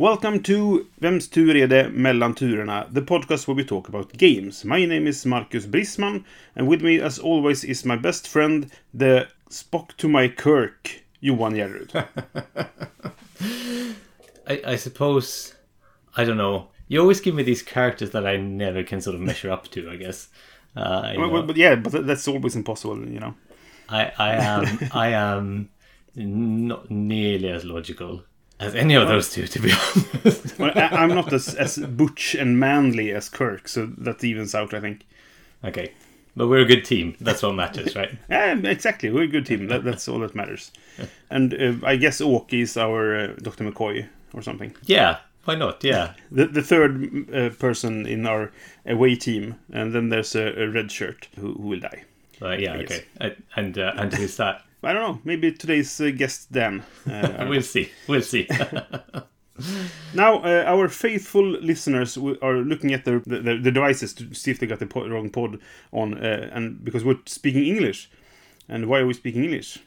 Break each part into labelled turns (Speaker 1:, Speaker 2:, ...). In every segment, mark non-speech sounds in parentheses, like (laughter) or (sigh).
Speaker 1: Welcome to Vems tur är det mellan turerna? The podcast where we talk about games. My name is Marcus Brisman and with me as always is my best friend, the Spock to my Kirk, Johan Järryd. (laughs)
Speaker 2: I, I suppose I don't know. You always give me these characters that I never can sort of measure up to. I guess. Uh,
Speaker 1: well, but yeah, but that's always impossible, you know.
Speaker 2: I I am I am not nearly as logical as any of those two, to be (laughs) honest.
Speaker 1: Well, I, I'm not as, as butch and manly as Kirk, so that evens out, I think.
Speaker 2: okay, but we're a good team. That's what matters, right? (laughs)
Speaker 1: Yeah, exactly. We're a good team. That, that's all that matters. And uh, I guess Åke is our uh, Dr. McCoy or something.
Speaker 2: Yeah. Why not? Yeah.
Speaker 1: The, the third uh, person in our away team, and then there's a, a red shirt who, who will die.
Speaker 2: Uh, yeah. Okay. Uh, and uh, and who's that?
Speaker 1: I don't know. Maybe today's uh, guest Dan. (laughs) Uh, I don't know.
Speaker 2: We'll see. We'll see. (laughs)
Speaker 1: now, uh, our faithful listeners are looking at their the, the, the devices to see if they got the po- wrong pod on, uh, and because we're speaking English. And why are we speaking English?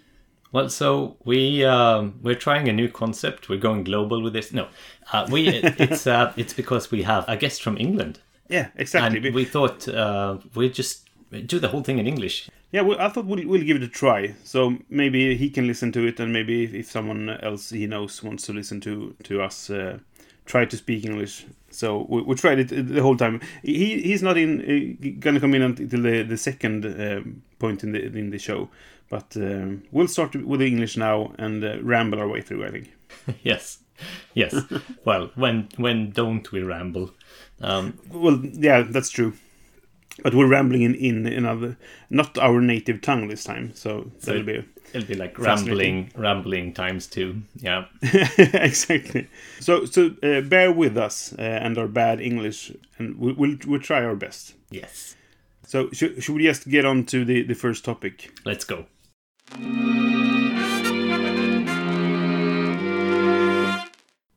Speaker 2: Well, so we um, we're trying a new concept. We're going global with this. No, uh, we it's uh, it's because we have a guest from England, (laughs)
Speaker 1: Yeah, exactly.
Speaker 2: and we thought uh, we'd just do the whole thing in English.
Speaker 1: Yeah, well, I thought we'll, we'll give it a try. So maybe he can listen to it, and maybe if, if someone else he knows wants to listen to to us, uh, try to speak English. So we, we tried it the whole time. He he's not in uh, gonna come in until the the second um, point in the in the show, but um, we'll start with the English now and uh, ramble our way through. I think. (laughs)
Speaker 2: yes, yes. (laughs) well, when when don't we ramble? Um,
Speaker 1: Well, yeah, that's true. But we're rambling in, in another, not our native tongue this time. So that'll be.
Speaker 2: it'll be like rambling, rambling times two. Yeah. (laughs)
Speaker 1: exactly. So so uh, bear with us uh, and our bad English, and we, we'll we'll try our best.
Speaker 2: Yes.
Speaker 1: So should, should we just get on to the the first topic?
Speaker 2: Let's go.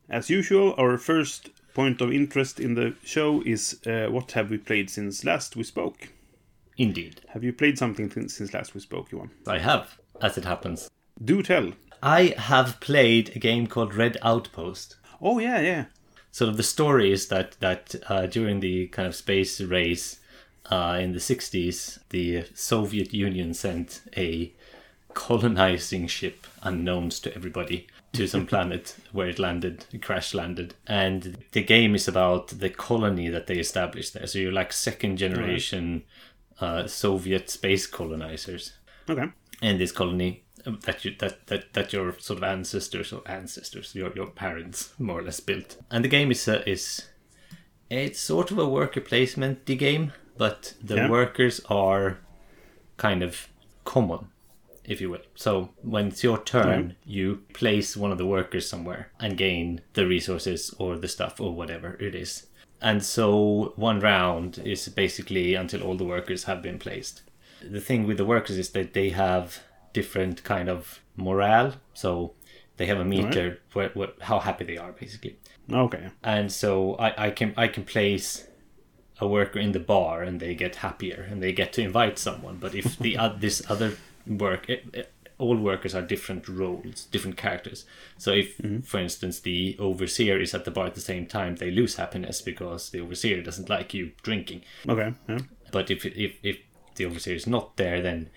Speaker 1: As usual, our first point of interest in the show is uh, what have we played since last we spoke?
Speaker 2: Indeed,
Speaker 1: Have you played something th- since last we spoke, Johan?
Speaker 2: I have, as it happens.
Speaker 1: Do tell.
Speaker 2: I have played a game called Red Outpost.
Speaker 1: Oh yeah, yeah.
Speaker 2: sort of the story is that that uh, during the kind of space race uh, in the 60s the soviet union sent a colonizing ship unknowns to everybody to some (laughs) planet where it landed it crash landed and the game is about the colony that they established there. So you're like second generation uh, soviet space colonizers.
Speaker 1: Okay.
Speaker 2: And this colony um, that you that, that that your sort of ancestors or ancestors your your parents more or less built. And the game is uh, is it's sort of a worker placement the game but the
Speaker 1: Yeah.
Speaker 2: workers are kind of common if you will. So when it's your turn you place one of the workers somewhere and gain the resources or the stuff or whatever it is. And so one round is basically until all the workers have been placed. The thing with the workers is that they have different kind of morale. So they have a meter where, how happy they are basically.
Speaker 1: Okay.
Speaker 2: and so I, I can I can place a worker in the bar and they get happier and they get to invite someone. But if the (laughs) oth- this other work it, it- all workers are different roles different characters so if for instance the overseer is at the bar at the same time they lose happiness because the overseer doesn't like you drinking
Speaker 1: Okay. Yeah.
Speaker 2: but if if if the overseer is not there, then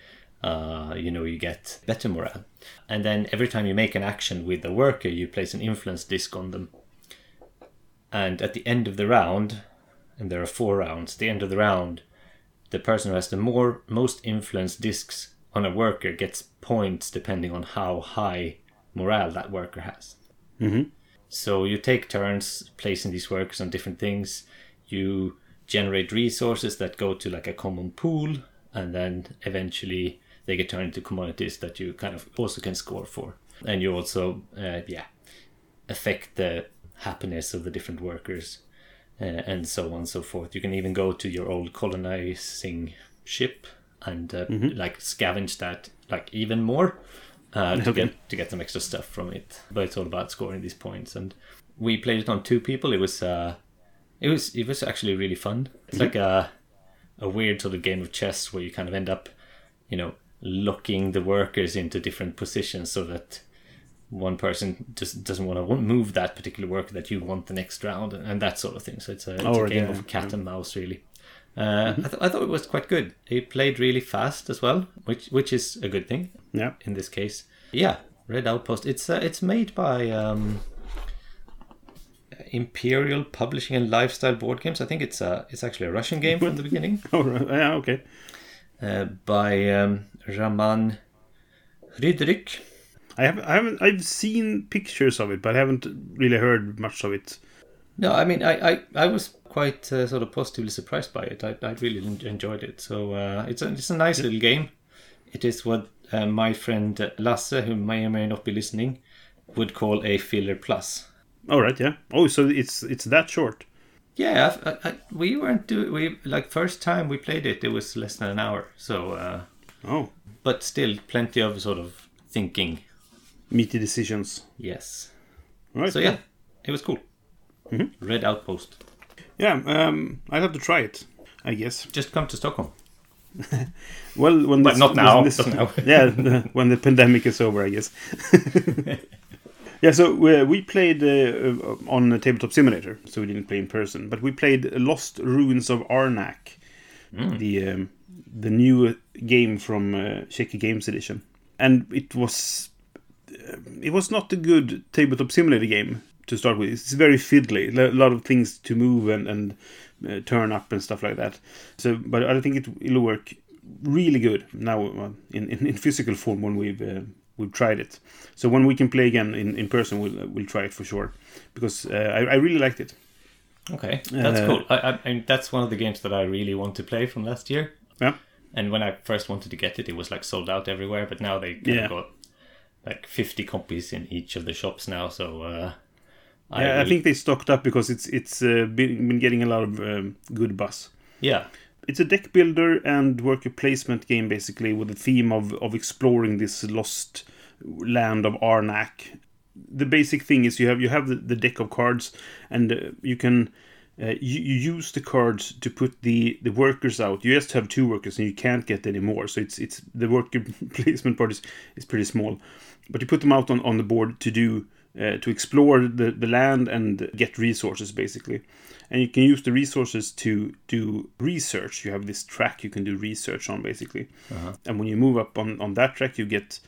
Speaker 2: uh, you know you get better morale. And then every time you make an action with a worker, you place an influence disc on them. And at the end of the round, and there are four rounds. The end of the round, the person who has the more most influence discs on a worker gets points depending on how high morale that worker has.
Speaker 1: Mhm.
Speaker 2: So you take turns placing these workers on different things. You generate resources that go to like a common pool, and then eventually they get turned into commodities that you kind of also can score for. And you also, uh, yeah, affect the happiness of the different workers uh, and so on and so forth. You can even go to your old colonizing ship and uh, like scavenge that like even more uh, to (laughs)
Speaker 1: Okay.
Speaker 2: get to get some extra stuff from it. But it's all about scoring these points. And we played it on two people. It was uh, it was it was actually really fun. It's like a a weird sort of game of chess where you kind of end up, you know, locking the workers into different positions so that one person just doesn't want to move that particular worker that you want the next round and, and that sort of thing. So it's a, it's
Speaker 1: Oh,
Speaker 2: a game
Speaker 1: yeah,
Speaker 2: of cat and mouse, really. Uh, I, th- I thought it was quite good. It played really fast as well, which which is a good thing
Speaker 1: Yeah.
Speaker 2: in this case. Yeah, Red Outpost. It's uh, it's made by um, Imperial Publishing and Lifestyle Board Games. I think it's uh, it's actually a Russian game from the beginning (laughs)
Speaker 1: Oh, right. yeah, okay.
Speaker 2: uh, by um, Raman Rydrik.
Speaker 1: I have I haven't I've seen pictures of it, but I haven't really heard much of it.
Speaker 2: No, I mean I, I, I was quite uh, sort of positively surprised by it. I, I really enjoyed it. So uh, it's a it's a nice little game. It is what uh, my friend Lasse, who may or may not be listening, would call a filler plus.
Speaker 1: All right, yeah. Oh, so it's it's that short.
Speaker 2: Yeah, I, I, we weren't do we like first time we played it. It was less than an hour. So, uh,
Speaker 1: Oh,
Speaker 2: but still plenty of sort of thinking.
Speaker 1: meaty decisions.
Speaker 2: Yes.
Speaker 1: All right.
Speaker 2: So yeah, it was cool. Red Outpost.
Speaker 1: Yeah, um, I'd have to try it. I guess.
Speaker 2: Just come to Stockholm. (laughs)
Speaker 1: Well, when this,
Speaker 2: not now,
Speaker 1: this-
Speaker 2: not now.
Speaker 1: yeah, the- when the pandemic is over, I guess. (laughs) yeah, so we, we played uh, on a tabletop simulator, so we didn't play in person, but we played Lost Ruins of Arnak,
Speaker 2: Hmm.
Speaker 1: the um, the new game from uh, Czech Games Edition, and it was uh, it was not a good tabletop simulator game to start with. It's very fiddly, a lot of things to move and and uh, turn up and stuff like that. So, but I think it it'll work really good now uh, in, in in physical form when we've uh, we've tried it. So when we can play again in, in person, we'll we'll try it for sure because uh, I I really liked it.
Speaker 2: Okay, that's
Speaker 1: Uh,
Speaker 2: cool. I, I, I, that's one of the games that I really want to play from last year.
Speaker 1: Yeah.
Speaker 2: And when I first wanted to get it, it was like sold out everywhere. But now they
Speaker 1: Yeah.
Speaker 2: got like 50 copies in each of the shops now. So uh, I,
Speaker 1: Yeah, I think they stocked up because it's it's uh, been, been getting a lot of um, good buzz.
Speaker 2: yeah,
Speaker 1: It's a deck builder and worker placement game basically with the theme of of exploring this lost land of Arnak. The basic thing is you have you have the, the deck of cards and uh, you can uh, you, you use the cards to put the the workers out. You just have two workers and you can't get any more. So it's it's the worker (laughs) placement part is, is pretty small, but you put them out on, on the board to do uh, to explore the, the land and get resources basically. And you can use the resources to do research. You have this track you can do research on basically. And when you move up on, on that track you get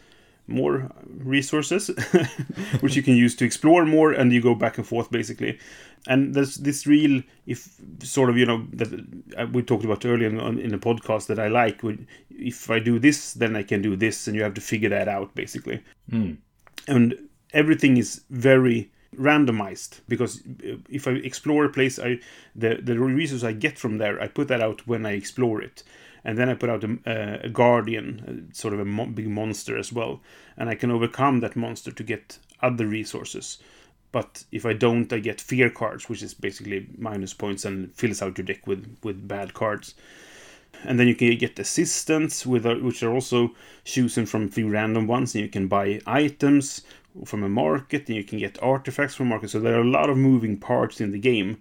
Speaker 1: more resources (laughs) which you can use to explore more and you go back and forth basically. And there's this real if sort of you know that uh, we talked about earlier in, in the podcast that i like if i do this then i can do this and you have to figure that out basically. And everything is very randomized because if I explore a place, I the the resources I get from there, I put that out when I explore it, and then I put out a, a guardian, uh, sort of a mo- big monster as well, and I can overcome that monster to get other resources. But if I don't, I get fear cards, which is basically minus points and fills out your deck with with bad cards. And then you can get assistants with uh, which are also chosen from few random ones. And you can buy items from a market and you can get artifacts from market. So there are a lot of moving parts in the game.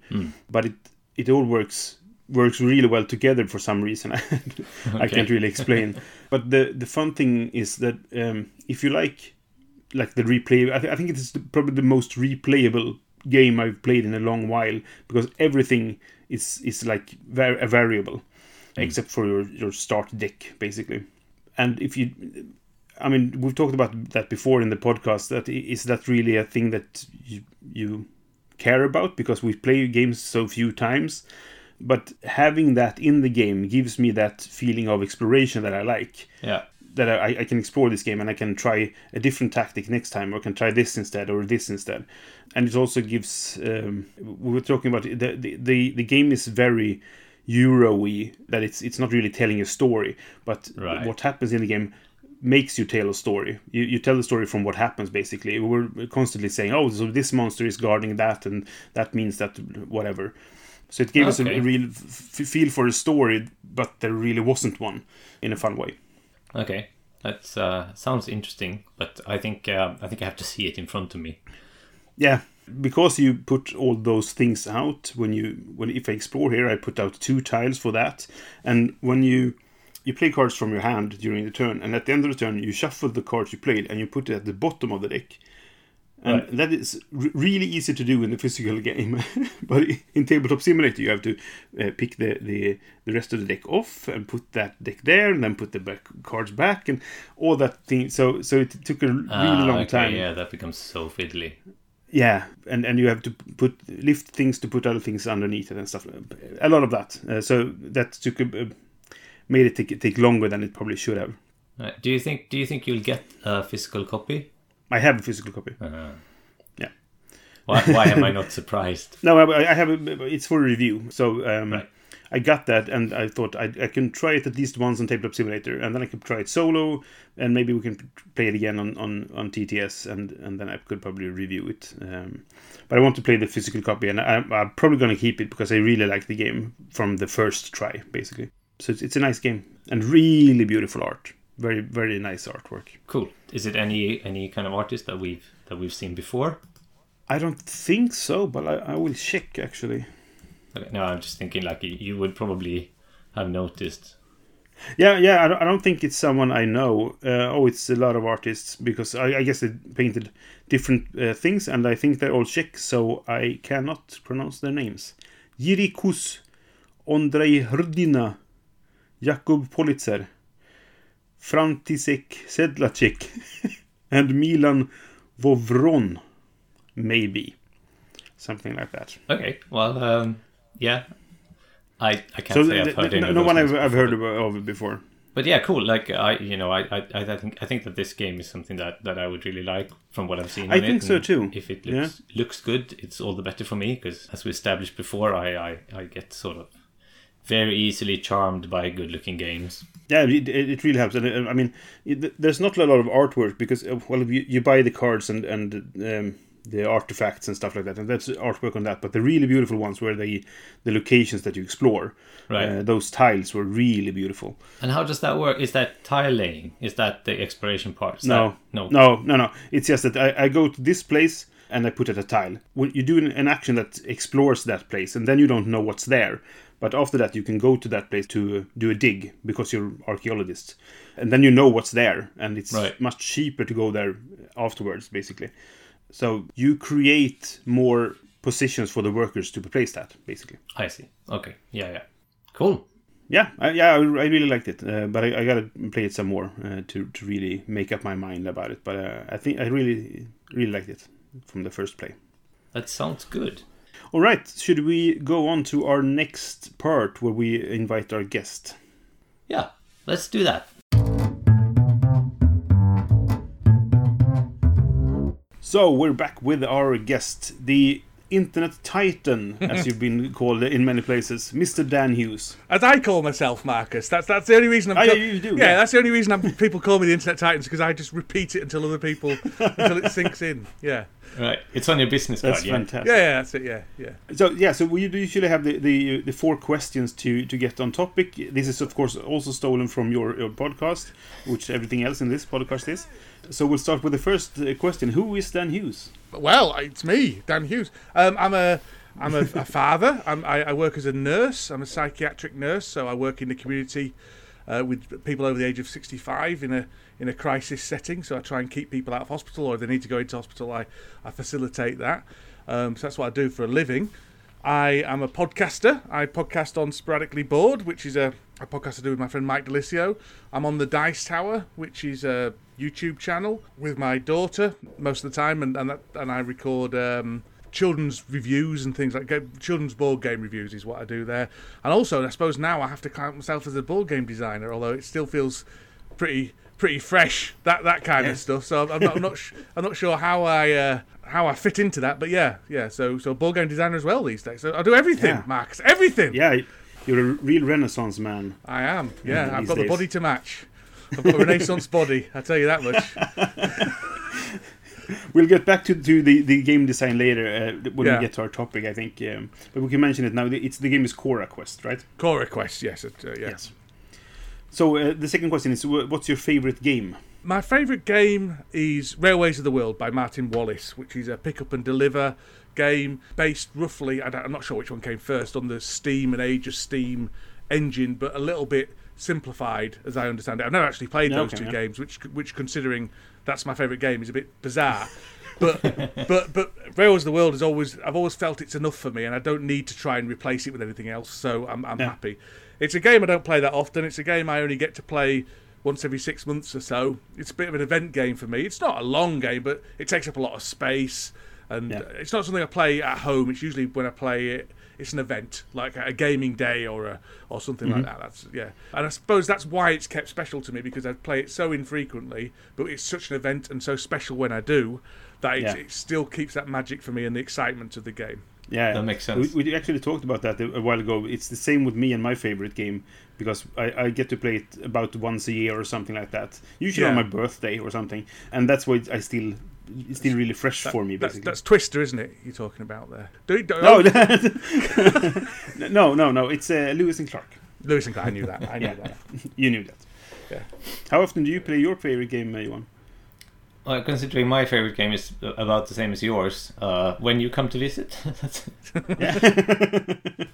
Speaker 1: But it it all works works really well together for some reason. (laughs) I can't really explain. But the the fun thing is that um, if you like like the replay I, th- I think it is the, probably the most replayable game i've played in a long while because everything is is like var- a variable except for your, your start deck basically. And if you i mean we've talked about that before in the podcast That is that really a thing that you, you care about because we play games so few times but having that in the game gives me that feeling of exploration that i like
Speaker 2: yeah,
Speaker 1: that I, I can explore this game and I can try a different tactic next time, or can try this instead, or this instead. And it also gives. Um, we were talking about the the the, the game is very Euro-y, that it's it's not really telling a story, but
Speaker 2: Right.
Speaker 1: what happens in the game makes you tell a story. You, you tell the story from what happens basically. We're constantly saying, oh, so this monster is guarding that, and that means that whatever. So it gave us a, a real f- feel for a story, but there really wasn't one in a fun way.
Speaker 2: Okay, that uh, sounds interesting, but I think uh, I think I have to see it in front of me.
Speaker 1: Yeah, because you put all those things out when you when if I explore here, I put out two tiles for that, and when you you play cards from your hand during the turn, and at the end of the turn, you shuffle the cards you played and you put it at the bottom of the deck. And
Speaker 2: Right.
Speaker 1: that is re- really easy to do in the physical (laughs) game, but in Tabletop Simulator, you have to uh, pick the, the the rest of the deck off and put that deck there, and then put the back cards back, and all that thing. So so it took a really
Speaker 2: Ah,
Speaker 1: long
Speaker 2: okay,
Speaker 1: time.
Speaker 2: Yeah, that becomes so fiddly.
Speaker 1: Yeah, and and you have to put lift things to put other things underneath it and stuff. A lot of that. Uh, so that took a, a- made it take, take longer than it probably should have.
Speaker 2: Right. Do you think Do you think you'll get a physical copy?
Speaker 1: I have a physical copy.
Speaker 2: Uh,
Speaker 1: Yeah.
Speaker 2: Why, why am I (laughs) not surprised?
Speaker 1: No, I, I have. A, it's for review. So um,
Speaker 2: Right.
Speaker 1: I got that, and I thought I, I can try it at least once on Tabletop Simulator, and then I could try it solo, and maybe we can play it again on, on, on TTS, and, and then I could probably review it. Um, but I want to play the physical copy, and I, I'm probably going to keep it because I really like the game from the first try, basically. So it's, it's a nice game and really beautiful art. Very very nice artwork.
Speaker 2: Cool. Is it any any kind of artist that we've that we've seen before?
Speaker 1: I don't think so, but I, I will check actually.
Speaker 2: Okay, No, I'm just thinking like you, would probably have noticed.
Speaker 1: Yeah, yeah. I don't, I don't think it's someone I know. Uh, oh, it's a lot of artists because I, I guess they painted different uh, things, and I think they're all Czech, so I cannot pronounce their names. Jiří Kus, Ondrej Hrdina, Jakub Politzer, František Sedlacek, (laughs) and Milan Vovron, maybe something like that.
Speaker 2: Okay. Well, um, yeah. I I can't
Speaker 1: So
Speaker 2: say I've heard of
Speaker 1: no one I've, I've heard of, it before.
Speaker 2: But yeah, cool. Like I, you know, I, I, I think I think that this game is something that, that I would really like from what I've seen.
Speaker 1: I think so too.
Speaker 2: If it looks looks good, it's all the better for me because, as we established before, I, I, I get sort of very easily charmed by good looking games.
Speaker 1: Yeah, it, it really helps. And uh, I mean, it, there's not a lot of artwork because uh, well, you, you buy the cards and and um, the artifacts and stuff like that, and that's artwork on that. But the really beautiful ones were the the locations that you explore.
Speaker 2: Right.
Speaker 1: Uh, those tiles were really beautiful.
Speaker 2: And how does that work? Is that tile laying? Is that the exploration part? Is
Speaker 1: No,
Speaker 2: that- no,
Speaker 1: no, no, no. It's just that I, I go to this place and I put it a tile. When you do an, action that explores that place, and then you don't know what's there. But after that, you can go to that place to do a dig because you're archaeologist, and then you know what's there, and it's
Speaker 2: Right.
Speaker 1: much cheaper to go there afterwards, basically. So you create more positions for the workers to place that, basically.
Speaker 2: I see. Okay, yeah, yeah, cool.
Speaker 1: Yeah, I, yeah, I, I really liked it, uh, but I, I gotta play it some more uh, to to really make up my mind about it. But uh, I think I really really liked it from the first play.
Speaker 2: That sounds good.
Speaker 1: All right, should we go on to our next part where we invite our guest?
Speaker 2: Yeah, let's do that.
Speaker 1: So we're back with our guest, the internet titan, as (laughs) you've been called in many places, Mr. Dan Hughes.
Speaker 3: As I call myself, Marcus. That's that's the only reason I'm. Co-
Speaker 1: yeah, you do,
Speaker 3: Yeah,
Speaker 1: yeah.
Speaker 3: that's the only reason I'm, people call me the Internet Titans because I just repeat it until other people until it sinks in. Yeah.
Speaker 2: Right, it's on your business card.
Speaker 1: That's
Speaker 2: yeah.
Speaker 1: fantastic.
Speaker 3: Yeah, yeah, that's it. Yeah, yeah.
Speaker 1: So yeah, so we do usually have the, the the four questions to to get on topic. This is of course also stolen from your, your podcast, which everything else in this podcast is. So we'll start with the first uh, question: Who is Dan Hughes?
Speaker 3: Well, it's me, Dan Hughes. Um, I'm a I'm a, (laughs) a father. I'm, I, I work as a nurse. I'm a psychiatric nurse, so I work in the community uh, with people over the age of 65 in a in a crisis setting. So I try and keep people out of hospital, or if they need to go into hospital, I I facilitate that. Um, so that's what I do for a living. I am a podcaster. I podcast on Sporadically Bored, which is a, a podcast I do with my friend Mike DiLisio. I'm on the Dice Tower, which is a YouTube channel with my daughter most of the time, and and, that, and I record um, children's reviews and things like ga- children's board game reviews is what I do there. And also, I suppose now I have to count myself as a board game designer, although it still feels pretty pretty fresh that that kind of stuff. So I'm not I'm not, sh- I'm not sure how I. Uh, how I fit into that, but yeah, yeah. So, so board game designer as well these days. So I do everything,
Speaker 1: Yeah.
Speaker 3: Marcus. Everything.
Speaker 1: Yeah, you're a real Renaissance man.
Speaker 3: I am. Yeah, I've got the body to match. I've got a Renaissance body. I tell you that much. (laughs)
Speaker 1: we'll get back to, to the, the game design later uh, when
Speaker 3: Yeah.
Speaker 1: we get to our topic, I think. Um, but we can mention it now. The- It's the game is Cora Quest, right?
Speaker 3: Cora Quest, yes, it, uh, yeah.
Speaker 1: So uh, the second question is, what's your favorite game?
Speaker 3: My favourite game is Railways of the World by Martin Wallace, which is a pick up and deliver game based roughly, I'm not sure which one came first, on the Steam and Age of Steam engine, but a little bit simplified as I understand it. I've never actually played those
Speaker 1: okay,
Speaker 3: two
Speaker 1: yeah.
Speaker 3: games, which, which considering that's my favourite game, is a bit bizarre. But (laughs) but but Railways of the World has always I've always felt it's enough for me, and I don't need to try and replace it with anything else. So I'm I'm
Speaker 1: Yeah.
Speaker 3: happy. It's a game I don't play that often. It's a game I only get to play once every six months or so. It's a bit of an event game for me. It's not a long game, but it takes up a lot of space, and
Speaker 1: Yeah.
Speaker 3: it's not something I play at home. It's usually when I play it. It's an event, like a gaming day or a or something like mm-hmm. that. That's yeah, and I suppose that's why it's kept special to me because I play it so infrequently, but it's such an event and so special when I do that it,
Speaker 1: Yeah.
Speaker 3: it still keeps that magic for me and the excitement of the game.
Speaker 1: Yeah,
Speaker 2: That makes sense.
Speaker 1: We, we actually talked about that a, a while ago. It's the same with me and my favorite game because I, I get to play it about once a year or something like that. Usually on my birthday or something, and that's why I still it's still really fresh for me.
Speaker 3: That's,
Speaker 1: Basically,
Speaker 3: that's Twister, isn't it? You're talking about there. Do, you- do,
Speaker 1: no,
Speaker 3: oh, (laughs)
Speaker 1: no, no, no. It's uh, Lewis and Clark.
Speaker 3: Lewis and Clark. I knew that. I knew
Speaker 1: Yeah.
Speaker 3: that. (laughs)
Speaker 1: You knew that.
Speaker 3: Yeah.
Speaker 1: How often do you play your favorite game, uh, Johan?
Speaker 2: Well, considering my favorite game is about the same as yours, uh, when you come to visit. (laughs)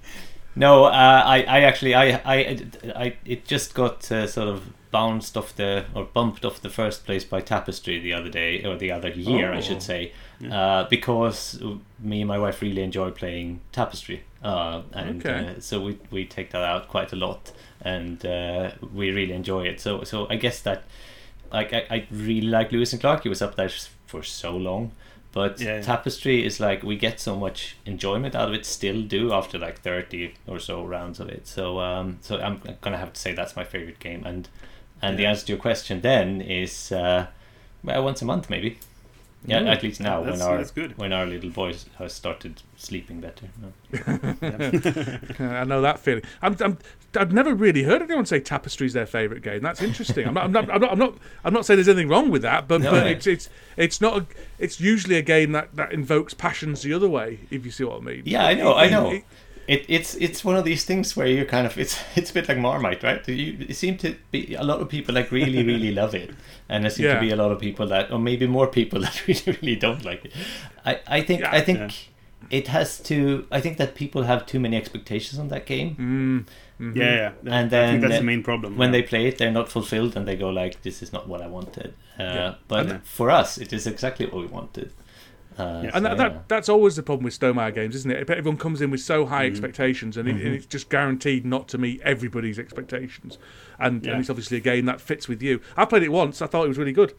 Speaker 2: No, uh, I, I actually, I, I, I, it just got uh, sort of bounced off the or bumped off the first place by Tapestry the other day or the other year, I
Speaker 3: Oh.
Speaker 2: should say, uh, because me and my wife really enjoy playing Tapestry, uh, and
Speaker 3: Okay.
Speaker 2: uh, so we we take that out quite a lot, and uh, we really enjoy it. So so I guess that like I, I really like Lewis and Clark. He was up there for so long, but
Speaker 1: Yeah, yeah.
Speaker 2: Tapestry is like we get so much enjoyment out of it. Still do after like thirty or so rounds of it. So um, so I'm gonna have to say that's my favorite game. And and the answer to your question then is uh, well once a month maybe. Yeah,
Speaker 3: Mm.
Speaker 2: at least now
Speaker 1: That's-
Speaker 2: when our
Speaker 1: that's good.
Speaker 2: when our little boys have started sleeping better. No. (laughs) (laughs)
Speaker 3: I know that feeling. I'm, I'm, I've never really heard anyone say Tapestry's their favourite game. That's interesting. I'm not, I'm not, I'm not, I'm not, I'm not saying there's anything wrong with that, but,
Speaker 2: No,
Speaker 3: but
Speaker 2: no.
Speaker 3: it's, it's, it's not. A, it's usually a game that, that invokes passions the other way. If you see what I mean.
Speaker 2: Yeah, I know, I know.
Speaker 3: it-
Speaker 2: It, it's it's one of these things where you kind of it's (laughs) it's a bit like Marmite, right? You it seem to be a lot of people like really really love it, and there seem
Speaker 3: Yeah.
Speaker 2: to be a lot of people that, or maybe more people (laughs) that really really don't like it. I I think
Speaker 3: Yeah.
Speaker 2: I think
Speaker 1: Yeah.
Speaker 2: it has to. I think that people have too many expectations on that game,
Speaker 3: Mm, mhm.
Speaker 1: Yeah, yeah. That-
Speaker 2: And
Speaker 1: I
Speaker 2: then
Speaker 1: think that's
Speaker 2: uh,
Speaker 1: the main problem.
Speaker 2: when
Speaker 1: yeah.
Speaker 2: they play it, they're not fulfilled, and they go like, "This is not what I wanted." Uh,
Speaker 3: Yeah.
Speaker 2: But
Speaker 1: Yeah.
Speaker 2: for us, it is exactly what we wanted. Uh,
Speaker 1: Yeah.
Speaker 3: And
Speaker 2: so,
Speaker 3: that,
Speaker 2: yeah.
Speaker 3: that that's always the problem with Stonemaier games, isn't it? Everyone comes in with so high
Speaker 1: Mm-hmm.
Speaker 3: expectations, and, it, and it's just guaranteed not to meet everybody's expectations. And,
Speaker 1: Yeah.
Speaker 3: and it's obviously a game that fits with you. I played it once. I thought it was really good.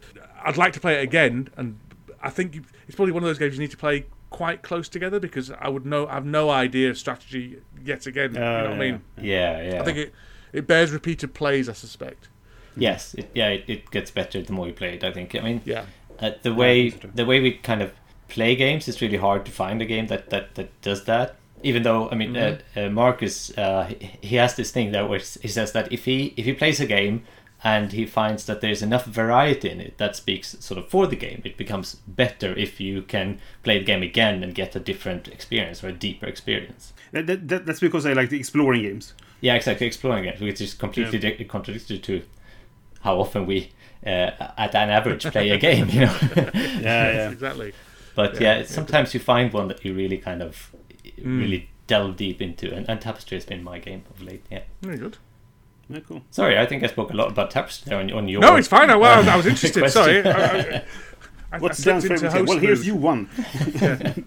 Speaker 3: I'd like to play it again, and I think you- it's probably one of those games you need to play quite close together because I would know I have no idea of strategy yet again. you know what I mean?
Speaker 2: yeah, yeah.
Speaker 3: I think it it bears repeated plays. I suspect.
Speaker 2: yes, it, yeah, it, it gets better the more you play it. I think. I mean,
Speaker 3: Yeah.
Speaker 2: uh, the way the way we kind of play games it's really hard to find a game that that, that does that even though i mean uh, uh, marcus uh, he, he has this thing that where he says that if he if he plays a game and he finds that there's enough variety in it that speaks sort of for the game it becomes better if you can play the game again and get a different experience or a deeper experience
Speaker 1: That, that, that- that's because I like the exploring games.
Speaker 2: yeah exactly exploring games, which is completely di- contradictory to how often we uh, at an average play a game you know (laughs) (laughs)
Speaker 1: Yeah, yeah.
Speaker 3: exactly.
Speaker 2: But
Speaker 3: Yeah.
Speaker 2: yeah, sometimes you find one that you really kind of
Speaker 3: Mm.
Speaker 2: really delve deep into, and, and Tapestry has been my game of late. Yeah.
Speaker 3: Very good.
Speaker 1: yeah, cool.
Speaker 2: Sorry, I think I spoke a lot about Tapestry on, on your.
Speaker 3: No, it's fine. I, well, I was (laughs) interested. Sorry. I, I, I, (laughs)
Speaker 1: What's Dan's
Speaker 3: slipped into
Speaker 1: favorite game? Well, here's you one. (laughs)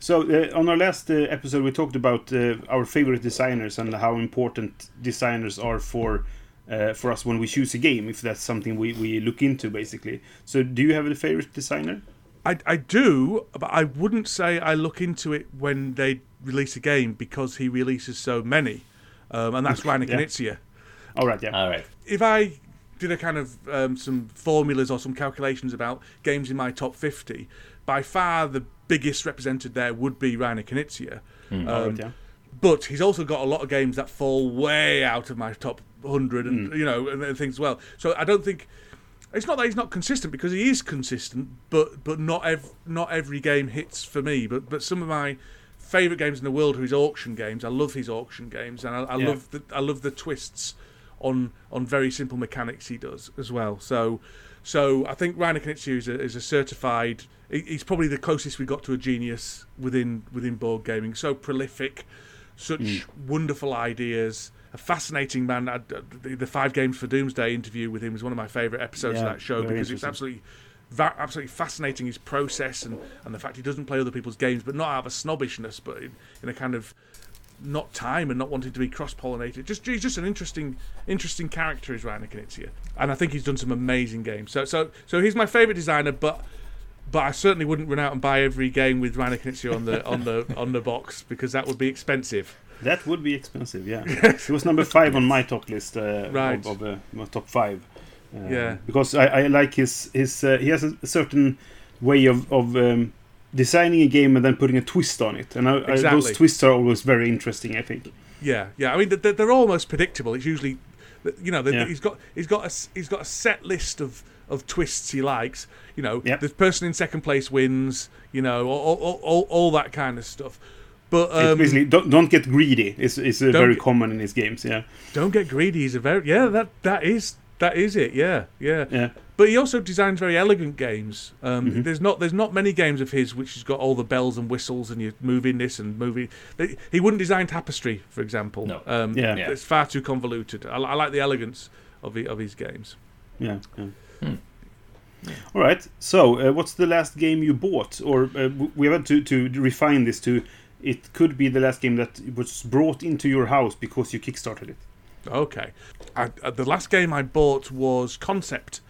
Speaker 1: so uh, on our last uh, episode, we talked about uh, our favorite designers and how important designers are for uh, for us when we choose a game. If that's something we, we look into, basically. So, do you have a favorite designer?
Speaker 3: I, I do, but I wouldn't say I look into it when they release a game because he releases so many, um, and that's Rainer
Speaker 1: Yeah.
Speaker 3: Knizia.
Speaker 1: All right, yeah.
Speaker 2: All right.
Speaker 3: If I did a kind of um, some formulas or some calculations about games in my top 50, by far the biggest represented there would be Rainer Knizia.
Speaker 1: All
Speaker 3: Um,
Speaker 1: right, yeah.
Speaker 3: but he's also got a lot of games that fall way out of my top 100 and you know and, and things as well so i don't think it's not that he's not consistent because he is consistent, but but not ev- not every game hits for me. But but some of my favorite games in the world are his auction games. I love his auction games, and I, I
Speaker 1: Yeah.
Speaker 3: love the I love the twists on on very simple mechanics he does as well. So so I think Rainer Knizia is a, is a certified. He's probably the closest we got to a genius within within board gaming. So prolific, such mm. wonderful ideas. A fascinating man. I- The, the five games for Doomsday interview with him was one of my favourite episodes
Speaker 1: Yeah,
Speaker 3: of that show because it's absolutely, va- absolutely fascinating his process and, and the fact he doesn't play other people's games, but not out of a snobbishness, but in, in a kind of not time and not wanting to be cross pollinated. Just he's just an interesting interesting character is Rainer Knizia. And I think he's done some amazing games. So so so he's my favourite designer, but but I certainly wouldn't run out and buy every game with Rainer Knizia on the on the on the box because that would be expensive.
Speaker 1: That would be expensive, yeah. It was number five on (laughs) my top list uh,
Speaker 3: Right.
Speaker 1: of, of uh, my top five. Uh,
Speaker 3: Yeah.
Speaker 1: Because I, I like his his uh, he has a certain way of of um, designing a game and then putting a twist on it, and I, I, those twists are always very interesting. I think.
Speaker 3: Yeah, yeah. I mean, they're, they're almost predictable. It's usually, you know,
Speaker 1: Yeah.
Speaker 3: he's got he's got a he's got a set list of of twists he likes. You know,
Speaker 1: Yep.
Speaker 3: the person in second place wins. You know, all all, all, all that kind of stuff. But
Speaker 1: It's
Speaker 3: um,
Speaker 1: basically don't, don't get greedy. Is is uh, very
Speaker 3: get-
Speaker 1: common in his games. Yeah,
Speaker 3: don't get greedy. Is a very yeah. That that is that is it. Yeah, yeah.
Speaker 1: yeah,
Speaker 3: But he also designs very elegant games. Um,
Speaker 1: Mm-hmm.
Speaker 3: There's not there's not many games of his which has got all the bells and whistles and you're moving this and moving. He wouldn't design tapestry, for example.
Speaker 2: No.
Speaker 3: Um,
Speaker 1: Yeah.
Speaker 2: Yeah.
Speaker 3: It's far too convoluted. I, I like the elegance of the, of his games.
Speaker 1: yeah. yeah.
Speaker 2: Hmm.
Speaker 1: All right. So, uh, what's the last game you bought, or uh, we have to to refine this to? It could be the last game that was brought into your house because you kickstarted it.
Speaker 3: Okay. I, uh, the last game I bought was Concept.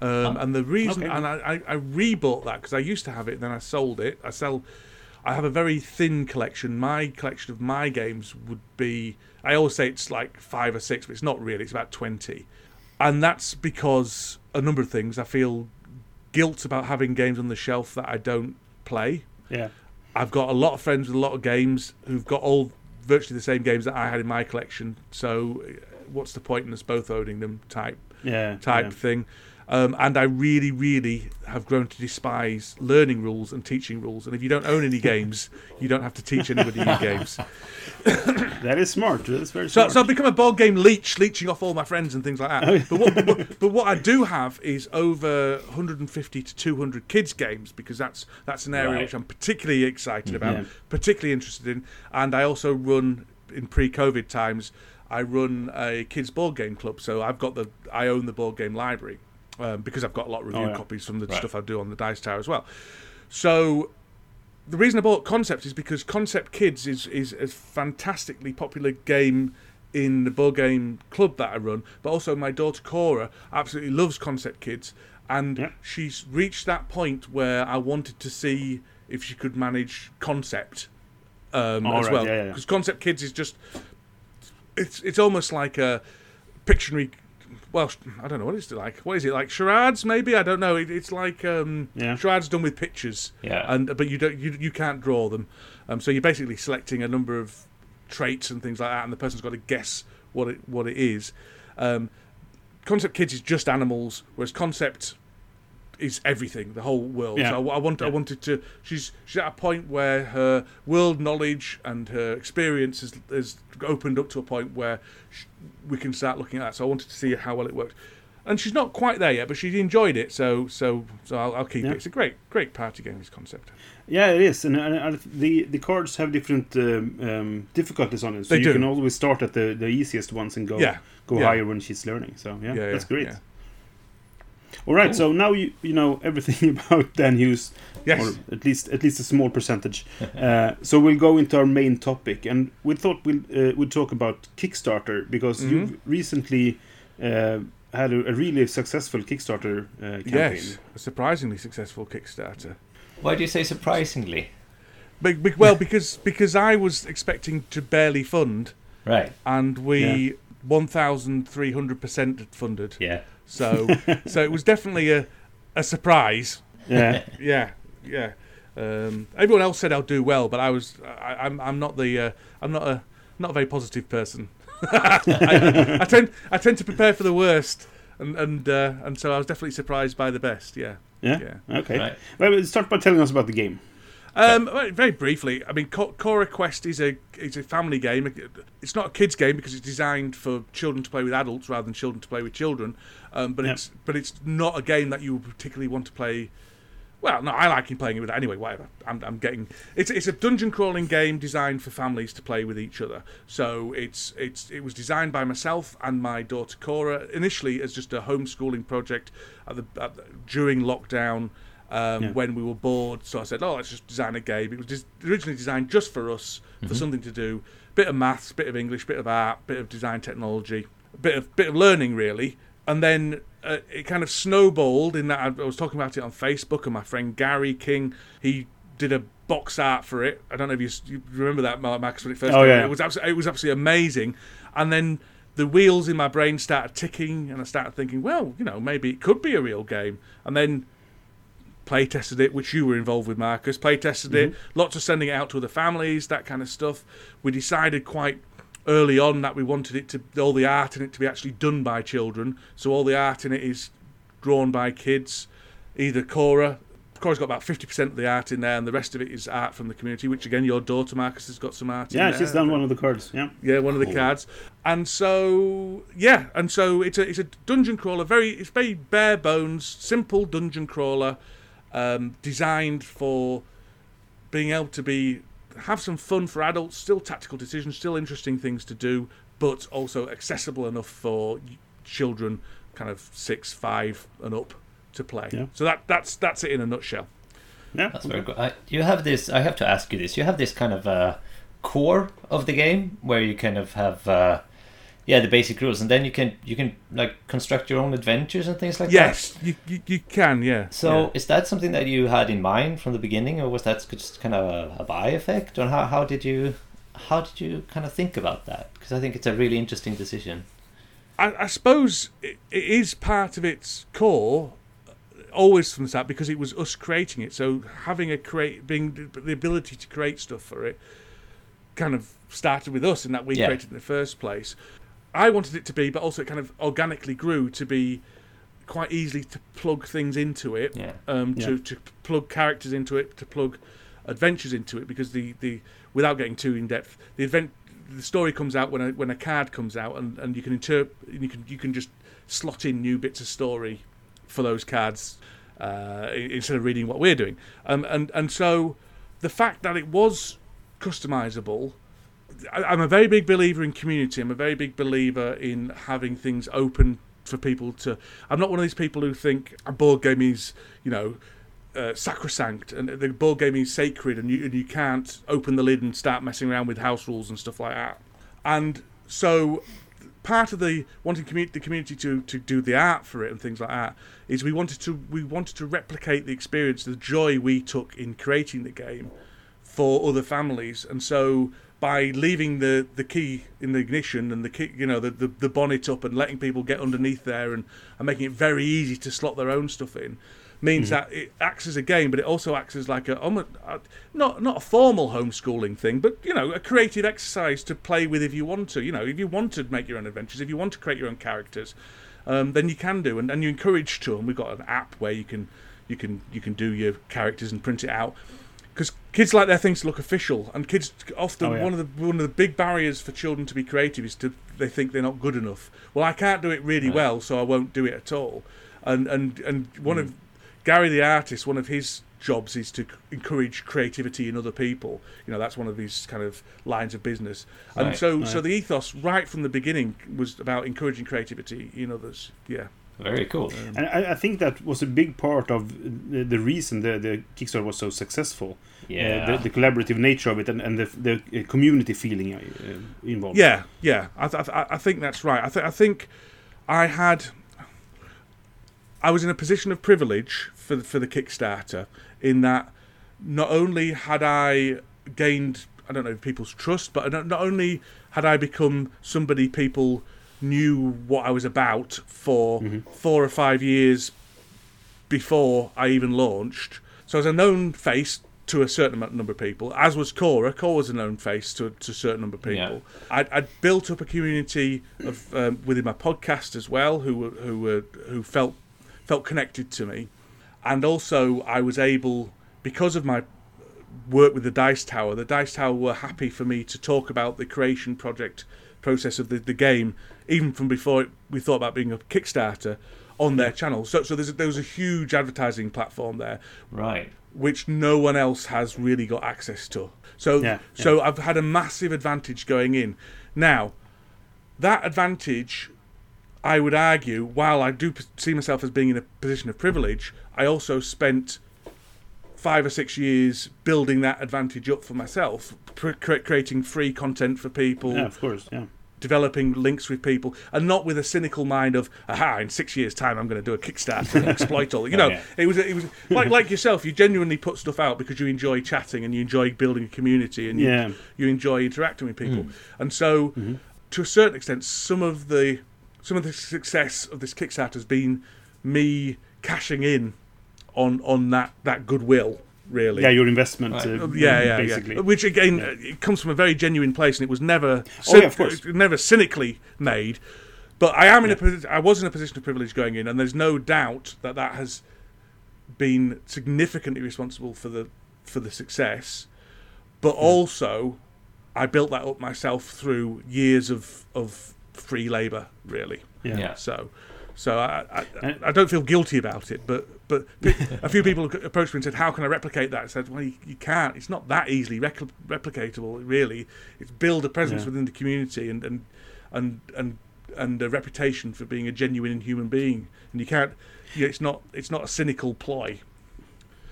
Speaker 3: Um, and the reason,
Speaker 1: Okay.
Speaker 3: and I, I, I rebought that because I used to have it, then I sold it. I sell, I have a very thin collection. My collection of my games would be, I always say it's like five or six, but it's not really. It's about twenty, and that's because a number of things. I feel guilt about having games on the shelf that I don't play.
Speaker 1: Yeah.
Speaker 3: I've got a lot of friends with a lot of games who've got all virtually the same games that I had in my collection. So, what's the point in us both owning them? Type
Speaker 1: Yeah.
Speaker 3: type
Speaker 1: yeah.
Speaker 3: thing. Um, and I really, really have grown to despise learning rules and teaching rules. And if you don't own any games, you don't have to teach anybody your games. (laughs)
Speaker 1: That is smart. That is very
Speaker 3: So,
Speaker 1: smart.
Speaker 3: so I've become a board game leech, leeching off all my friends and things like that. but, what, but, (laughs) but what I do have is over 150 to 200 kids games because that's that's an area
Speaker 2: Right.
Speaker 3: which I'm particularly excited about,
Speaker 1: Yeah.
Speaker 3: particularly interested in, and I also run in pre-COVID times. I run a kids board game club, so I've got the I own the board game library um, because I've got a lot of review
Speaker 1: Oh, yeah.
Speaker 3: copies from the
Speaker 2: Right.
Speaker 3: stuff I do on the Dice Tower as well. So the reason I bought Concept is because Concept Kids is is a fantastically popular game in the board game club that I run, but also my daughter Cora absolutely loves Concept Kids, and
Speaker 1: Yeah.
Speaker 3: she's reached that point where I wanted to see if she could manage Concept um, as
Speaker 1: right,
Speaker 3: well,
Speaker 1: yeah, yeah,
Speaker 3: because Concept Kids is just it's it's almost like a Pictionary. Well, I don't know what is it like. What is it like? Charades, maybe? I don't know. It, it's like um,
Speaker 1: Yeah.
Speaker 3: charades done with pictures
Speaker 2: Yeah.
Speaker 3: and but you don't you, you can't draw them um, so you're basically selecting a number of traits and things like that and the person's got to guess what it what it is um, concept kids is just animals whereas concept is everything the whole world
Speaker 1: Yeah.
Speaker 3: so I, I want I wanted to she's she's at a point where her world knowledge and her experience has, has opened up to a point where sh we can start looking at that so I wanted to see how well it worked and she's not quite there yet, but she enjoyed it, so so so I'll, I'll keep
Speaker 1: Yeah.
Speaker 3: it. It's a great great party game. This concept.
Speaker 1: Yeah, it is, and, and, and the the cards have different um, um, difficulties on it. So
Speaker 3: They
Speaker 1: you
Speaker 3: do.
Speaker 1: can always start at the, the easiest ones and go
Speaker 3: Yeah,
Speaker 1: go
Speaker 3: yeah.
Speaker 1: higher when she's learning. So yeah,
Speaker 3: Yeah,
Speaker 1: that's
Speaker 3: yeah,
Speaker 1: great.
Speaker 3: Yeah.
Speaker 1: All right,
Speaker 2: Cool.
Speaker 1: so now you you know everything (laughs) about Dan Hughes,
Speaker 3: Yes.
Speaker 1: or at least at least a small percentage. uh, so we'll go into our main topic, and we thought we'll uh, we'd talk about Kickstarter because
Speaker 3: Mhm.
Speaker 1: you've recently uh, had a, a really successful Kickstarter uh, campaign.
Speaker 3: Yes, a surprisingly successful Kickstarter.
Speaker 2: Why do you say surprisingly?
Speaker 3: But, but, well, because because I was expecting to barely fund,
Speaker 2: Right.
Speaker 3: and we one thousand three hundred percent funded.
Speaker 2: Yeah.
Speaker 3: So so it was definitely a a surprise.
Speaker 1: Yeah, (laughs)
Speaker 3: Yeah, yeah. Um, everyone else said I'll do well, but I was I, I'm I'm not the uh, I'm not a not a very positive person. (laughs) I, I tend I tend to prepare for the worst and and uh, and so I was definitely surprised by the best. Yeah.
Speaker 1: Yeah.
Speaker 3: Yeah.
Speaker 1: Okay.
Speaker 2: Right.
Speaker 1: Well, start by telling us about the game.
Speaker 3: Um, well, very briefly, I mean, Co- Cora Quest is a is a family game. It's not a kids game because it's designed for children to play with adults rather than children to play with children. Um, but
Speaker 1: Yeah.
Speaker 3: it's but it's not a game that you would particularly want to play. Well, no, I like playing it with anyway. Whatever. I'm, I'm getting it's it's a dungeon crawling game designed for families to play with each other. So it's it's it was designed by myself and my daughter Cora initially as just a homeschooling project at the, at the during lockdown um,
Speaker 1: Yeah.
Speaker 3: when we were bored. So I said, "Oh, let's just design a game." It was just originally designed just for us, for something to do. Bit of maths, bit of English, bit of art, bit of design technology, bit of bit of learning really. And then uh, it kind of snowballed in that I, I was talking about it on Facebook, and my friend Gary King he did a box art for it. I don't know if you, you remember that, Mark, Max, when it first
Speaker 1: Oh,
Speaker 3: came out.
Speaker 1: yeah.
Speaker 3: It was absolutely, it was absolutely amazing. And then the wheels in my brain started ticking, and I started thinking, well, you know, maybe it could be a real game. And then play tested it, which you were involved with, Marcus. Play tested it, lots of sending it out to other families, that kind of stuff. We decided quite early on that we wanted it to all the art in it to be actually done by children. So all the art in it is drawn by kids. Either Cora, Cora's got about fifty percent of the art in there, and the rest of it is art from the community. Which again, your daughter Marcus has got some art.
Speaker 1: Yeah,
Speaker 3: in there.
Speaker 1: she's done one of the cards. Yeah.
Speaker 3: Yeah, one of the
Speaker 2: Cool.
Speaker 3: cards, and so yeah, and so it's a it's a dungeon crawler. Very it's very bare bones, simple dungeon crawler, um, designed for being able to be have some fun for adults. Still tactical decisions, still interesting things to do, but also accessible enough for children, kind of six, five, and up to play.
Speaker 1: Yeah.
Speaker 3: So that that's that's it in a nutshell.
Speaker 1: Yeah.
Speaker 2: That's very good. I, you have this. I have to ask you this. You have this kind of uh, core of the game where you kind of have, uh, yeah, the basic rules, and then you can you can like construct your own adventures and things like that.
Speaker 3: Yes, you, you you can. Yeah.
Speaker 2: So
Speaker 3: yeah.
Speaker 2: is that something that you had in mind from the beginning, or was that just kind of a, a by effect, or how how did you how did you kind of think about that? Because I think it's a really interesting decision.
Speaker 3: I, I suppose it, it is part of its core always from the start because it was us creating it. So having a create, being the ability to create stuff for it, kind of started with us in that we
Speaker 2: Yeah.
Speaker 3: created it in the first place. I wanted it to be, but also it kind of organically grew to be quite easily to plug things into it
Speaker 2: Yeah.
Speaker 3: um, to,
Speaker 1: Yeah.
Speaker 3: to plug characters into it, to plug adventures into it, because the, the without getting too in depth, the event the story comes out when a when a card comes out, and, and you can interpret you can you can just slot in new bits of story for those cards uh, instead of reading what we're doing, um, and and so the fact that it was customizable. I'm a very big believer in community. I'm a very big believer in having things open for people to. I'm not one of these people who think a board game is, you know, uh, sacrosanct and the board game is sacred and you and you can't open the lid and start messing around with house rules and stuff like that. And so part of the wanting commu- the community to, to do the art for it and things like that is we wanted to we wanted to replicate the experience, the joy we took in creating the game for other families, and so by leaving the, the key in the ignition and the key, you know, the, the, the bonnet up and letting people get underneath there and, and making it very easy to slot their own stuff in, means that it acts as a game, but it also acts as like a not not a formal homeschooling thing, but you know, a creative exercise to play with if you want to. You know, if you want to make your own adventures, if you want to create your own characters, um, then you can do, and, and you're encouraged to. And we've got an app where you can you can you can do your characters and print it out because kids like their things to look official, and kids often
Speaker 1: Oh, yeah.
Speaker 3: one of the one of the big barriers for children to be creative is to they think they're not good enough. Well, I can't do it really
Speaker 2: Right.
Speaker 3: well, so I won't do it at all. And and and one
Speaker 1: Hmm.
Speaker 3: of Gary the artist, one of his jobs is to encourage creativity in other people. You know, that's one of his kind of lines of business. And
Speaker 2: Right,
Speaker 3: so so
Speaker 1: right.
Speaker 3: the ethos right from the beginning was about encouraging creativity in others. Yeah.
Speaker 2: Very cool.
Speaker 1: And I, I think that was a big part of the, the reason the, the Kickstarter was so successful.
Speaker 2: Yeah.
Speaker 1: Uh, the, the collaborative nature of it and, and the, the uh, community feeling uh, involved.
Speaker 3: Yeah, yeah. I, th- I, I think that's right. I, th- I think I had. I was in a position of privilege for the, for the Kickstarter in that not only had I gained I don't know people's trust, but not, not only had I become somebody people knew what I was about for four or five years before I even launched. So I was a known face to a certain number of people, as was Cora. Cora was a known face to, to a certain number of people. I'd, I'd built up a community of um, within my podcast as well, who were who were who felt felt connected to me, and also I was able because of my work with the Dice Tower. The Dice Tower were happy for me to talk about the creation project process of the, the game, even from before it, we thought about being a Kickstarter on their hmm. channel. So, so there's a, there was a huge advertising platform there,
Speaker 2: Right.
Speaker 3: which no one else has really got access to. So,
Speaker 1: Yeah,
Speaker 3: so I've had a massive advantage going in. Now, that advantage, I would argue, while I do see myself as being in a position of privilege, I also spent five or six years building that advantage up for myself, pr- cre- creating free content for people,
Speaker 1: Yeah, of course. Yeah.
Speaker 3: Developing links with people, and not with a cynical mind of, aha, in six years' time I'm going to do a Kickstarter and exploit all. You (laughs) oh, know,
Speaker 2: Yeah.
Speaker 3: it was it was like like yourself. You genuinely put stuff out because you enjoy chatting and you enjoy building a community and you,
Speaker 1: Yeah.
Speaker 3: you enjoy interacting with people. Mm. And so, mm-hmm. to a certain extent, some of the some of the success of this Kickstarter has been me cashing in on on that that goodwill. Really,
Speaker 1: Yeah, your investment.
Speaker 2: Right.
Speaker 1: Uh,
Speaker 3: yeah, yeah,
Speaker 1: basically.
Speaker 3: yeah. Which again, uh it comes from a very genuine place, and it was never,
Speaker 1: Oh, yeah, of course.
Speaker 3: never cynically made. But I am in a position. I was in a position of privilege going in, and there's no doubt that that has been significantly responsible for the for the success. But also, I built that up myself through years of of free labour, really.
Speaker 1: Yeah.
Speaker 2: Yeah.
Speaker 3: So, so I, I, I don't feel guilty about it, but but a few people (laughs) approached me and said, "How can I replicate that?" I said, "Well, you, you can't. It's not that easily rec- replicatable, really. It's build a presence
Speaker 1: Yeah.
Speaker 3: within the community and and and and and a reputation for being a genuine human being, and you can't. You, it's not. It's not a cynical ploy.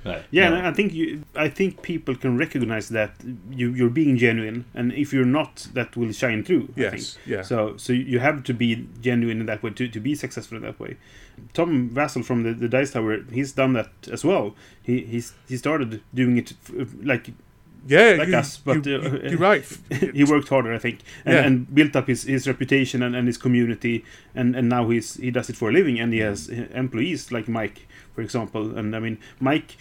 Speaker 2: Right.
Speaker 1: Yeah,
Speaker 2: No.
Speaker 1: and I think you, I think people can recognize that you you're being genuine, and if you're not, that will shine through. I
Speaker 3: Yes,
Speaker 1: think.
Speaker 3: yeah.
Speaker 1: So so you have to be genuine in that way to, to be successful in that way. Tom Vasel from the, the Dice Tower, he's done that as well. He he's he started doing it like
Speaker 3: Yeah,
Speaker 1: Like
Speaker 3: you,
Speaker 1: us, but,
Speaker 3: you,
Speaker 1: uh,
Speaker 3: you, you're right. (laughs)
Speaker 1: he worked harder, I think, and,
Speaker 3: Yeah.
Speaker 1: and built up his, his reputation and, and his community, and, and now he's he does it for a living, and he has uh, employees like Mike, for example, and I mean Mike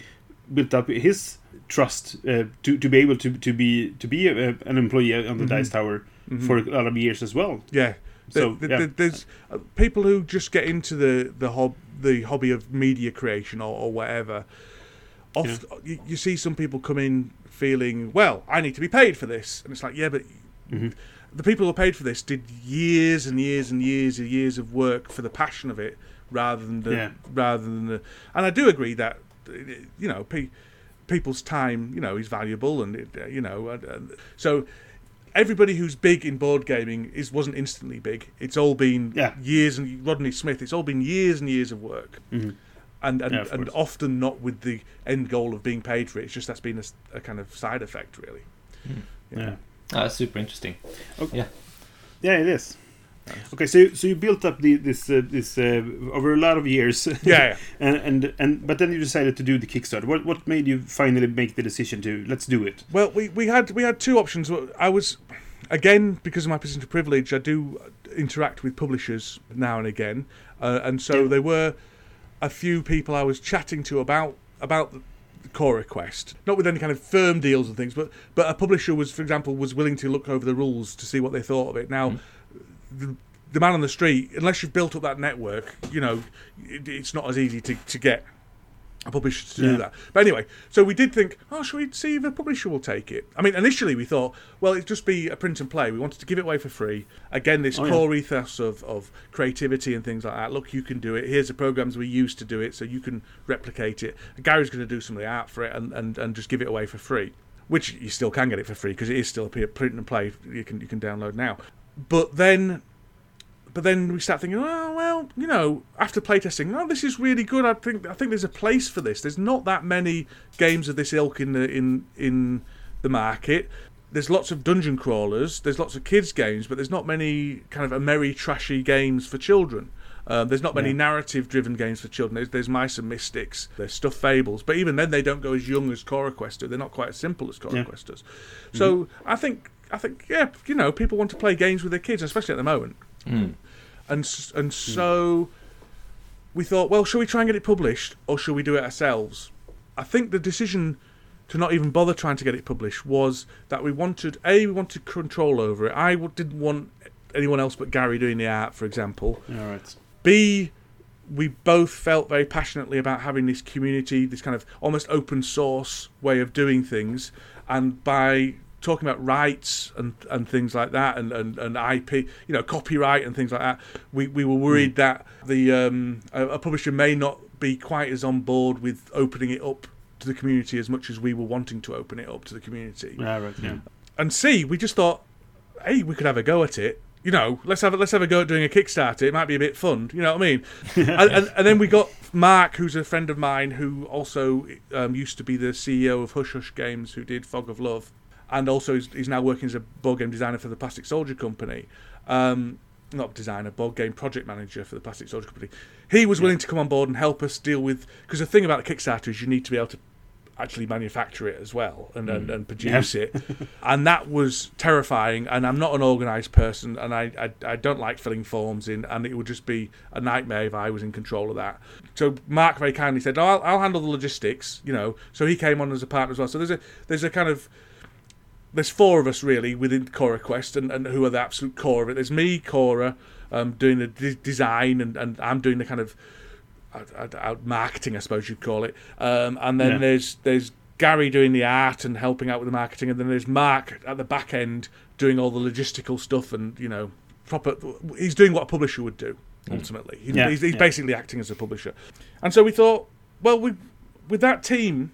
Speaker 1: built up his trust uh, to to be able to to be to be a, an employee on the Dice Tower for a lot of years as well.
Speaker 3: Yeah.
Speaker 1: So,
Speaker 3: There- there-
Speaker 1: yeah.
Speaker 3: there's uh, people who just get into the the hob the hobby of media creation or, or whatever. Oft, you, you see some people come in feeling, well, I need to be paid for this, and it's like, yeah, but
Speaker 1: Mm-hmm.
Speaker 3: the people who are paid for this did years and years and years and years of work for the passion of it, rather than the
Speaker 1: Yeah.
Speaker 3: rather than the. And I do agree that you know pe- people's time, you know, is valuable, and it, you know, and, and so everybody who's big in board gaming is wasn't instantly big. It's all been
Speaker 1: Yeah.
Speaker 3: years and Rodney Smith. It's all been years and years of work, and and,
Speaker 1: Yeah, of
Speaker 3: and often not with the end goal of being paid for it. It's just that's been a kind of side effect, really.
Speaker 1: Yeah.
Speaker 2: Ah, that's super interesting.
Speaker 1: Okay.
Speaker 2: Yeah.
Speaker 1: Yeah, it is. Okay, so so you built up the, this uh, this uh, over a lot of years. (laughs)
Speaker 3: Yeah, yeah.
Speaker 1: and and and but then you decided to do the Kickstarter. What what made you finally make the decision to let's do it?
Speaker 3: Well, we, we had we had two options. I was again because of my position of privilege, I do interact with publishers now and again, uh, and so
Speaker 1: Yeah.
Speaker 3: there were a few people I was chatting to about about the Cora Quest, not with any kind of firm deals and things, but but a publisher was, for example, was willing to look over the rules to see what they thought of it. Now. Hmm. The, the man on the street, unless you've built up that network, you know, it, it's not as easy to, to get a publisher to do
Speaker 1: Yeah.
Speaker 3: that. But anyway, so we did think, oh, should we see if a publisher will take it? I mean, initially we thought, well, it'd just be a print and play. We wanted to give it away for free. Again, this
Speaker 1: Oh, yeah.
Speaker 3: core ethos of, of creativity and things like that. Look, you can do it. Here's the programs we use to do it, so you can replicate it. Gary's going to do some of the art for it and, and, and just give it away for free. Which you still can get it for free because it is still a print and play. You can you can download now. But then but then we start thinking, oh well, you know, after playtesting, oh, this is really good. I think I think there's a place for this. There's not that many games of this ilk in the in in the market. There's lots of dungeon crawlers. There's lots of kids games, but there's not many kind of Ameritrashy games for children. Um, there's not many
Speaker 1: Yeah.
Speaker 3: narrative-driven games for children. There's, there's Mice and Mystics. There's Stuffed Fables, but even then, they don't go as young as Cora Quest do. They're not quite as simple as Cora
Speaker 1: Yeah.
Speaker 3: Quest does. So I think I think yeah, you know, people want to play games with their kids, especially at the moment Mm. and and so we thought, well, shall we try and get it published, or shall we do it ourselves? I think the decision to not even bother trying to get it published was that we wanted a we wanted control over it. I didn't want anyone else but Gary doing the art, for example.
Speaker 1: All right.
Speaker 3: B, we both felt very passionately about having this community, this kind of almost open source way of doing things, and by talking about rights and, and things like that and, and, and IP, you know, copyright and things like that, we, we were worried that the um, a, a publisher may not be quite as on board with opening it up to the community as much as we were wanting to open it up to the community
Speaker 1: All right. Yeah.
Speaker 3: and C, we just thought, hey, we could have a go at it. You know, let's have a, let's have a go at doing a Kickstarter. It might be a bit fun. You know what I mean? (laughs) and, and, and then we got Mark, who's a friend of mine, who also um, used to be the CEO of Hush Hush Games, who did Fog of Love, and also is, he's now working as a board game designer for the Plastic Soldier Company. Um, not designer, board game project manager for the Plastic Soldier Company. He was willing to come on board and help us deal with because the thing about Kickstarter is you need to be able to actually manufacture it as well and, and, and produce it. (laughs) and that was terrifying. And I'm not an organised person and I, I, I don't like filling forms in. And it would just be a nightmare if I was in control of that. So Mark very kindly said, oh, I'll, I'll handle the logistics, you know. So he came on as a partner as well. So there's a, there's a kind of there's four of us really within Cora Quest, and, and who are the absolute core of it. There's me, Cora, um, doing the de- design, and, and I'm doing the kind of out, out marketing, I suppose you'd call it. Um, and then
Speaker 1: Yeah.
Speaker 3: there's there's Gary doing the art and helping out with the marketing, and then there's Mark at the back end doing all the logistical stuff, and you know, proper. He's doing what a publisher would do ultimately. He-
Speaker 1: Yeah,
Speaker 3: he's he's
Speaker 1: yeah.
Speaker 3: basically acting as a publisher, and so we thought, well, we with that team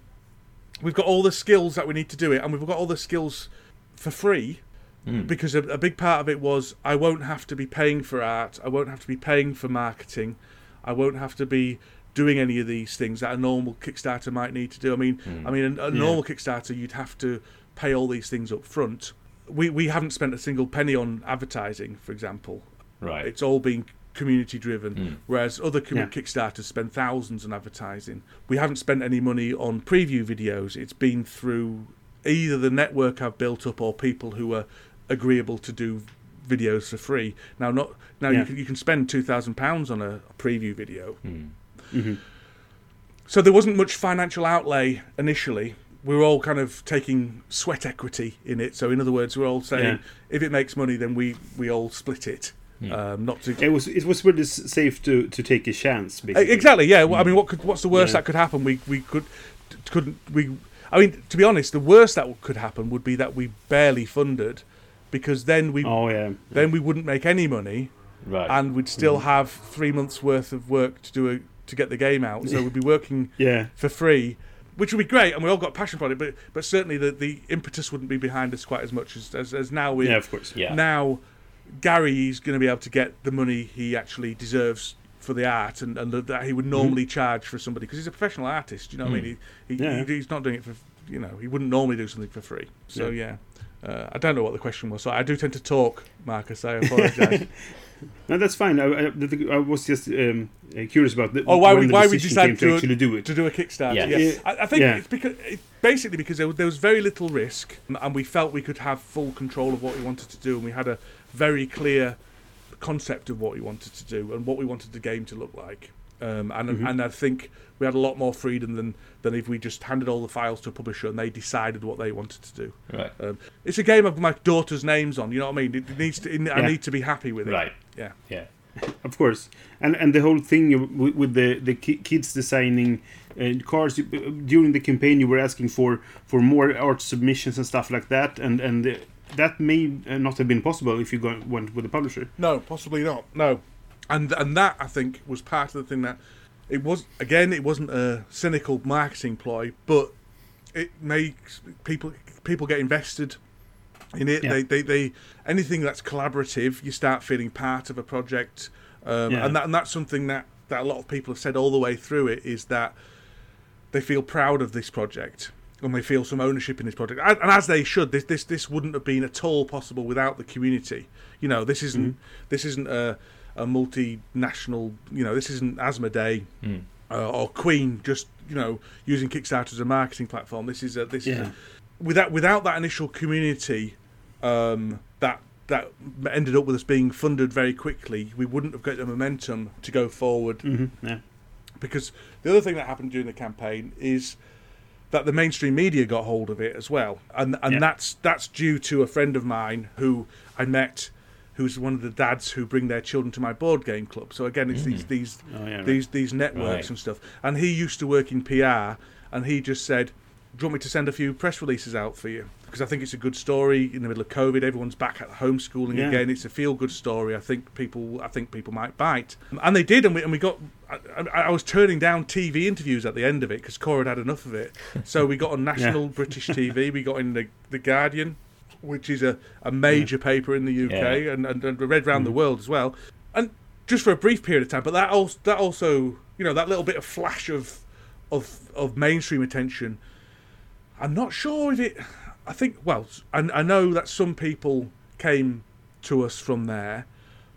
Speaker 3: we've got all the skills that we need to do it, and we've got all the skills for free. Hmm. Because a, a big part of it was I won't have to be paying for art, I won't have to be paying for marketing, I won't have to be doing any of these things that a normal Kickstarter might need to do. I mean, hmm. I mean, a, a normal Kickstarter you'd have to pay all these things up front. We we haven't spent a single penny on advertising, for example.
Speaker 2: Right.
Speaker 3: It's all been community driven, hmm. whereas other com-
Speaker 1: Yeah.
Speaker 3: Kickstarters spend thousands on advertising. We haven't spent any money on preview videos. It's been through either the network I've built up or people who are agreeable to do videos for free. Now, not now
Speaker 1: Yeah.
Speaker 3: you can you can spend two thousand pounds on a preview video. Hmm. Mm-hmm. So there wasn't much financial outlay initially. We were all kind of taking sweat equity in it. So in other words, we're all saying
Speaker 1: Yeah.
Speaker 3: if it makes money, then we we all split it. Hmm. Um, not to
Speaker 1: It was it was really s- safe to to take a chance. Basically.
Speaker 3: Exactly. Yeah. Well, I mean, hmm. what could what's the worst
Speaker 1: Yeah.
Speaker 3: that could happen? We we could couldn't we. I mean, to be honest, the worst that could happen would be that we barely funded, because then we
Speaker 1: Oh yeah.
Speaker 3: then we wouldn't make any money,
Speaker 2: Right.
Speaker 3: and we'd still mm-hmm. have three months worth of work to do a, to get the game out. So we'd be working (laughs)
Speaker 1: Yeah.
Speaker 3: for free, which would be great, and we all got passion for it. But but certainly the, the impetus wouldn't be behind us quite as much as as, as now we
Speaker 1: Yeah. Of course.
Speaker 2: yeah.
Speaker 3: now Gary's going to be able to get the money he actually deserves for the art and, and that he would normally charge for somebody because he's a professional artist you know what I mean? He, he,
Speaker 1: Yeah.
Speaker 3: he, he's not doing it for you know he wouldn't normally do something for free. So yeah, Uh, I don't know what the question was so I do tend to talk Marcus I apologise (laughs)
Speaker 1: No, that's fine. I, I, I was just um, uh, curious about the,
Speaker 3: oh why we why we decided to,
Speaker 1: actually do it.
Speaker 3: to do a Kickstarter
Speaker 2: Yes.
Speaker 3: yeah,
Speaker 1: Yeah.
Speaker 3: I, I think
Speaker 1: Yeah.
Speaker 3: it's because it, basically because there, was- there was very little risk and we felt we could have full control of what we wanted to do and we had a very clear concept of what we wanted to do and what we wanted the game to look like. Um, and
Speaker 1: Mm-hmm.
Speaker 3: and I think we had a lot more freedom than than if we just handed all the files to a publisher and they decided what they wanted to do.
Speaker 2: Right.
Speaker 3: Um, it's a game of my daughter's names on. You know what I mean? It needs to. I
Speaker 1: Yeah.
Speaker 3: need to be happy with it.
Speaker 2: Right.
Speaker 3: Yeah.
Speaker 2: Yeah.
Speaker 1: Of course, and and the whole thing with, with the the ki- kids designing uh, cars you- during the campaign, you were asking for for more art submissions and stuff like that, and and uh, that may uh, not have been possible if you go, went with the publisher.
Speaker 3: No, possibly not. No, and and that I think was part of the thing that it was. Again, it wasn't a cynical marketing ploy, but it makes people people get invested in it.
Speaker 1: Yeah.
Speaker 3: They, they they anything that's collaborative, you start feeling part of a project, um,
Speaker 1: Yeah.
Speaker 3: and that and that's something that that a lot of people have said all the way through it is that they feel proud of this project and they feel some ownership in this project, and, as they should. This this this wouldn't have been at all possible without the community. You know, this isn't this isn't a a multinational. You know, this isn't Asmodee uh, or Queen just you know using Kickstarter as a marketing platform. This is a, this is a, without without that initial community um, that that ended up with us being funded very quickly. We wouldn't have got the momentum to go forward
Speaker 1: hmm Yeah.
Speaker 3: because the other thing that happened during the campaign is that the mainstream media got hold of it as well, and and
Speaker 1: Yeah.
Speaker 3: that's that's due to a friend of mine who I met, who's one of the dads who bring their children to my board game club. So again, it's these these
Speaker 1: Oh, yeah, right.
Speaker 3: these these networks
Speaker 2: Right.
Speaker 3: and stuff. And he used to work in PR, and he just said, "Do you want me to send a few press releases out for you?" Because I think it's a good story in the middle of COVID. Everyone's back at homeschooling
Speaker 1: Yeah.
Speaker 3: again. It's a feel-good story. I think people, I think people might bite, and they did. And we and we got. I, I was turning down TV interviews at the end of it because Cora had had enough of it. So we got on (laughs) national British TV. We got in the the Guardian, which is a, a major paper in the UK,
Speaker 2: Yeah.
Speaker 3: and, and, and read around the mm. world as well. And just for a brief period of time, but that also that also you know that little bit of flash of of of mainstream attention. I'm not sure if it. I think well, I, I know that some people came to us from there,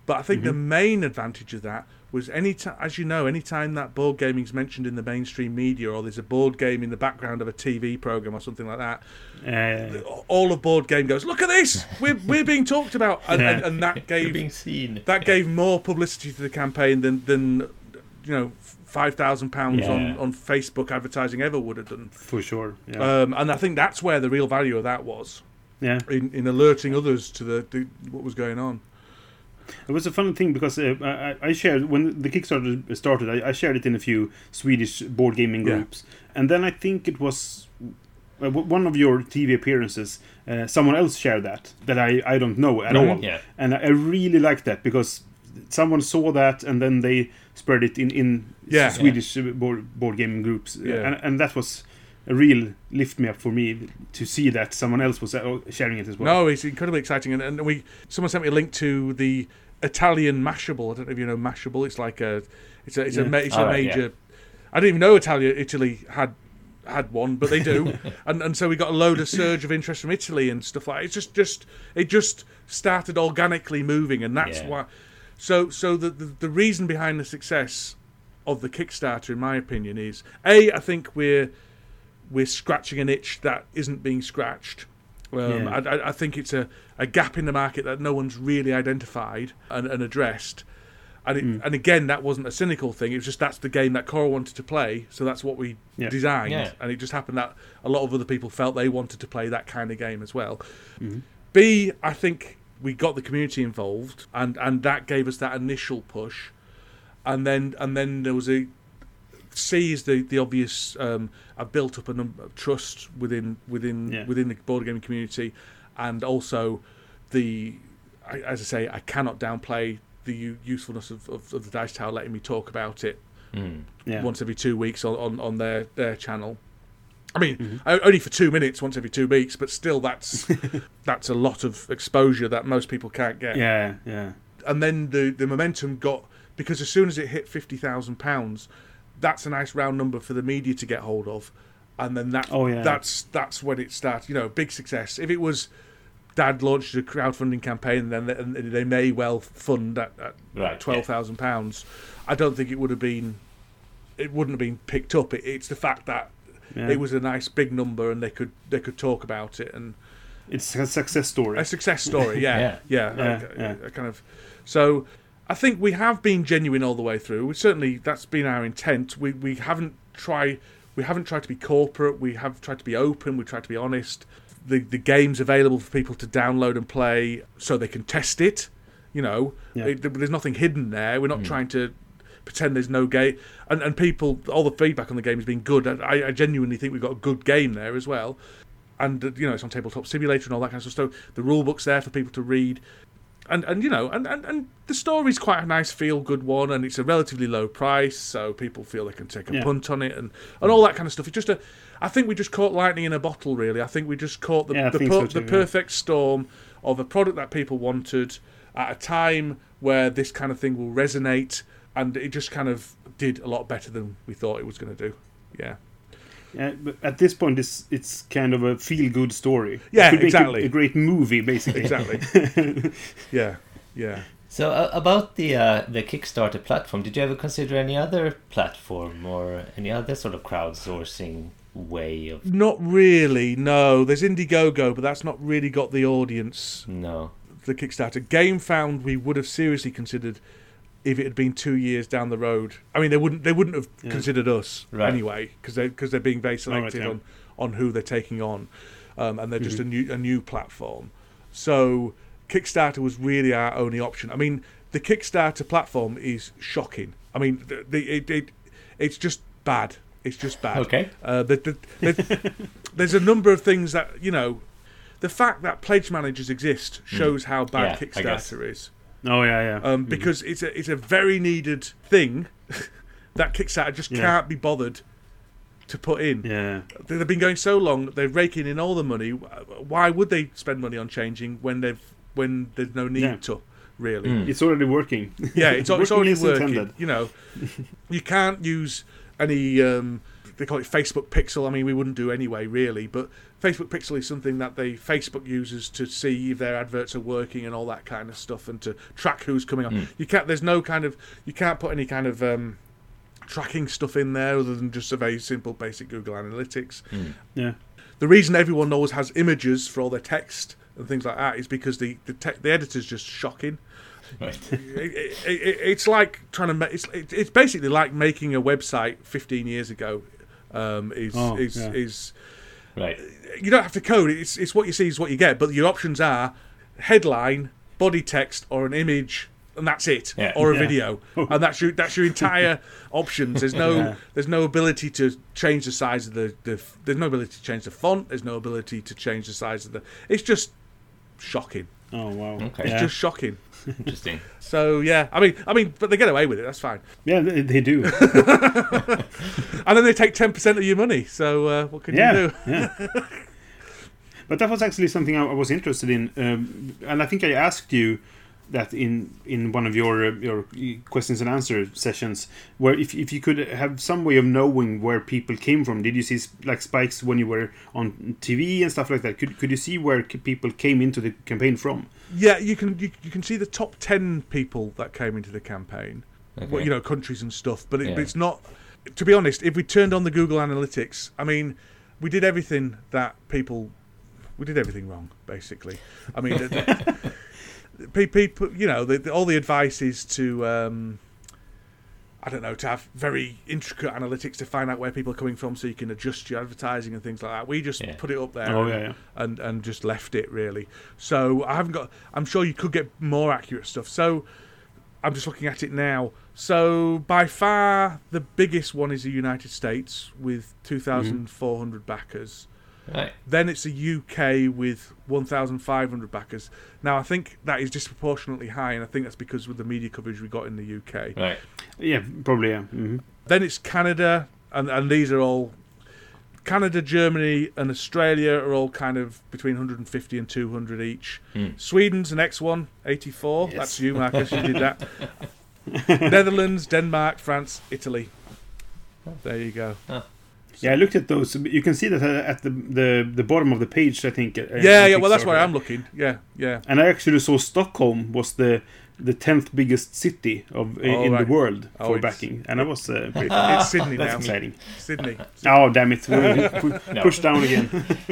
Speaker 3: but I think the main advantage of that was any time, as you know, any time that board gaming's mentioned in the mainstream media or there's a board game in the background of a TV program or something like that,
Speaker 1: Uh,
Speaker 3: all of board game goes, look at this, we're we're being talked about, and, and, and that (laughs) gave
Speaker 2: being seen.
Speaker 3: that gave more publicity to the campaign than than you know five thousand pounds on on Facebook advertising ever would have done.
Speaker 1: for sure. Yeah.
Speaker 3: Um, and I think that's where the real value of that was
Speaker 1: yeah.
Speaker 3: in, in alerting others to the, the what was going on.
Speaker 1: It was a fun thing because uh, I, I shared when the Kickstarter started. I, I shared it in a few Swedish board gaming
Speaker 3: Yeah.
Speaker 1: groups, and then I think it was uh, one of your TV appearances. Uh, someone else shared that that I, I don't know at
Speaker 3: Mhm.
Speaker 1: all,
Speaker 2: Yeah.
Speaker 1: and I really liked that because someone saw that and then they spread it in in
Speaker 3: Yeah.
Speaker 1: Swedish uh board board gaming groups,
Speaker 3: Yeah.
Speaker 1: and, and that was a real lift me up for me to see that someone else was uh, sharing it as well.
Speaker 3: No, it's incredibly exciting, and, and we someone sent me a link to the Italian Mashable. I don't know if you know Mashable. It's like a it's a it's a
Speaker 1: Yeah.
Speaker 3: ma- it's
Speaker 2: All
Speaker 3: a
Speaker 2: right,
Speaker 3: major. I didn't even know Italy Italy had had one, but they do, (laughs) and and so we got a load of surge of interest from Italy and stuff like. It's just just it just started organically moving, and that's
Speaker 2: Yeah.
Speaker 3: why. So so the, the the reason behind the success of the Kickstarter, in my opinion, is a I think we're we're scratching an itch that isn't being scratched. Um,
Speaker 1: Yeah.
Speaker 3: I, I, I think it's a, a gap in the market that no one's really identified and, and addressed. And it, and again, that wasn't a cynical thing. It was just that's the game that Cora wanted to play, so that's what we
Speaker 1: Yeah.
Speaker 3: designed.
Speaker 2: Yeah.
Speaker 3: And it just happened that a lot of other people felt they wanted to play that kind of game as well. B, I think we got the community involved, and, and that gave us that initial push. And then and then there was a C is the the obvious. Um, I've built up a number of trust within within
Speaker 1: Yeah.
Speaker 3: within the board gaming community, and also the I, as I say, I cannot downplay the u- usefulness of, of, of the Dice Tower letting me talk about it
Speaker 2: Mm.
Speaker 1: yeah.
Speaker 3: once every two weeks on, on, on their, their channel. I mean,
Speaker 1: Mm-hmm.
Speaker 3: only for two minutes once every two weeks, but still, that's (laughs) that's a lot of exposure that most people can't get
Speaker 1: yeah, yeah.
Speaker 3: and then the the momentum got because as soon as it hit fifty thousand pounds, that's a nice round number for the media to get hold of, and then that
Speaker 1: Oh, yeah.
Speaker 3: that's that's when it starts. You know, big success. If it was Dad launched a crowdfunding campaign, then they, and they may well fund at, at
Speaker 2: Right,
Speaker 3: twelve thousand pounds. I don't think it would have been. It wouldn't have been picked up. It, it's the fact that
Speaker 1: Yeah.
Speaker 3: it was a nice big number, and they could they could talk about it and
Speaker 1: It's a success story.
Speaker 3: a success story. (laughs) Yeah,
Speaker 2: Yeah.
Speaker 3: yeah,
Speaker 1: Yeah,
Speaker 3: a- uh,
Speaker 1: yeah.
Speaker 3: a kind of. So, I think we have been genuine all the way through. We certainly that's been our intent. We we haven't tried we haven't tried to be corporate. We have tried to be open. We tried to be honest. The the game's available for people to download and play, so they can test it. You know,
Speaker 1: Yeah.
Speaker 3: It- there's nothing hidden there. We're not hmm. trying to pretend there's no game. And and people, all the feedback on the game has been good. I, I genuinely think we've got a good game there as well and uh, you know it's on tabletop simulator and all that kind of stuff. So the rule book's there for people to read, and and you know and and, and the story's quite a nice feel good one, and it's a relatively low price, so people feel they can take a
Speaker 1: Yeah.
Speaker 3: punt on it and and all that kind of stuff. It's just a, I think we just caught lightning in a bottle. Really, I think we just caught the
Speaker 1: Yeah,
Speaker 3: the, per-
Speaker 1: so too,
Speaker 3: the
Speaker 1: yeah.
Speaker 3: perfect storm of a product that people wanted at a time where this kind of thing will resonate, and it just kind of did a lot better than we thought it was going to do. Yeah.
Speaker 1: Yeah, but at this point, it's it's kind of a feel good story.
Speaker 3: Yeah,
Speaker 1: It could make a-
Speaker 3: exactly.
Speaker 1: A, great movie, basically.
Speaker 3: Exactly. (laughs) yeah. Yeah.
Speaker 2: So uh, about the uh, the Kickstarter platform, did you ever consider any other platform or any other sort of crowdsourcing way of?
Speaker 3: Not really. No, there's Indiegogo, but that's not really got the audience.
Speaker 2: No.
Speaker 3: The Kickstarter Gamefound we would have seriously considered if it had been two years down the road. I mean, they wouldn't. They wouldn't have
Speaker 1: Yeah.
Speaker 3: considered us
Speaker 2: Right.
Speaker 3: anyway because they because they're being very selective on on who they're taking on, um, and they're just a new a new platform. So Kickstarter was really our only option. I mean, the Kickstarter platform is shocking. I mean, the, the, it, it it's just bad. It's just bad.
Speaker 2: Okay.
Speaker 3: Uh, the, the, the, (laughs) there's a number of things that you know. The fact that pledge managers exist shows how bad.
Speaker 2: Yeah,
Speaker 3: Kickstarter is
Speaker 1: Oh yeah, yeah.
Speaker 3: um, because it's a it's a very needed thing (laughs) that Kickstarter just
Speaker 1: Yeah.
Speaker 3: can't be bothered to put in.
Speaker 1: yeah.
Speaker 3: They- They've been going so long, they're raking in all the money. Why would they spend money on changing when they've when there's no need
Speaker 1: Yeah.
Speaker 3: to really?
Speaker 2: Mm.
Speaker 1: It's already working.
Speaker 3: Yeah, it's, it's
Speaker 1: Working
Speaker 3: already working.
Speaker 1: intended.
Speaker 3: You know, you can't use any. Um, they call it Facebook Pixel. I mean, we wouldn't do anyway, really. But Facebook Pixel is something that they Facebook uses to see if their adverts are working and all that kind of stuff, and to track who's coming on. You can't. There's no kind of. You can't put any kind of. Um, tracking stuff in there other than just a very simple basic Google Analytics.
Speaker 1: Yeah.
Speaker 3: The reason everyone always has images for all their text and things like that is because the the, te- the editor's just shocking
Speaker 2: Right. (laughs)
Speaker 3: it, it, it, it's like trying to make it's, it, it's basically like making a website 15 years ago um, is
Speaker 1: Oh,
Speaker 3: is
Speaker 1: yeah.
Speaker 3: is
Speaker 2: right.
Speaker 3: you don't have to code it's, it's what you see is what you get but your options are headline body text or an image and that's it
Speaker 2: Yeah.
Speaker 3: or a
Speaker 1: Yeah.
Speaker 3: video (laughs) and that's your that's your entire options there's no
Speaker 1: Yeah.
Speaker 3: there's no ability to change the size of the, the there's no ability to change the font there's no ability to change the size of the it's just shocking
Speaker 1: Oh wow.
Speaker 2: Okay.
Speaker 3: it's
Speaker 1: Yeah.
Speaker 3: just shocking
Speaker 2: Interesting. (laughs)
Speaker 3: so yeah i mean i mean but they get away with it that's fine
Speaker 1: Yeah, they, they do. (laughs) (laughs)
Speaker 3: and then they take 10% of your money so uh, what can
Speaker 1: yeah.
Speaker 3: you do
Speaker 1: yeah. But that was actually something I I was interested in, um, and I think I asked you that in in one of your uh, your questions and answer sessions, where if if you could have some way of knowing where people came from. Did you see like spikes when you were on TV and stuff like that? Could could you see where people came into the campaign from?
Speaker 3: Yeah, you can you, you can see the top ten people that came into the campaign.
Speaker 2: Okay.
Speaker 3: Well, you know, countries and stuff, but, it,
Speaker 2: Yeah.
Speaker 3: but it's not. To be honest, if we turned on the Google Analytics, I mean, we did everything that people, we did everything wrong, basically. I mean, (laughs) people, you know, the, the, all the advice is to. Um, I don't know, to have very intricate analytics to find out where people are coming from so you can adjust your advertising and things like that. We just
Speaker 2: Yeah.
Speaker 3: put it up there
Speaker 1: Oh
Speaker 3: and,
Speaker 1: yeah, yeah.
Speaker 3: and, and just left it really. So I haven't got I'm sure you could get more accurate stuff. So I'm just looking at it now. So by far the biggest one is the United States with 2,400 backers.
Speaker 2: Right.
Speaker 3: Then it's the UK with 1,500 backers. Now I think that is disproportionately high, and I think that's because of the media coverage we got in the UK.
Speaker 2: Right.
Speaker 1: Yeah, probably yeah. hmm
Speaker 3: Then it's Canada, and, and these are all Canada, Germany, and Australia are all kind of between 150 and 200 each.
Speaker 2: Hmm.
Speaker 3: Sweden's the next one, 84.
Speaker 1: Yes.
Speaker 3: That's you, Marcus. You did that. (laughs) Netherlands, Denmark, France, Italy. There you go.
Speaker 1: Yeah, I looked at those. You can see that at the the, the bottom of the page. I think. uh,
Speaker 3: yeah, yeah. Well, that's where I'm looking. Yeah, yeah.
Speaker 1: And I actually saw Stockholm was the the tenth biggest city of
Speaker 3: Oh,
Speaker 1: in
Speaker 3: right.
Speaker 1: the world
Speaker 3: Oh,
Speaker 1: for backing, and I was uh, (laughs) pretty
Speaker 3: It's (laughs) Sydney
Speaker 1: that's
Speaker 3: now.
Speaker 1: exciting.
Speaker 3: Sydney.
Speaker 1: Oh damn it! We (laughs) pu-
Speaker 2: No.
Speaker 1: push down again.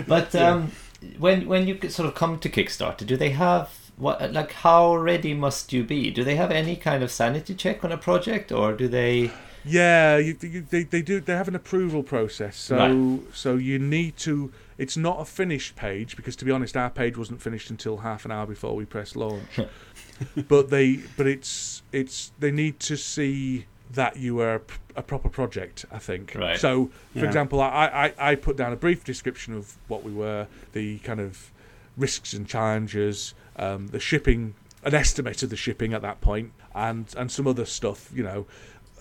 Speaker 2: But um, when when you sort of come to Kickstarter, do they have what like how ready must you be? Do they have any kind of sanity check on a project, or do they?
Speaker 3: Yeah, you, you, they they do. They have an approval process, so
Speaker 2: Right.
Speaker 3: so you need to. It's not a finished page because, to be honest, our page wasn't finished until half an hour before we pressed launch. (laughs) but they, but it's it's they need to see that you are a proper project. I think.
Speaker 2: Right.
Speaker 3: So, for
Speaker 1: Yeah.
Speaker 3: example, I, I I put down a brief description of what we were, the kind of risks and challenges, um, the shipping, an estimate of the shipping at that point, and and some other stuff, you know,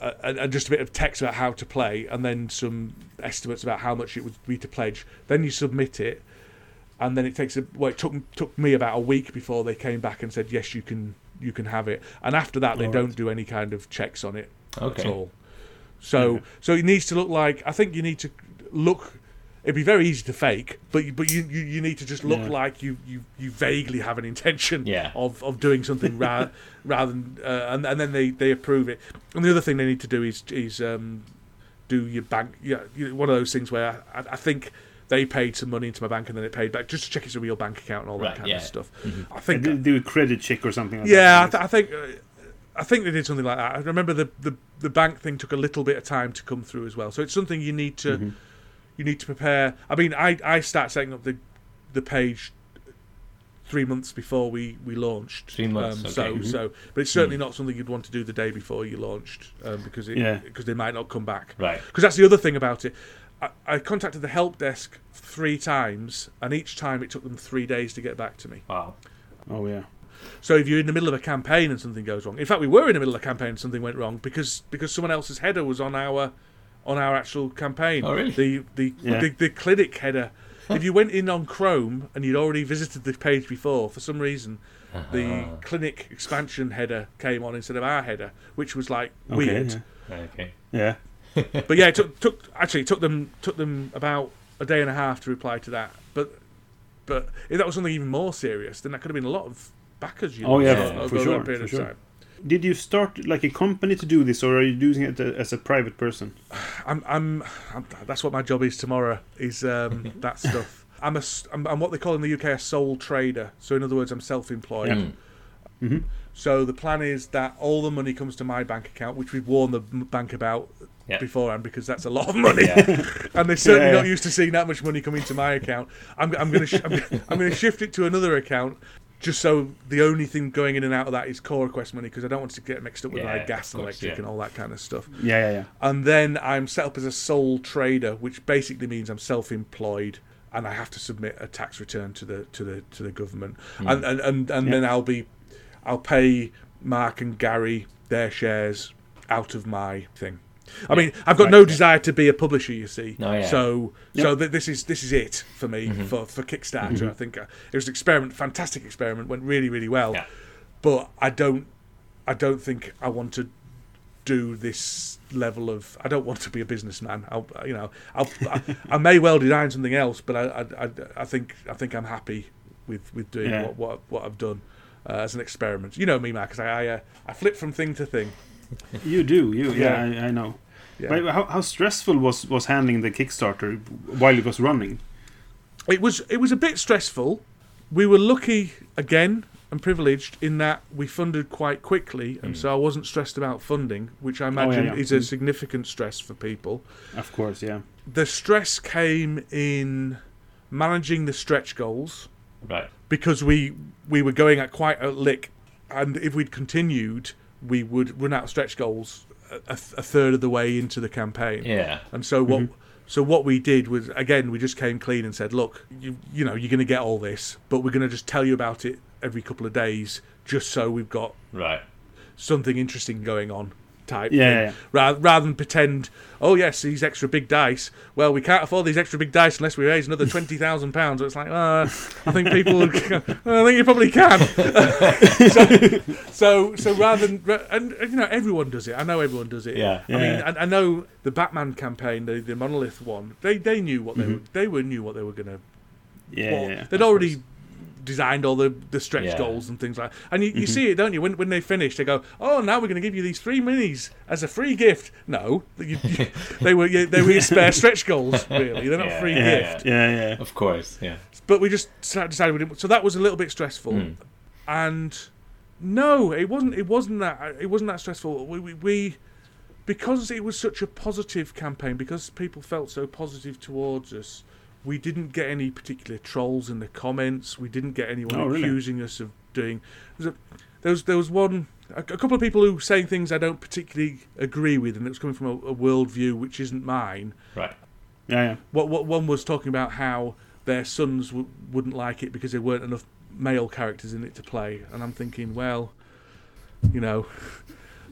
Speaker 3: uh, and, just a bit of text about how to play, and then some estimates about how much it would be to pledge. Then you submit it, and then it takes a well, it took took me about a week before they came back and said yes, you can you can have it. And after that, they
Speaker 1: All right.
Speaker 3: don't do any kind of checks on it at all. So
Speaker 1: Okay.
Speaker 3: so it needs to look like I think you need to look. It'd be very easy to fake, but you, but you, you, you need to just look
Speaker 1: Yeah.
Speaker 3: like you, you, you vaguely have an intention
Speaker 2: Yeah.
Speaker 3: of, of doing something ra- (laughs) rather than uh, and, and then they, they approve it. And the other thing they need to do is is um, do your bank. Yeah, you know, one of those things where I, I think they paid some money into my bank and then it paid back just to check it's a real bank account and all that kind
Speaker 2: yeah.
Speaker 3: of stuff.
Speaker 2: Mhm.
Speaker 3: I think
Speaker 1: do, do a credit check or something. Like
Speaker 3: yeah, I,
Speaker 1: that.
Speaker 3: th- I think uh, I think they did something like that. I remember the, the the bank thing took a little bit of time to come through as well. So it's something you need to
Speaker 1: Mhm.
Speaker 3: You need to prepare. I mean, I I start setting up the the page three months before we we launched.
Speaker 2: Three months,
Speaker 3: Um, So
Speaker 2: okay. Mm-hmm.
Speaker 3: so, but it's certainly not something you'd want to do the day before you launched um, because it,
Speaker 1: Yeah.
Speaker 3: because they might not come back.
Speaker 2: Right.
Speaker 3: Because that's the other thing about it. I, I contacted the help desk three times, and each time it took them three days to get back to me.
Speaker 2: Wow.
Speaker 1: Oh yeah.
Speaker 3: So if you're in the middle of a campaign and something goes wrong, in fact, we were in the middle of a campaign and something went wrong because because someone else's header was on our on our actual campaign.
Speaker 2: Oh, really?
Speaker 3: The the
Speaker 1: Yeah.
Speaker 3: the, the clinic header. If you went in on Chrome and you'd already visited the page before, for some reason, the
Speaker 2: Uh-huh.
Speaker 3: clinic expansion header came on instead of our header, which was like
Speaker 1: Okay,
Speaker 3: weird.
Speaker 2: Okay.
Speaker 1: Yeah. (laughs)
Speaker 3: But yeah, it took, took actually it took them took them about a day and a half to reply to that. But but if that was something even more serious, then that could have been a lot of backers. You
Speaker 1: Oh,
Speaker 3: lost
Speaker 1: yeah,
Speaker 3: over
Speaker 1: for
Speaker 3: that
Speaker 1: sure,
Speaker 3: period
Speaker 1: for
Speaker 3: of
Speaker 1: sure.
Speaker 3: Time.
Speaker 1: Did you start like a company to do this, or are you doing it as a private person?
Speaker 3: I'm, I'm, I'm that's what my job is tomorrow is um, (laughs) that stuff. I'm a s- I'm, I'm what they call in the UK a sole trader. So in other words, I'm self-employed.
Speaker 1: Yeah. Mhm.
Speaker 3: So the plan is that all the money comes to my bank account, which we've warned the bank about
Speaker 2: Yeah.
Speaker 3: beforehand because that's a lot of money,
Speaker 2: Yeah. (laughs)
Speaker 3: and they're certainly
Speaker 1: Yeah,
Speaker 3: not used to seeing that much money come into my account. I'm, I'm going to sh- I'm, I'm going to shift it to another account. Just so the only thing going in and out of that is Cora Quest money because I don't want to get mixed up with
Speaker 2: Yeah,
Speaker 3: like gas and electric
Speaker 2: yeah.
Speaker 3: and all that kind of stuff
Speaker 1: Yeah, yeah, yeah.
Speaker 3: and then I'm set up as a sole trader, which basically means I'm self-employed and I have to submit a tax return to the to the to the government, hmm. and and and, and
Speaker 1: Yeah.
Speaker 3: then I'll be, I'll pay Mark and Gary their shares out of my thing. I mean, I've got
Speaker 1: Right,
Speaker 3: no
Speaker 1: yeah.
Speaker 3: desire to be a publisher, you see.
Speaker 2: Oh, yeah.
Speaker 3: So,
Speaker 1: Yep.
Speaker 3: so th- this is this is it for me for for Kickstarter. I think uh, it was an experiment, fantastic experiment, went really really well.
Speaker 2: Yeah.
Speaker 3: But I don't, I don't think I want to do this level of. I don't want to be a businessman. I'll, you know, I'll, I, I may well design something else, but I, I, I, I think I think I'm happy with with doing
Speaker 1: Yeah.
Speaker 3: what, what what I've done uh, as an experiment. You know me, Marcus. I I, uh, I flip from thing to thing. (laughs)
Speaker 1: You do, you. Yeah,
Speaker 3: Yeah.
Speaker 1: I, I know.
Speaker 3: Yeah.
Speaker 1: But how, how stressful was was handling the Kickstarter while it was running?
Speaker 3: It was it was a bit stressful. We were lucky again and privileged in that we funded quite quickly, and so I wasn't stressed about funding, which I imagine
Speaker 1: yeah.
Speaker 3: is a
Speaker 1: Mm.
Speaker 3: significant stress for people.
Speaker 1: Of course, yeah.
Speaker 3: The stress came in managing the stretch goals
Speaker 2: Right.
Speaker 3: because we we were going at quite a lick, and if we'd continued, we would run out of stretch goals a, a, a third of the way into the campaign.
Speaker 2: Yeah.
Speaker 3: And so what
Speaker 1: Mm-hmm.
Speaker 3: so what we did was again we just came clean and said, look, you you know you're going to get all this, but we're going to just tell you about it every couple of days, just so we've got
Speaker 2: Right.
Speaker 3: something interesting going on. Type
Speaker 1: Yeah, yeah, yeah.
Speaker 3: Rather, rather than pretend, oh yes, these extra big dice. Well, we can't afford these extra big dice unless we raise another (laughs) twenty thousand pounds. It's like, uh, I think people, would, (laughs) I think you probably can. (laughs) so, so, so rather than, and and, you know, everyone does it. I know everyone does it.
Speaker 2: Yeah.
Speaker 3: I mean,
Speaker 1: Yeah.
Speaker 3: I, I know the Batman campaign, the, the Monolith one. They they knew what they
Speaker 1: Mm-hmm.
Speaker 3: were. They were knew what they were going to.
Speaker 1: Yeah,
Speaker 3: Well,
Speaker 1: yeah.
Speaker 3: they'd already. Designed all the, the stretch
Speaker 2: Yeah.
Speaker 3: goals and things like And you, you
Speaker 1: Mm-hmm.
Speaker 3: see it, don't you? When, when they finish, they go, oh, now we're going to give you these three minis as a free gift. No, you, you, (laughs) they were you- they were your spare stretch goals, really. They're not
Speaker 2: Yeah,
Speaker 3: free
Speaker 2: yeah,
Speaker 3: gift.
Speaker 1: Yeah, yeah.
Speaker 2: Of course. Yeah.
Speaker 3: But we just decided we didn't. So that was a little bit stressful.
Speaker 2: Mm.
Speaker 3: And no, it wasn't. It wasn't that. It wasn't that stressful. We, we, we because it was such a positive campaign, because people felt so positive towards us. We didn't get any particular trolls in the comments. We didn't get anyone
Speaker 1: Oh, really?
Speaker 3: accusing us of doing. There was, a, there was there was one a, a couple of people who were saying things I don't particularly agree with, and it was coming from a, a worldview which isn't mine.
Speaker 2: Right.
Speaker 1: Yeah, yeah.
Speaker 3: What what one was talking about how their sons w- wouldn't like it because there weren't enough male characters in it to play, and I'm thinking, well, you know,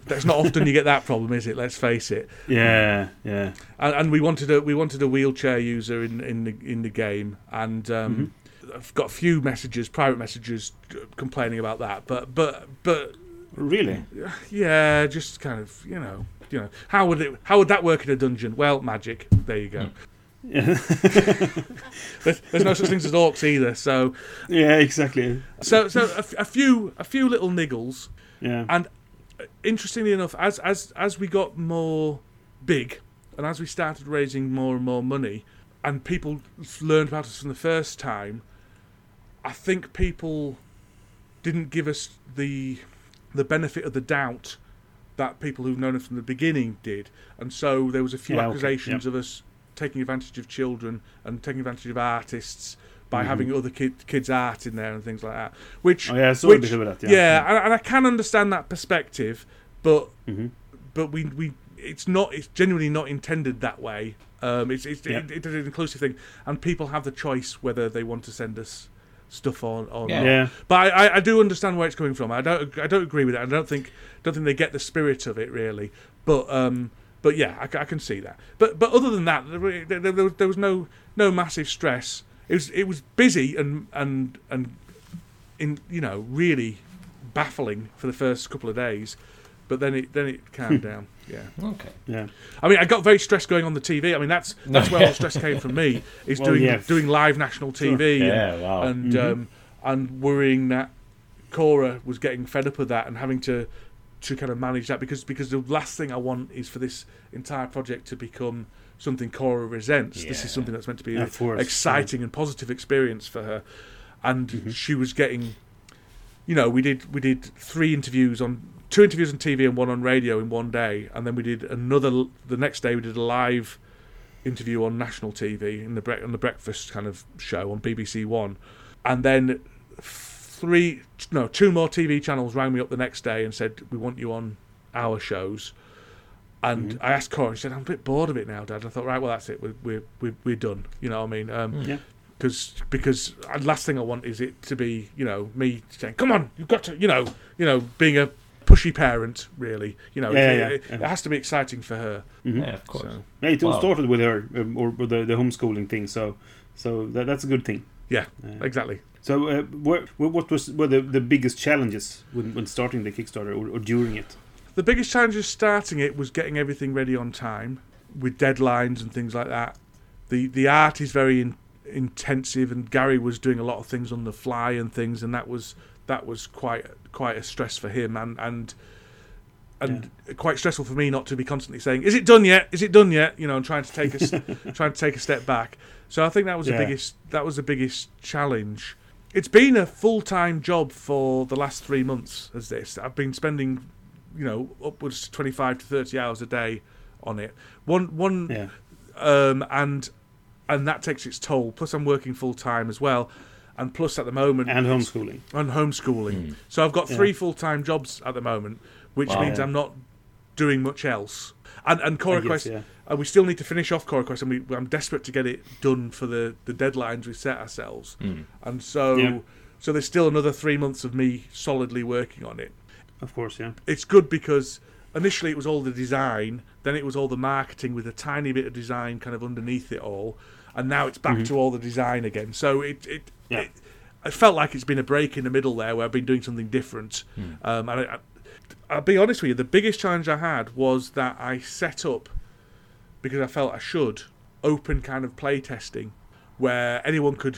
Speaker 3: that's not often you get that problem, is it? Let's face it.
Speaker 1: Yeah, yeah.
Speaker 3: And, and we wanted a we wanted a wheelchair user in in the in the game, and um, I've got a few messages, private messages, uh, complaining about that. But but but
Speaker 1: Really?
Speaker 3: yeah, just kind of you know you know how would it how would that work in a dungeon? Well, magic. There you go.
Speaker 1: Yeah. (laughs)
Speaker 3: There's, there's no such things as orcs either. So
Speaker 1: yeah, exactly.
Speaker 3: so so a, f- a few a few little niggles.
Speaker 1: Yeah.
Speaker 3: And interestingly enough, as as as we got more big, and as we started raising more and more money, and people learned about us from the first time, I think people didn't give us the the benefit of the doubt that people who've known us from the beginning did, and so there was a few
Speaker 1: Yeah, okay,
Speaker 3: accusations of us taking advantage of children and taking advantage of artists by having other kid, kids' art in there and things like that. Which
Speaker 1: Mm-hmm. Oh, yeah, I saw a
Speaker 3: which,
Speaker 1: bit of that, yeah.
Speaker 3: yeah, and, and I can understand that perspective, but
Speaker 1: Mhm.
Speaker 3: but we we it's not it's genuinely not intended that way. Um, it's it's
Speaker 1: Yeah.
Speaker 3: it, it's an inclusive thing, and people have the choice whether they want to send us stuff on or
Speaker 2: Yeah.
Speaker 3: not.
Speaker 1: Yeah.
Speaker 3: But I, I, I do understand where it's coming from. I don't I don't agree with it. I don't think don't think they get the spirit of it really. But um but yeah, I, I can see that. But but other than that, there, there, there, was- there was no no massive stress. It was it was busy and and and in you know really baffling for the first couple of days, but then it then it (laughs) calmed down. Yeah.
Speaker 2: Okay.
Speaker 1: Yeah.
Speaker 3: I mean, I got very stressed going on the TV. I mean, that's that's where all the stress (laughs) came from me. Is
Speaker 1: Well,
Speaker 3: doing
Speaker 1: yeah.
Speaker 3: doing live national TV
Speaker 2: Yeah,
Speaker 3: and
Speaker 2: wow.
Speaker 3: and,
Speaker 1: Mhm.
Speaker 3: um, and worrying that Cora was getting fed up with that and having to to kind of manage that because because the last thing I want is for this entire project to become something Cora resents. This is something that's meant to be an exciting and positive experience for her, and
Speaker 1: Mm-hmm.
Speaker 3: she was getting. You know, we did we did three interviews on two interviews on TV and one on radio in one day, and then we did another. The next day we did a live interview on national TV in the bre- on the breakfast kind of show on BBC One, and then three no two more TV channels rang me up the next day and said we want you on our shows. And I asked Cora, she said, I'm a bit bored of it now, Dad. I thought, right, well, that's it. We're, we're, we're, we're done. You know what I mean? Um,
Speaker 1: Yeah.
Speaker 3: because because uh, last thing I want is it to be you know me saying come on you've got to you know you know being a pushy parent really you know
Speaker 1: Yeah,
Speaker 3: it,
Speaker 1: yeah,
Speaker 3: it,
Speaker 1: yeah.
Speaker 3: it has to be exciting for her
Speaker 1: Mhm.
Speaker 2: Yeah, of course.
Speaker 3: so
Speaker 1: Yeah, it all
Speaker 2: Wow.
Speaker 1: started with her, um, or with the, the homeschooling thing. So, so that, that's a good thing.
Speaker 3: yeah
Speaker 1: Uh,
Speaker 3: exactly
Speaker 1: So, uh, what, what was were the, the biggest challenges when, when starting the Kickstarter or, or during it?
Speaker 3: The biggest challenge of starting it was getting everything ready on time with deadlines and things like that. The the art is very in, intensive and Gary was doing a lot of things on the fly and things and that was that was quite quite a stress for him and and and quite stressful for me not to be constantly saying is it done yet? Is it done yet? You know and trying to take a (laughs) trying to take a step back. So I think that was
Speaker 1: Yeah.
Speaker 3: the biggest that was the biggest challenge. It's been a full-time job for the last 3 months as this. I've been spending you know upwards to 25 to 30 hours a day on it one one
Speaker 1: Yeah.
Speaker 3: um, and and that takes its toll. Plus, I'm working full time as well, and plus at the moment
Speaker 1: And homeschooling.
Speaker 3: and homeschooling. So I've got
Speaker 1: Yeah.
Speaker 3: three full time jobs at the moment, which
Speaker 2: Wow.
Speaker 3: means I'm not doing much else. And and
Speaker 1: I
Speaker 3: Cora
Speaker 1: guess,
Speaker 3: Quest,
Speaker 1: yeah.
Speaker 3: uh, we still need to finish off Cora Quest, and we, I'm desperate to get it done for the, the deadlines we set ourselves. And so
Speaker 1: Yeah.
Speaker 3: so there's still another three months of me solidly working on it
Speaker 1: Of course, yeah.
Speaker 3: it's good because initially it was all the design, then it was all the marketing with a tiny bit of design kind of underneath it all, and now it's back to all the design again. So it it,
Speaker 1: Yeah.
Speaker 3: it I felt like it's been a break in the middle there where I've been doing something different. Um, and I, I, I'll be honest with you, the biggest challenge I had was that I set up because I felt I should open kind of play testing where anyone could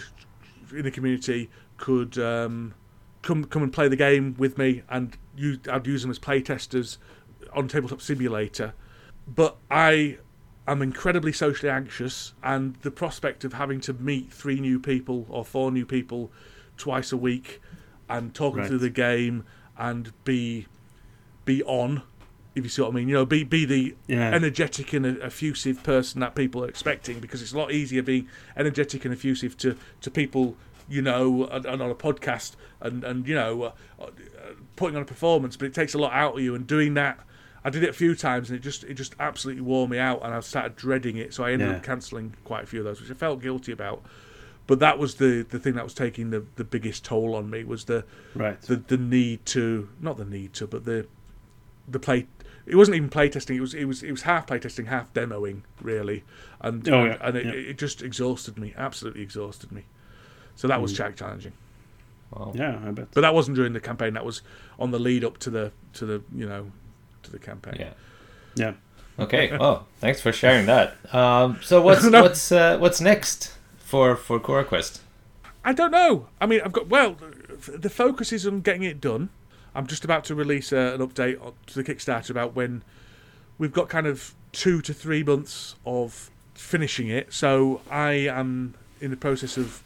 Speaker 3: in the community could um, come come and play the game with me and I'd use them as play testers on tabletop simulator but I am incredibly socially anxious and the prospect of having to meet three new people or four new people twice a week and talking
Speaker 1: Right.
Speaker 3: through the game and be be on if you see what I mean you know be be the
Speaker 1: Yeah.
Speaker 3: energetic and effusive person that people are expecting because it's a lot easier being energetic and effusive to, to people you know and, and on a podcast and and you know uh, uh, putting on a performance but it takes a lot out of you and doing that I did it a few times and it just it just absolutely wore me out and I started dreading it so I ended
Speaker 1: Yeah.
Speaker 3: up cancelling quite a few of those which I felt guilty about but that was the the thing that was taking the, the biggest toll on me was the
Speaker 1: Right.
Speaker 3: the the need to not the need to but the the play it wasn't even playtesting it was it was it was half playtesting half demoing really and
Speaker 1: Oh,
Speaker 3: and,
Speaker 1: yeah,
Speaker 3: and it,
Speaker 1: yeah.
Speaker 3: it just exhausted me absolutely exhausted me so that
Speaker 1: Mm.
Speaker 3: was cha- challenging
Speaker 2: Wow.
Speaker 1: yeah, I bet.
Speaker 3: but that wasn't during the campaign that was on the lead up to the to the you know to the campaign
Speaker 2: Yeah.
Speaker 1: Yeah.
Speaker 2: Okay. Well, thanks for sharing that. Um, so (laughs) what's
Speaker 3: No.
Speaker 2: what's uh, what's next for for Cora Quest?
Speaker 3: I don't know. I mean, I've got well, the focus is on getting it done. I'm just about to release uh, an update to the Kickstarter about when we've got kind of two to three months of finishing it. So I am in the process of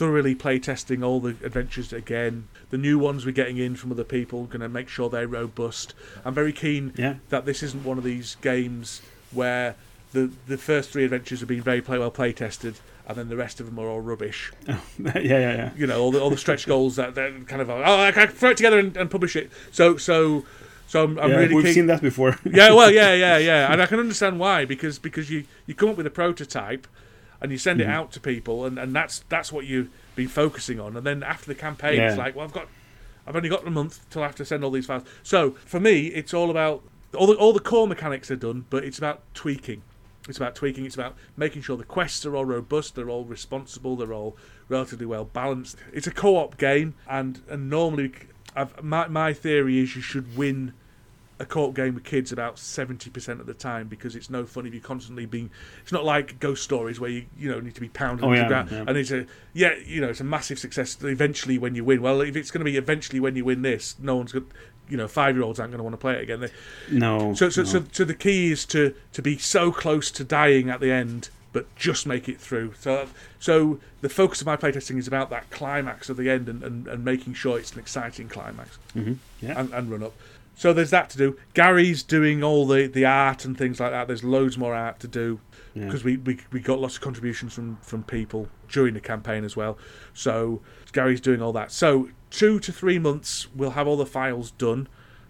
Speaker 3: thoroughly playtesting all the adventures again. The new ones we're getting in from other people, going to make sure they're robust. I'm very keen
Speaker 1: Yeah.
Speaker 3: that this isn't one of these games where the the first three adventures have been very play well play tested, and then the rest of them are all rubbish. (laughs)
Speaker 1: yeah, yeah, yeah.
Speaker 3: You know, all the all the stretch goals that they're kind of oh, I can throw it together and, and publish it. So so so I'm, I'm
Speaker 1: yeah
Speaker 3: really
Speaker 1: we've
Speaker 3: keen.
Speaker 1: seen that before.
Speaker 3: yeah, well, yeah, yeah, (laughs) yeah, and I can understand why because because you you come up with a prototype and you send it
Speaker 1: Mm-hmm.
Speaker 3: out to people, and, and that's that's what you've been focusing on, and then after the campaign,
Speaker 1: Yeah.
Speaker 3: it's like, well, I've got I've only got a month till I have to send all these files. So for me, it's all about all the all the core mechanics are done, but it's about tweaking. It's about tweaking. It's about making sure the quests are all robust, they're all responsible, they're all relatively well balanced. It's a co-op game, and and normally, I've, my my theory is you should win a co-op game with kids about 70% of the time because it's no fun if you're constantly being it's not like ghost stories where you you know need to be pounded
Speaker 1: Oh, yeah,
Speaker 3: ground
Speaker 1: yeah.
Speaker 3: and it's a yeah you know it's a massive success eventually when you win well if it's going to be eventually when you win this no one's going you know five year olds aren't going to want to play it again they,
Speaker 1: No.
Speaker 3: so so,
Speaker 1: no.
Speaker 3: so so the key is to to be so close to dying at the end but just make it through so so the focus of my playtesting is about that climax of the end and, and, and making sure it's an exciting climax
Speaker 1: mm-hmm. yeah.
Speaker 3: and, and run up. So there's that to do. Gary's doing all the, the art and things like that. There's loads more art to do
Speaker 1: Yeah.
Speaker 3: because we, we, we got lots of contributions from, from people during the campaign as well. So Gary's doing all that. So two to three months, we'll have all the files done.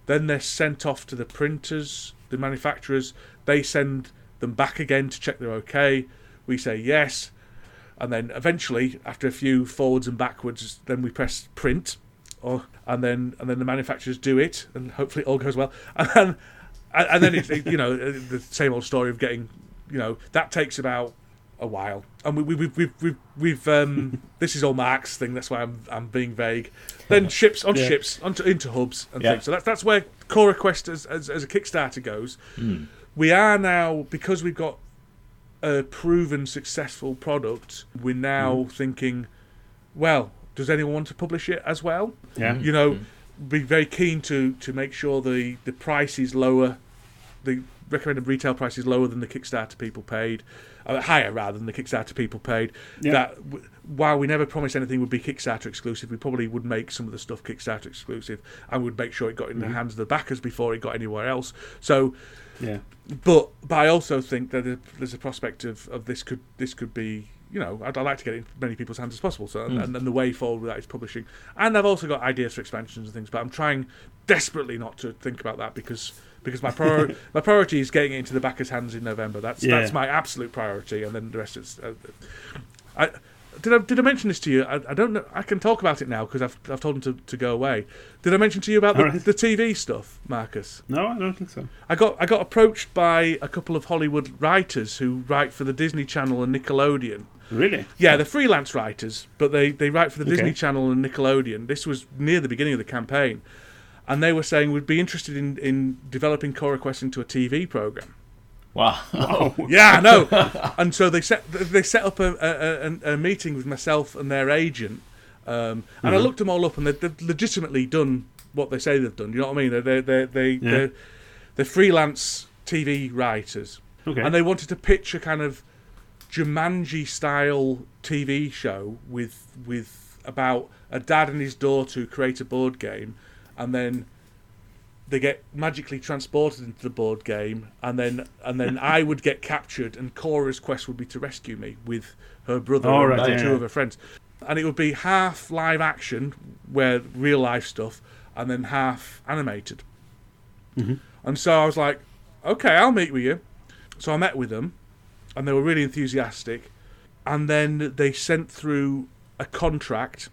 Speaker 3: Then they're sent off to the printers, the manufacturers. They send them back again to check they're okay. We say yes. And then eventually, after a few forwards and backwards, then we press print or and then and then the manufacturers do it, and hopefully it all goes well, (laughs) and then and and then it's you know uh, the same old story of getting you know that takes about a while, and we we we we've we've, we've um (laughs) this is all Mark's thing. That's why I'm I'm being vague. Then ships on
Speaker 1: Yeah.
Speaker 3: ships onto into hubs and
Speaker 2: Yeah.
Speaker 3: things. So that's that's where Cora Quest as, as as a Kickstarter goes. Hmm. We are now because we've got a proven successful product. We're now hmm. thinking, well, does anyone want to publish it as well?
Speaker 1: yeah.
Speaker 3: you know, be very keen to to make sure the the price is lower, the recommended retail price is lower than the Kickstarter people paid, uh, higher rather than the Kickstarter people paid.
Speaker 1: Yeah.
Speaker 3: That w- while we never promised anything would be Kickstarter exclusive, we probably would make some of the stuff Kickstarter exclusive, and would make sure it got in the hands of the backers before it got anywhere else. So
Speaker 1: yeah.
Speaker 3: but but I also think that there's a prospect of, of this could this could be you know I'd, I'd like to get it in many people's hands as possible. So and, and, the way forward with that is publishing. And I've also got ideas for expansions and things, but I'm trying desperately not to think about that because because my prior, (laughs) my priority is getting it into the backers' hands in November. That's
Speaker 1: Yeah.
Speaker 3: that's my absolute priority, and then the rest is. Uh, I, did I, did I mention this to you? I, I don't know. I can talk about it now because I've, I've told him to, to go away. Did I mention to you about the,
Speaker 1: Alright.
Speaker 3: the TV stuff, Marcus?
Speaker 1: No, I don't think so.
Speaker 3: I got I got approached by a couple of Hollywood writers who write for the Disney Channel and Nickelodeon.
Speaker 1: Really?
Speaker 3: Yeah, they're freelance writers, but they, they write for the Disney Channel and Nickelodeon. This was near the beginning of the campaign. And they were saying we'd be interested in, in developing Cora Quest into a TV program.
Speaker 2: Wow. (laughs)
Speaker 3: Yeah, I know. and so they set they set up a, a, a, a meeting with myself and their agent, um, and I looked them all up, and they've, they've legitimately done what they say they've done. You know what I mean? They're they they they
Speaker 1: Yeah.
Speaker 3: they're, they're freelance TV writers,
Speaker 1: Okay.
Speaker 3: and they wanted to pitch a kind of Jumanji style TV show with with about a dad and his daughter who create a board game, and then they get magically transported into the board game, and then and then (laughs) I would get captured, and Cora's quest would be to rescue me with her brother
Speaker 1: Oh,
Speaker 3: and
Speaker 1: right, yeah,
Speaker 3: two
Speaker 1: yeah.
Speaker 3: of her friends, and it would be half live action, where real life stuff, and then half animated.
Speaker 1: Mm-hmm.
Speaker 3: And so I was like, okay, I'll meet with you. So I met with them, and they were really enthusiastic. And then they sent through a contract,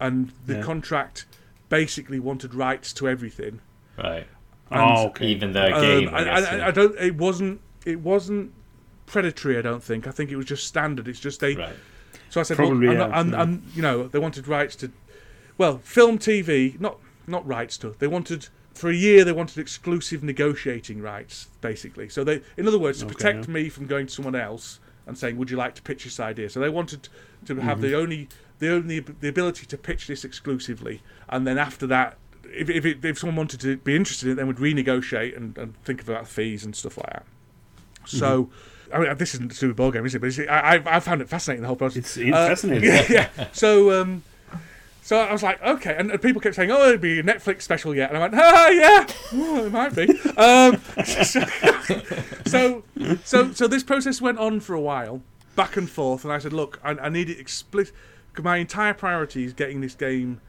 Speaker 3: and the
Speaker 1: Yeah.
Speaker 3: contract basically wanted rights to everything.
Speaker 2: Right.
Speaker 1: oh, okay.
Speaker 2: Even the
Speaker 3: Um,
Speaker 2: game. I,
Speaker 3: I,
Speaker 2: guess,
Speaker 3: I,
Speaker 2: yeah.
Speaker 3: I don't. It wasn't. It wasn't predatory. I don't think. I think it was just standard. It's just they.
Speaker 2: Right.
Speaker 3: So I said,
Speaker 1: Probably,
Speaker 3: well,
Speaker 1: yeah,
Speaker 3: I'm, not- I'm,
Speaker 1: yeah.
Speaker 3: I'm, you know, they wanted rights to, well, film, TV, not not rights to. They wanted for a year. They wanted exclusive negotiating rights, basically. So they, in other words, to
Speaker 1: Okay,
Speaker 3: protect
Speaker 1: yeah.
Speaker 3: me from going to someone else and saying, "Would you like to pitch this idea?" So they wanted to have
Speaker 1: Mm-hmm.
Speaker 3: the only the only the ability to pitch this exclusively, and then after that. If, if, it, if someone wanted to be interested in it, then would renegotiate and, and think about fees and stuff like that. So, I mean, this isn't a do ball game, is it? But it's, I, I, found it fascinating the whole process.
Speaker 1: It's, it's
Speaker 3: Uh,
Speaker 1: fascinating.
Speaker 3: yeah, (laughs) yeah. So, um, So I was like, okay, and, and people kept saying, "Oh, it'd be a Netflix special yet," and I went, (laughs) "Ah, yeah, well, it might be." Um, (laughs) so, so, so this process went on for a while, back and forth, and I said, "Look, I, I need it explicit. My entire priority is getting this game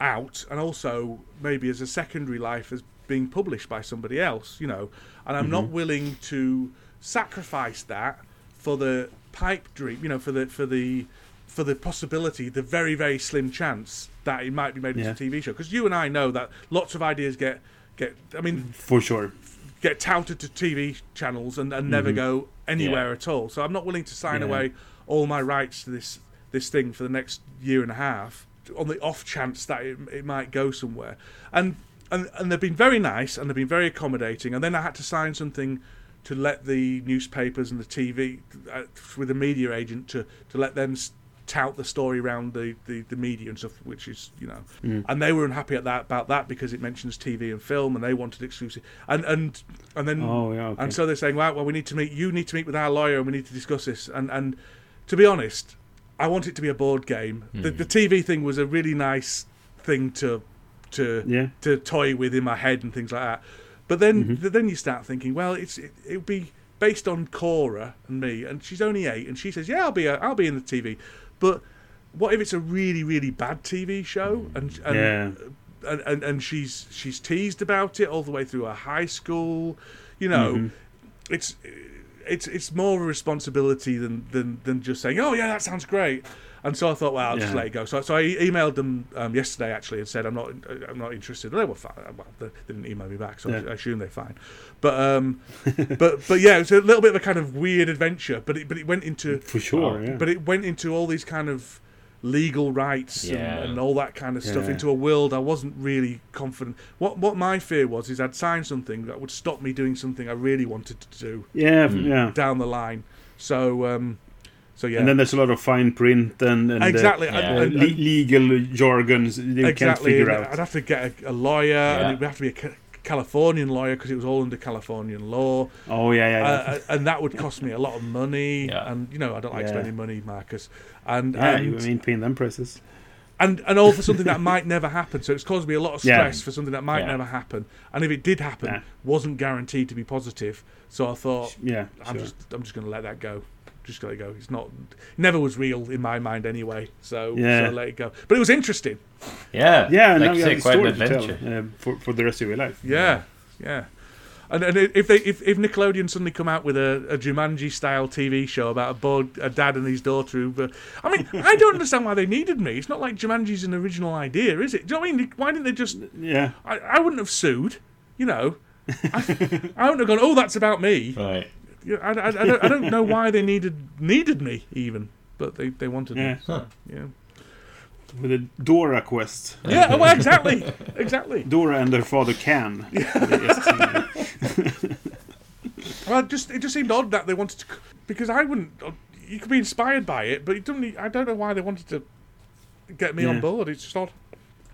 Speaker 3: out, and also maybe as a secondary life as being published by somebody else, you know. And I'm not mm-hmm. willing to sacrifice that for the pipe dream, you know, for the for the for the possibility, the very very slim chance that it might be made into
Speaker 1: Yeah.
Speaker 3: a TV show. Because you and I know that lots of ideas get get. I mean,
Speaker 1: For sure.
Speaker 3: get touted to TV channels and, and never mm-hmm. go anywhere
Speaker 2: Yeah.
Speaker 3: at all. So I'm not willing to sign
Speaker 1: Yeah.
Speaker 3: away all my rights to this this thing for the next year and a half on the off chance that it, it might go somewhere. And, and and they've been very nice and they've been very accommodating. And then I had to sign something to let the newspapers and the TV uh, with a media agent to to let them. tout the story around the, the, the media and stuff which is you know and they were unhappy at that about that because it mentions TV and film and they wanted exclusive and and and then
Speaker 1: Oh, yeah, okay.
Speaker 3: and so they're saying well, well we need to meet you need to meet with our lawyer and we need to discuss this and and to be honest I want it to be a board game the, the TV thing was a really nice thing to to
Speaker 1: Yeah.
Speaker 3: to toy with in my head and things like that but then
Speaker 1: Mm-hmm.
Speaker 3: th- then you start thinking well it's it, it would be based on Cora and me and she's only 8 and she says yeah I'll be a, I'll be in the TV but what if it's a really really bad TV show and and
Speaker 1: Yeah.
Speaker 3: and, and, and she's she's teased about it all the way through her high school. You know,
Speaker 1: Mm-hmm.
Speaker 3: it's it's it's more of a responsibility than, than than just saying, "Oh yeah, that sounds great." And so I thought, well, I'll just let it go. So, so I emailed them um, yesterday actually and said I'm not I'm not interested. They were fine. Well, they didn't email me back, so I,
Speaker 1: Yeah.
Speaker 3: I assume they're fine. But um, (laughs) but but yeah, it's a little bit of a kind of weird adventure. But it but it went into
Speaker 1: For sure,
Speaker 2: Oh,
Speaker 1: yeah.
Speaker 3: but it went into all these kind of legal rights
Speaker 2: Yeah.
Speaker 3: and, and all that kind of stuff
Speaker 1: Yeah.
Speaker 3: into a world I wasn't really confident. What what my fear was is I'd sign something that would stop me doing something I really wanted to do
Speaker 1: yeah,
Speaker 2: Mm.
Speaker 1: yeah.
Speaker 3: down the line. So um, so yeah,
Speaker 1: And then there's a lot of fine print and, and uh,
Speaker 3: exactly.
Speaker 2: Yeah.
Speaker 3: and-
Speaker 1: uh, le- legal jargons you can't
Speaker 3: exactly.
Speaker 1: figure out.
Speaker 3: I'd have to get a, a lawyer, and it would have to be a ca- Californian lawyer because it was all under Californian law.
Speaker 1: Oh yeah, yeah, yeah.
Speaker 3: Uh, and that would cost me a lot of money,
Speaker 2: Yeah.
Speaker 3: and you know I don't like
Speaker 1: Yeah.
Speaker 3: spending money, Marcus. And
Speaker 1: yeah,
Speaker 3: and,
Speaker 1: you mean paying them prices.
Speaker 3: and and all for something that might never happen. So it's caused me a lot of (laughs)
Speaker 1: Yeah.
Speaker 3: stress for something that might
Speaker 2: Yeah.
Speaker 3: never happen. And if it did happen,
Speaker 1: Yeah.
Speaker 3: wasn't guaranteed to be positive. So I thought
Speaker 1: Yeah,
Speaker 3: I'm
Speaker 1: sure.
Speaker 3: just I'm just going to let that go. Just let it go. It's not never was real in my mind anyway. So
Speaker 1: Yeah.
Speaker 3: so let it go. But it was interesting.
Speaker 2: Yeah,
Speaker 1: yeah,
Speaker 2: like
Speaker 1: now
Speaker 2: you
Speaker 1: you
Speaker 2: say,
Speaker 1: have a
Speaker 2: quite an
Speaker 1: story to tell
Speaker 2: adventure.
Speaker 1: uh, for for the rest of your life.
Speaker 3: Yeah, yeah. And, and if they if, if Nickelodeon suddenly come out with a, a Jumanji style TV show about a boy, a dad and his daughter who, uh, I mean, I don't understand why they needed me. It's not like Jumanji's an original idea, is it? Do you know what I mean? Why didn't they just?
Speaker 1: Yeah,
Speaker 3: I, I wouldn't have sued, you know. I, I wouldn't have gone. Oh, that's about me.
Speaker 2: Right.
Speaker 3: You I, I, I, don't, I don't know why they needed needed me even, but they, they wanted
Speaker 1: yeah.
Speaker 3: me.
Speaker 2: Huh.
Speaker 3: Yeah.
Speaker 1: With a Dora quest.
Speaker 3: Yeah. Oh, well, exactly. Exactly.
Speaker 1: Dora and her father can. (laughs) Yes.
Speaker 3: Well, it just it just seemed odd that they wanted to, because I wouldn't. Uh, you could be inspired by it, but it doesn't. I don't know why they wanted to get me on board. It's just odd.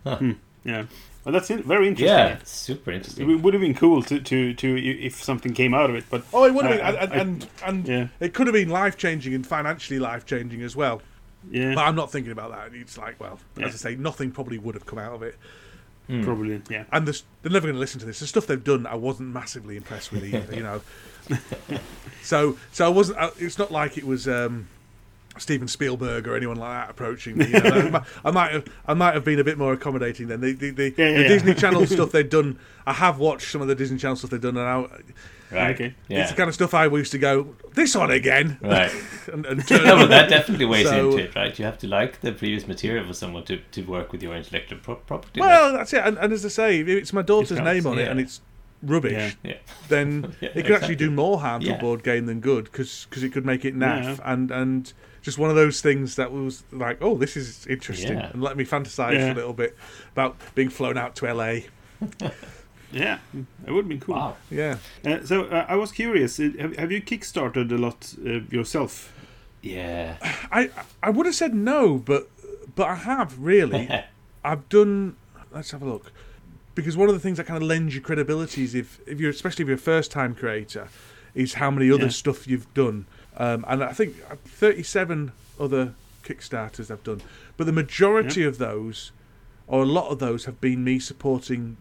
Speaker 1: Hmm, yeah. Well, that's in- very interesting.
Speaker 2: Yeah, super interesting.
Speaker 1: It would have been cool to, to, to if something came out of it, but
Speaker 3: Oh, it would have
Speaker 1: I-
Speaker 3: been, and
Speaker 1: I-
Speaker 3: and, and,
Speaker 1: yeah.
Speaker 3: it could have been life changing and financially life changing as well.
Speaker 1: yeah,
Speaker 3: But I'm not thinking about that. It's like, well,
Speaker 1: Yeah.
Speaker 3: as I say, nothing probably would have come out of it.
Speaker 1: probably yeah.
Speaker 3: And the, they're never going to listen to this. The stuff they've done, I wasn't massively impressed with either. (laughs) you know, so so I wasn't. uh, It's not like it was um, Steven Spielberg or anyone like that approaching me. You know, I, might, I might have I might have been a bit more accommodating then. The, the, the,
Speaker 1: Yeah, yeah,
Speaker 3: the
Speaker 1: yeah.
Speaker 3: Disney Channel (laughs) stuff they've done. I have watched some of the Disney Channel stuff they've done, and I,
Speaker 2: Right.
Speaker 1: Okay.
Speaker 3: It's the kind of stuff I used to go this on again
Speaker 2: Right. (laughs)
Speaker 3: and, and turn (laughs)
Speaker 2: No, but that definitely weighs
Speaker 3: So-
Speaker 2: into uh, it, right? You have to like the previous material for someone to, to work with your intellectual pro- property.
Speaker 3: Well, that's it. And, and as I say, if it's my daughter's name on it and it's rubbish,
Speaker 1: Yeah.
Speaker 2: yeah.
Speaker 3: then
Speaker 2: Yeah,
Speaker 3: it could actually do more harm to a board game than good because it could make it naff and and just one of those things that was like oh this is interesting
Speaker 2: Yeah.
Speaker 3: and let me fantasize
Speaker 1: Yeah.
Speaker 3: a little bit about being flown out to LA (laughs)
Speaker 1: Yeah, it would have been cool.
Speaker 2: Wow.
Speaker 3: yeah
Speaker 1: Uh, so uh, I was curious. uh, Have, have you kickstarted a lot uh, yourself?
Speaker 2: Yeah. (sighs)
Speaker 3: I I would have said no but but I have really (laughs) I've done let's have a look because one of the things that kind of lends you credibility is if if you're especially if you're a first time creator is how many other
Speaker 1: Yeah.
Speaker 3: stuff you've done um, and I think 37 other Kickstarters I've done, but the majority of those, or a lot of those, have been me supporting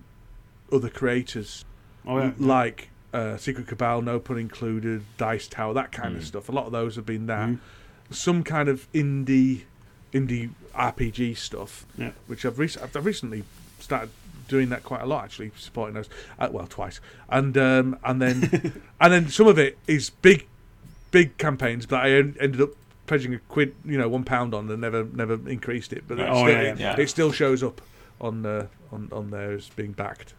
Speaker 3: other creators
Speaker 1: Oh yeah.
Speaker 3: like uh, Secret Cabal, no pun included, Dice Tower, that kind of
Speaker 2: Mm.
Speaker 3: stuff. A lot of those have been that.
Speaker 1: Mhm.
Speaker 3: Some kind of indie, indie RPG stuff,
Speaker 1: Yeah.
Speaker 3: which I've, rec- I've recently started doing that quite a lot. Actually, supporting those, uh, well, twice, and um, and then (laughs) and then some of it is big, big campaigns that I en- ended up pledging a quid, you know, one pound on, and never never increased it, but it,
Speaker 1: Oh,
Speaker 3: still,
Speaker 1: yeah,
Speaker 2: yeah.
Speaker 3: it still shows up on uh, on on there as being backed.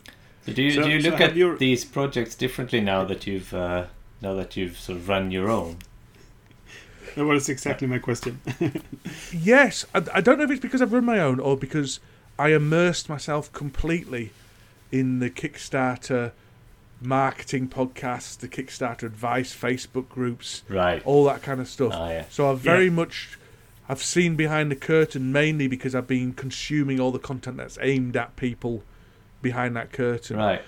Speaker 2: So do you,
Speaker 1: So-
Speaker 2: do you look
Speaker 1: have
Speaker 2: at
Speaker 1: your-
Speaker 2: these projects differently now that you've uh, now that you've sort of run your own? (laughs)
Speaker 1: That was exactly my question. (laughs)
Speaker 3: Yes, I, I don't know if it's because I've run my own or because I immersed myself completely in the Kickstarter marketing podcasts, the Kickstarter advice Facebook groups,
Speaker 2: Right.
Speaker 3: all that kind of stuff.
Speaker 2: Ah, yeah.
Speaker 3: So I've very much I've seen behind the curtain mainly because I've been consuming all the content that's aimed at people behind that curtain.
Speaker 2: Right.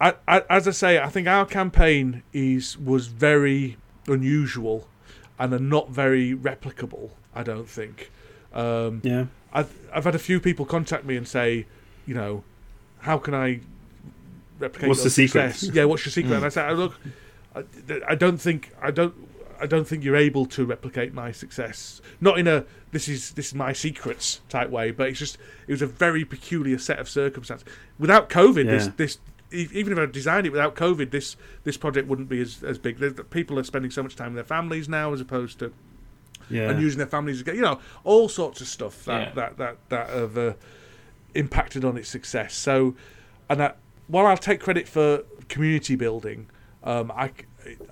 Speaker 3: I, I, as I say, I think our campaign is was very unusual and are not very replicable. I don't think. Um,
Speaker 1: Yeah.
Speaker 3: I've I've had a few people contact me and say, you know, how can I replicate
Speaker 1: What's
Speaker 3: your
Speaker 1: the secret?
Speaker 3: Yeah, what's your secret? And I said, look, I, I don't think I don't. I don't think you're able to replicate my success. Not in a this is this is my secrets type way, but it's just it was a very peculiar set of circumstances. Without COVID, this
Speaker 1: Yeah.
Speaker 3: this e- even if I designed it without COVID, this this project wouldn't be as, as big. People are spending so much time with their families now as opposed to
Speaker 1: Yeah.
Speaker 3: and using their families again. You know, all sorts of stuff that
Speaker 2: Yeah.
Speaker 3: that that that have uh, impacted on its success. So, and that while I'll take credit for community building, um, I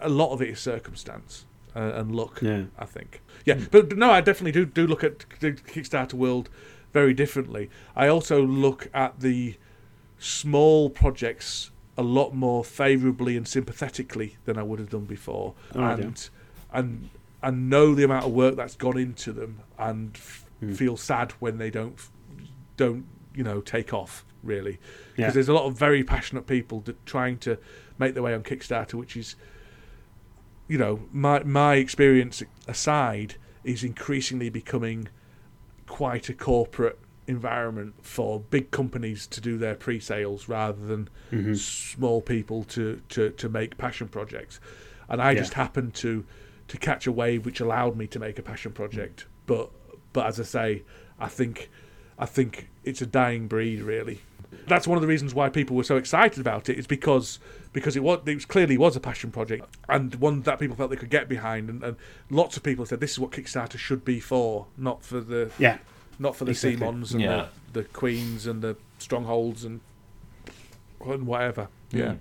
Speaker 3: a lot of it is circumstance uh, and luck.
Speaker 1: Yeah.
Speaker 3: I think. Yeah, but, no, I definitely do do look at the Kickstarter world very differently. I also look at the small projects a lot more favourably and sympathetically than I would have done before,
Speaker 1: Right, yeah.
Speaker 3: and and and know the amount of work that's gone into them, and f-
Speaker 1: Hmm.
Speaker 3: feel sad when they don't don't you know take off really, because
Speaker 1: Yeah.
Speaker 3: there's a lot of very passionate people that trying to make their way on Kickstarter, which is you know my my experience aside is increasingly becoming quite a corporate environment for big companies to do their pre-sales rather than
Speaker 1: Mhm.
Speaker 3: small people to, to, to make passion projects and I
Speaker 1: Yeah.
Speaker 3: just happened to to catch a wave which allowed me to make a passion project but but as I say I think I think it's a dying breed really that's one of the reasons why people were so excited about it, it is because because it was it was clearly was a passion project and one that people felt they could get behind and, and lots of people said this is what Kickstarter should be for not for the
Speaker 1: Yeah.
Speaker 3: not for the
Speaker 1: Exactly.
Speaker 3: CMONs and
Speaker 2: Yeah.
Speaker 3: the, the Queens and the Strongholds and and whatever yeah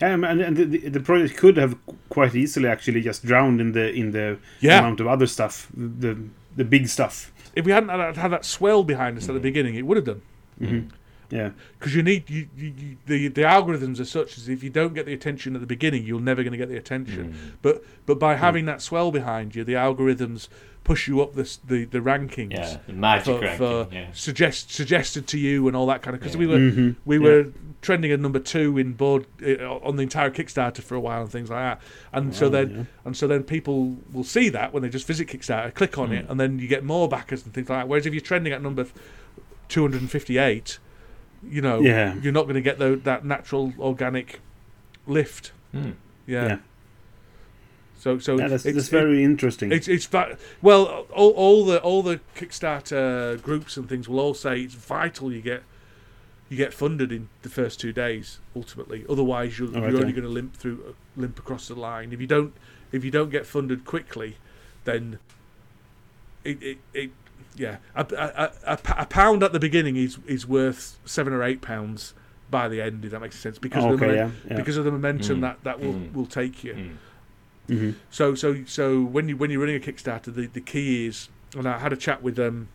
Speaker 1: Um, and and the, the, the project could have quite easily actually just drowned in the in the
Speaker 3: Yeah.
Speaker 1: amount of other stuff, the the big stuff.
Speaker 3: If we hadn't had, had that swell behind us at the mm-hmm. beginning it would have done. Mm-hmm.
Speaker 1: Yeah.
Speaker 3: because you need you, you, you the the algorithms are such as if you don't get the attention at the beginning, you're never going to get the attention. Mm. But but by mm. having that swell behind you, the algorithms push you up the the, the rankings.
Speaker 2: Yeah. The magic
Speaker 3: For,
Speaker 2: ranking.
Speaker 3: for
Speaker 2: yeah.
Speaker 3: suggest suggested to you and all that kind of because
Speaker 2: Yeah.
Speaker 3: we were
Speaker 1: Mhm.
Speaker 3: we
Speaker 1: Yeah.
Speaker 3: were trending at number two in board uh, on the entire Kickstarter for a while and things like that. And so then
Speaker 1: yeah.
Speaker 3: and so then people will see that when they just visit Kickstarter, click on it, and then you get more backers and things like that. Whereas if you're trending at number 258, you know,
Speaker 1: Yeah.
Speaker 3: you're not going to get tho- that natural organic lift.
Speaker 2: Hmm.
Speaker 3: Yeah.
Speaker 1: Yeah.
Speaker 3: So so
Speaker 1: Yeah, that's,
Speaker 3: it's,
Speaker 1: that's very interesting.
Speaker 3: it's it's va- well all, all the all the Kickstarter groups and things will all say it's vital you get you get funded in the first two days ultimately otherwise you're,
Speaker 1: Oh,
Speaker 3: you're
Speaker 1: okay.
Speaker 3: only going to limp through limp across the line if you don't if you don't get funded quickly then it it, it yeah a, a, a, a- a pound at the beginning is is worth seven or eight pounds by the end if that makes sense because of the
Speaker 1: okay, yeah, yeah.
Speaker 3: because of the momentum
Speaker 2: Mm.
Speaker 3: that that will
Speaker 2: Mm.
Speaker 3: will take you
Speaker 2: Mm.
Speaker 1: Hmm
Speaker 3: so so so when you when you're running a Kickstarter, the, the key is, and I had a chat with um,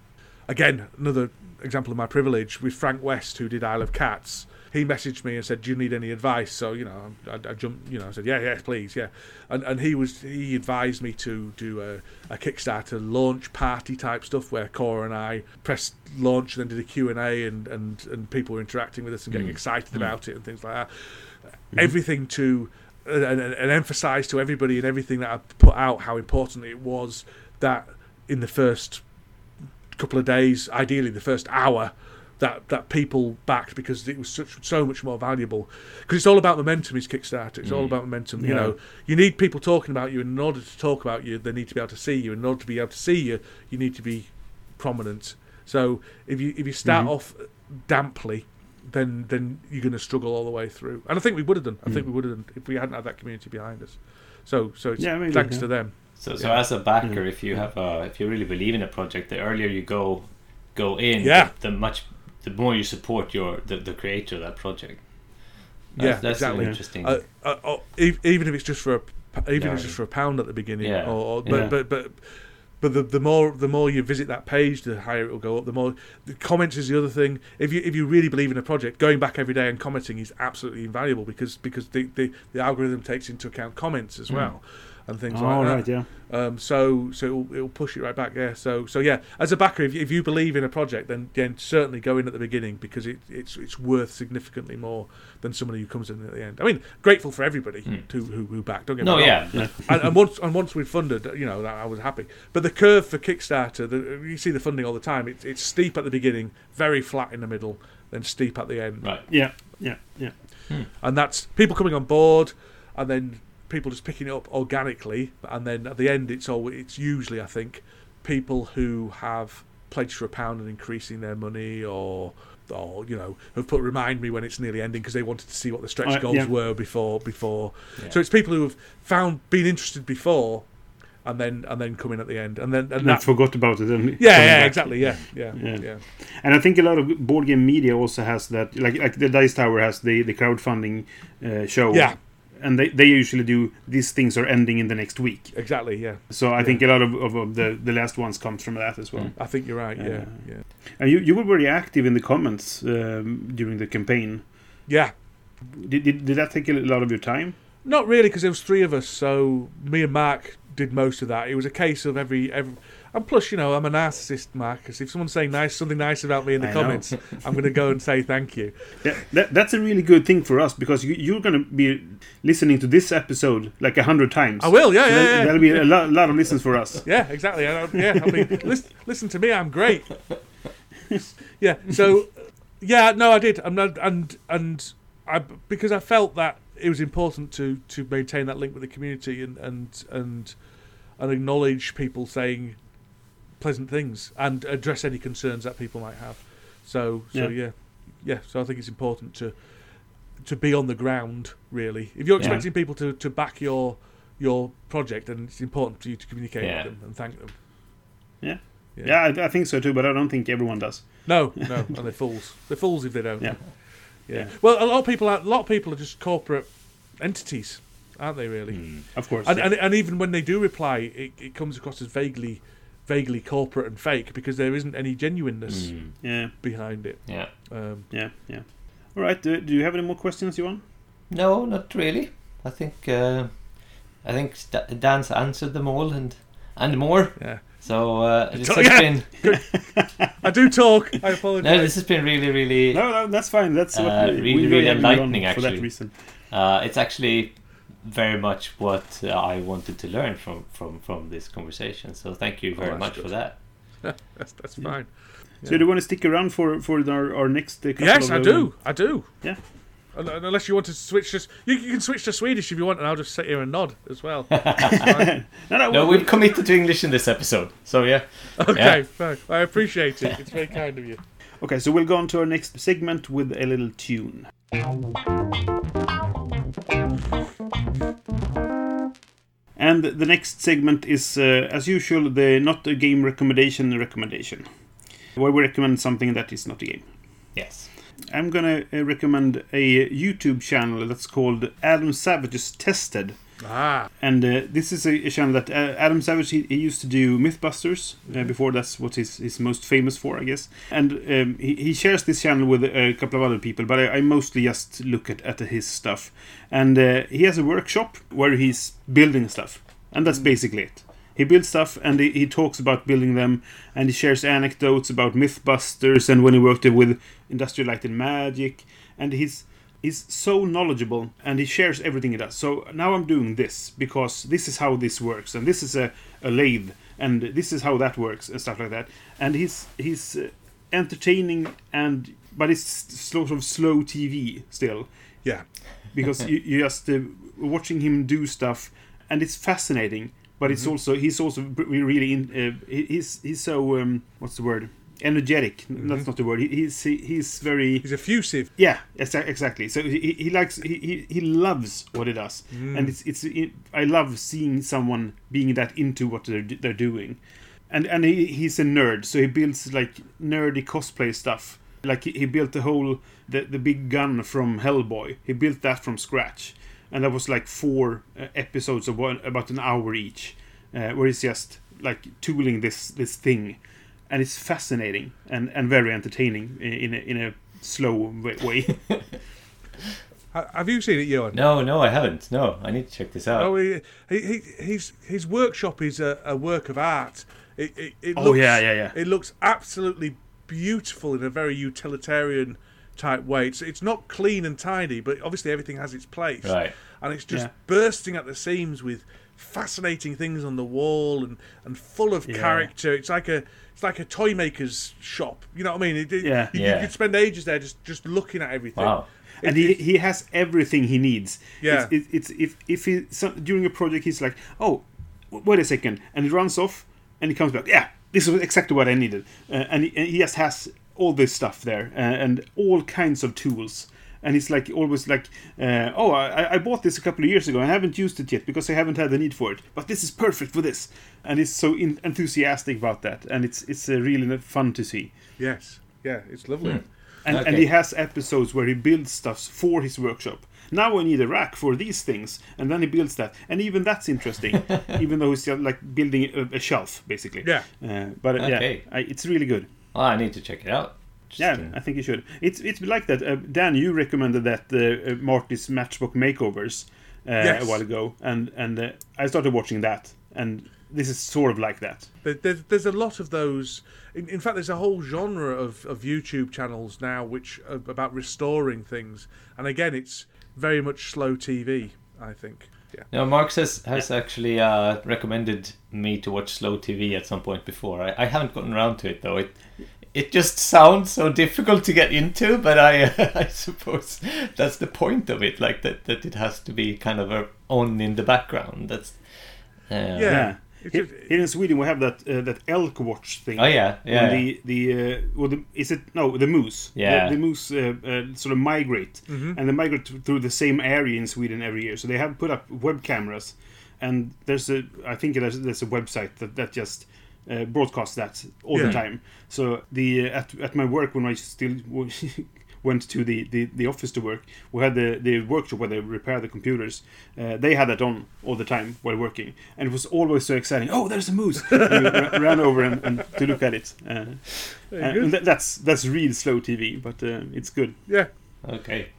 Speaker 3: again another example of my privilege with Frank West who did Isle of Cats. He messaged me and said, "Do you need any advice?" So you know, I, I jumped, you know, I said, "Yeah, yes, please, yeah." And and he was he advised me to do a, a Kickstarter launch party type stuff where Cora and I pressed launch and then did a Q and A and and and people were interacting with us and getting
Speaker 2: Mm.
Speaker 3: excited
Speaker 2: Mm.
Speaker 3: about it and things like that. Everything to and, and, and emphasize to everybody and everything that I put out how important it was that in the first couple of days, ideally the first hour, that that people backed because it was such so much more valuable. Because it's all about momentum. Is Kickstarter? It's all about momentum. You know, you need people talking about you, and in order to talk about you, they need to be able to see you. In order to be able to see you, you need to be prominent. So if you if you start
Speaker 1: Mm-hmm.
Speaker 3: off damply, then then you're going to struggle all the way through. And I think we would have done. I think we would have done if we hadn't had that community behind us. So so it's
Speaker 1: Mm. Yeah, maybe,
Speaker 3: thanks
Speaker 1: yeah.
Speaker 3: to them.
Speaker 2: So, so
Speaker 3: Yeah.
Speaker 2: as a backer, if you have a, if you really believe in a project, the earlier you go, go in,
Speaker 3: Yeah.
Speaker 2: the, the much, the more you support your the, the creator of that project.
Speaker 3: Yeah,
Speaker 2: That's, that's
Speaker 3: exactly.
Speaker 2: interesting.
Speaker 3: Uh, uh, oh, even if it's just for a, p- even
Speaker 2: Yeah.
Speaker 3: if it's just for a pound at the beginning,
Speaker 2: Yeah.
Speaker 3: or, or but,
Speaker 1: Yeah.
Speaker 3: but but but the, the more the more you visit that page, the higher it will go up. The more the comments is the other thing. If you if you really believe in a project, going back every day and commenting is absolutely invaluable because because the the, the algorithm takes into account comments as hmm. well. And things
Speaker 1: Oh,
Speaker 3: like that.
Speaker 1: yeah.
Speaker 3: Um, so so it'll, it'll push it right back there. So so yeah, as a backer, if, you- if you believe in a project, then then certainly go in at the beginning because it, it's it's worth significantly more than somebody who comes in at the end. I mean, grateful for everybody to, who who backed. Don't get
Speaker 2: no,
Speaker 3: me wrong.
Speaker 2: yeah,
Speaker 3: and, and once and once we'd funded, you know, I was happy. But the curve for Kickstarter, the, you see the funding all the time. It's it's steep at the beginning, very flat in the middle, then steep at the end
Speaker 2: right.
Speaker 1: Yeah, yeah, yeah.
Speaker 3: and that's people coming on board, and then people just picking it up organically, and then at the end, it's all it's usually I think people who have pledged for a pound and increasing their money, or or you know have put remind me when it's nearly ending because they wanted to see what the stretch
Speaker 1: Uh,
Speaker 3: goals
Speaker 1: yeah.
Speaker 3: were before before.
Speaker 2: Yeah.
Speaker 3: So it's people who have found been interested before, and then and then come in at the end, and then and
Speaker 1: And I
Speaker 3: that.
Speaker 1: forgot about it. And
Speaker 3: Yeah, yeah,
Speaker 1: back.
Speaker 3: exactly. Yeah, yeah,
Speaker 1: Yeah.
Speaker 3: yeah.
Speaker 1: And I think a lot of board game media also has that, like like the Dice Tower has the the crowdfunding uh, show.
Speaker 3: Yeah.
Speaker 1: And they, they usually do these things are ending in the next week.
Speaker 3: Exactly. Yeah.
Speaker 1: So I think a lot of, of, of the, the last ones comes from that as well.
Speaker 3: I think you're right. Yeah.
Speaker 1: Yeah.
Speaker 3: Yeah.
Speaker 1: And you, you were very active in the comments um, during the campaign.
Speaker 3: Yeah.
Speaker 1: Did, did, did that take a lot of your time?
Speaker 3: Not really, because there was three of us. So me and Mark did most of that. It was a case of every every. And plus, you know, I'm a narcissist, Marcus. If someone's saying nice something nice about me in the
Speaker 1: I
Speaker 3: comments, I'm going to go and say thank you. (laughs)
Speaker 1: Yeah, that, that's a really good thing for us because you, you're going to be listening to this episode like a hundred times.
Speaker 3: I will. Yeah,
Speaker 1: So
Speaker 3: yeah, yeah.
Speaker 1: That'll be a lot, lot of listens for us. (laughs)
Speaker 3: Yeah, exactly. I yeah, I mean, (laughs) listen, listen to me. I'm great. Yeah. So, yeah, no, I did. I'm not, and and I because I felt that it was important to to maintain that link with the community and and and and acknowledge people saying pleasant things and address any concerns that people might have. So so
Speaker 1: Yeah.
Speaker 3: yeah, yeah. So I think it's important to to be on the ground really. If you're
Speaker 2: Yeah.
Speaker 3: expecting people to to back your your project, then it's important for you to communicate
Speaker 2: Yeah.
Speaker 3: with them and thank them.
Speaker 1: Yeah.
Speaker 3: Yeah.
Speaker 1: Yeah, I, I think so too, but I don't think everyone does.
Speaker 3: No, no, (laughs) and they're fools. They're fools if they don't.
Speaker 1: Yeah.
Speaker 3: yeah.
Speaker 1: Yeah.
Speaker 3: Well, a lot of people, are, a lot of people are just corporate entities, aren't they? Really?
Speaker 2: Hmm.
Speaker 1: Of course.
Speaker 3: And,
Speaker 1: yeah.
Speaker 3: and and even when they do reply, it, it comes across as vaguely, vaguely corporate and fake because there isn't any genuineness
Speaker 2: Mm.
Speaker 1: yeah,
Speaker 3: behind it.
Speaker 2: Yeah.
Speaker 3: Um,
Speaker 1: yeah, yeah. All right. Do, do you have any more questions, you want?
Speaker 2: No, not really. I think uh, I think Dan's answered them all and and more.
Speaker 3: yeah.
Speaker 2: So uh, this
Speaker 3: So-
Speaker 2: has
Speaker 3: yeah.
Speaker 2: been (laughs)
Speaker 3: I do talk. I apologize. (laughs)
Speaker 2: no, this has been really, really.
Speaker 1: No, no, that's fine. That's
Speaker 2: Uh,
Speaker 1: we,
Speaker 2: really, really
Speaker 1: have you on
Speaker 2: enlightening,
Speaker 1: for that
Speaker 2: actually.
Speaker 1: reason.
Speaker 2: Uh, it's actually very much what uh, I wanted to learn from from from this conversation. So thank you very
Speaker 3: that's
Speaker 2: much
Speaker 3: good.
Speaker 2: for that. (laughs)
Speaker 3: that's that's fine.
Speaker 1: So do you want to stick around for for our, our next uh,
Speaker 3: Yes,
Speaker 1: of,
Speaker 3: I
Speaker 1: uh,
Speaker 3: do. I do.
Speaker 1: Yeah.
Speaker 3: Unless you want to switch, just you, you can switch to Swedish if you want, and I'll just sit here and nod as well. (laughs)
Speaker 1: No, no,
Speaker 2: No,
Speaker 1: we-
Speaker 2: we've committed to English in this episode. So yeah.
Speaker 3: Okay,
Speaker 2: Yeah.
Speaker 3: fine. I appreciate it. It's very kind of you. (laughs)
Speaker 1: Okay, so we'll go on to our next segment with a little tune. And the next segment is, uh, as usual, the not a game recommendation recommendation, where we recommend something that is not a game.
Speaker 2: Yes.
Speaker 1: I'm gonna uh, recommend a YouTube channel that's called Adam Savage's Tested.
Speaker 3: Ah,
Speaker 1: And uh, this is a, a channel that uh, Adam Savage he, he used to do MythBusters uh, before. That's what he's, he's most famous for, I guess. And um, he, he shares this channel with a couple of other people, but I, I mostly just look at, at his stuff. And uh, he has a workshop where he's building stuff, and that's basically it. He builds stuff and he, he talks about building them, and he shares anecdotes about MythBusters and when he worked with Industrial Light and Magic, and he's he's so knowledgeable and he shares everything he does. So now I'm doing this because this is how this works, and this is a, a lathe, and this is how that works and stuff like that. And he's he's uh, entertaining and but it's sort of slow TV still
Speaker 3: Yeah. (laughs)
Speaker 1: because you, you just uh, watching him do stuff and it's fascinating but it's also he's also really in, uh, he's he's so um, what's the word energetic. That's not the word. He, he's he, he's very
Speaker 3: He's effusive.
Speaker 1: yeah exa- exactly. So he, he- he likes he, he, loves what he does. And it's it's it, i love seeing someone being that into what they're, they're doing. And and he, he's a nerd so he builds like nerdy cosplay stuff. Like he, he built the whole the, the big gun from hellboy. He built that from scratch. And that was like four uh, episodes of one, about an hour each uh, where he's just like tooling this this thing and it's fascinating and, and very entertaining i- in a, in a slow way. (laughs)
Speaker 3: Have you seen it, Johan?
Speaker 2: No, no, I haven't. No, I need to check this out.
Speaker 3: Oh, he, he, he, his his workshop is a, a work of art. It, it, it
Speaker 1: Oh,
Speaker 3: looks,
Speaker 1: yeah, yeah, yeah.
Speaker 3: It looks absolutely beautiful in a very utilitarian type way. It's it's not clean and tidy, but obviously everything has its place.
Speaker 2: Right.
Speaker 3: And it's just
Speaker 1: Yeah.
Speaker 3: bursting at the seams with fascinating things on the wall and, and full of
Speaker 1: Yeah.
Speaker 3: character. It's like a it's like a toy maker's shop. You know what I mean? It, it-
Speaker 1: Yeah.
Speaker 3: You,
Speaker 2: Yeah.
Speaker 3: you could spend ages there just just looking at everything.
Speaker 2: Wow.
Speaker 1: and he, he has everything he needs.
Speaker 3: Yeah.
Speaker 1: It's, it's, it's if if he some, during a project he's like, oh, wait a second, and he runs off, and he comes back. Yeah, this was exactly what I needed, uh, and, he, and he just has all this stuff there uh, and all kinds of tools. And he's like always like, uh, oh, I, I bought this a couple of years ago. and I haven't used it yet because I haven't had the need for it. But this is perfect for this, and he's so in, enthusiastic about that, and it's it's uh, really fun to see.
Speaker 3: Yes. Yeah, it's lovely.
Speaker 1: And, and
Speaker 2: Okay.
Speaker 1: he has episodes where he builds stuff for his workshop. Now I need a rack for these things, and then he builds that, and even that's interesting. (laughs) even though he's just like building a, a shelf, basically.
Speaker 3: Yeah.
Speaker 1: Uh, but uh,
Speaker 2: Okay.
Speaker 1: yeah, I, it's really good.
Speaker 2: Oh, I need to check it out. Just,
Speaker 1: Yeah,
Speaker 2: uh,
Speaker 1: I think you should. It's it's like that. Uh, Dan, you recommended that uh, uh, Marty's Matchbook Makeovers uh,
Speaker 3: Yes.
Speaker 1: a while ago, and and uh, I started watching that, and this is sort of like that.
Speaker 3: There, there's, there's a lot of those. In, in fact, there's a whole genre of, of YouTube channels now which are about restoring things. And again, it's very much slow TV. I think. Yeah.
Speaker 2: No, Mark has has actually uh, recommended me to watch slow TV at some point before. I, I haven't gotten around to it though. It it just sounds so difficult to get into, but I (laughs) I suppose that's the point of it. Like that that it has to be kind of a, on in the background. That's uh,
Speaker 3: Yeah.
Speaker 1: Yeah.
Speaker 3: It's
Speaker 1: Here, here in Sweden, we have that uh, that elk watch thing.
Speaker 2: Oh yeah, yeah.
Speaker 1: when the the uh, well, the, is it no the moose?
Speaker 2: Yeah.
Speaker 1: the, the moose uh, uh, sort of migrate, and they migrate through the same area in Sweden every year. So they have put up web cameras, and there's a I think there's there's a website that that just uh, broadcasts that all
Speaker 3: Yeah.
Speaker 1: the time. So the uh, at at my work when I still (laughs) went to the, the, the office to work, we had the, the workshop where they repair the computers. Uh, they had that on all the time while working, and it was always so exciting. Oh, there's a moose! and we (laughs) ra- ran over and, and to look at it. Uh, uh, and that, that's that's real slow TV, but uh, it's good.
Speaker 3: Yeah.
Speaker 2: Okay.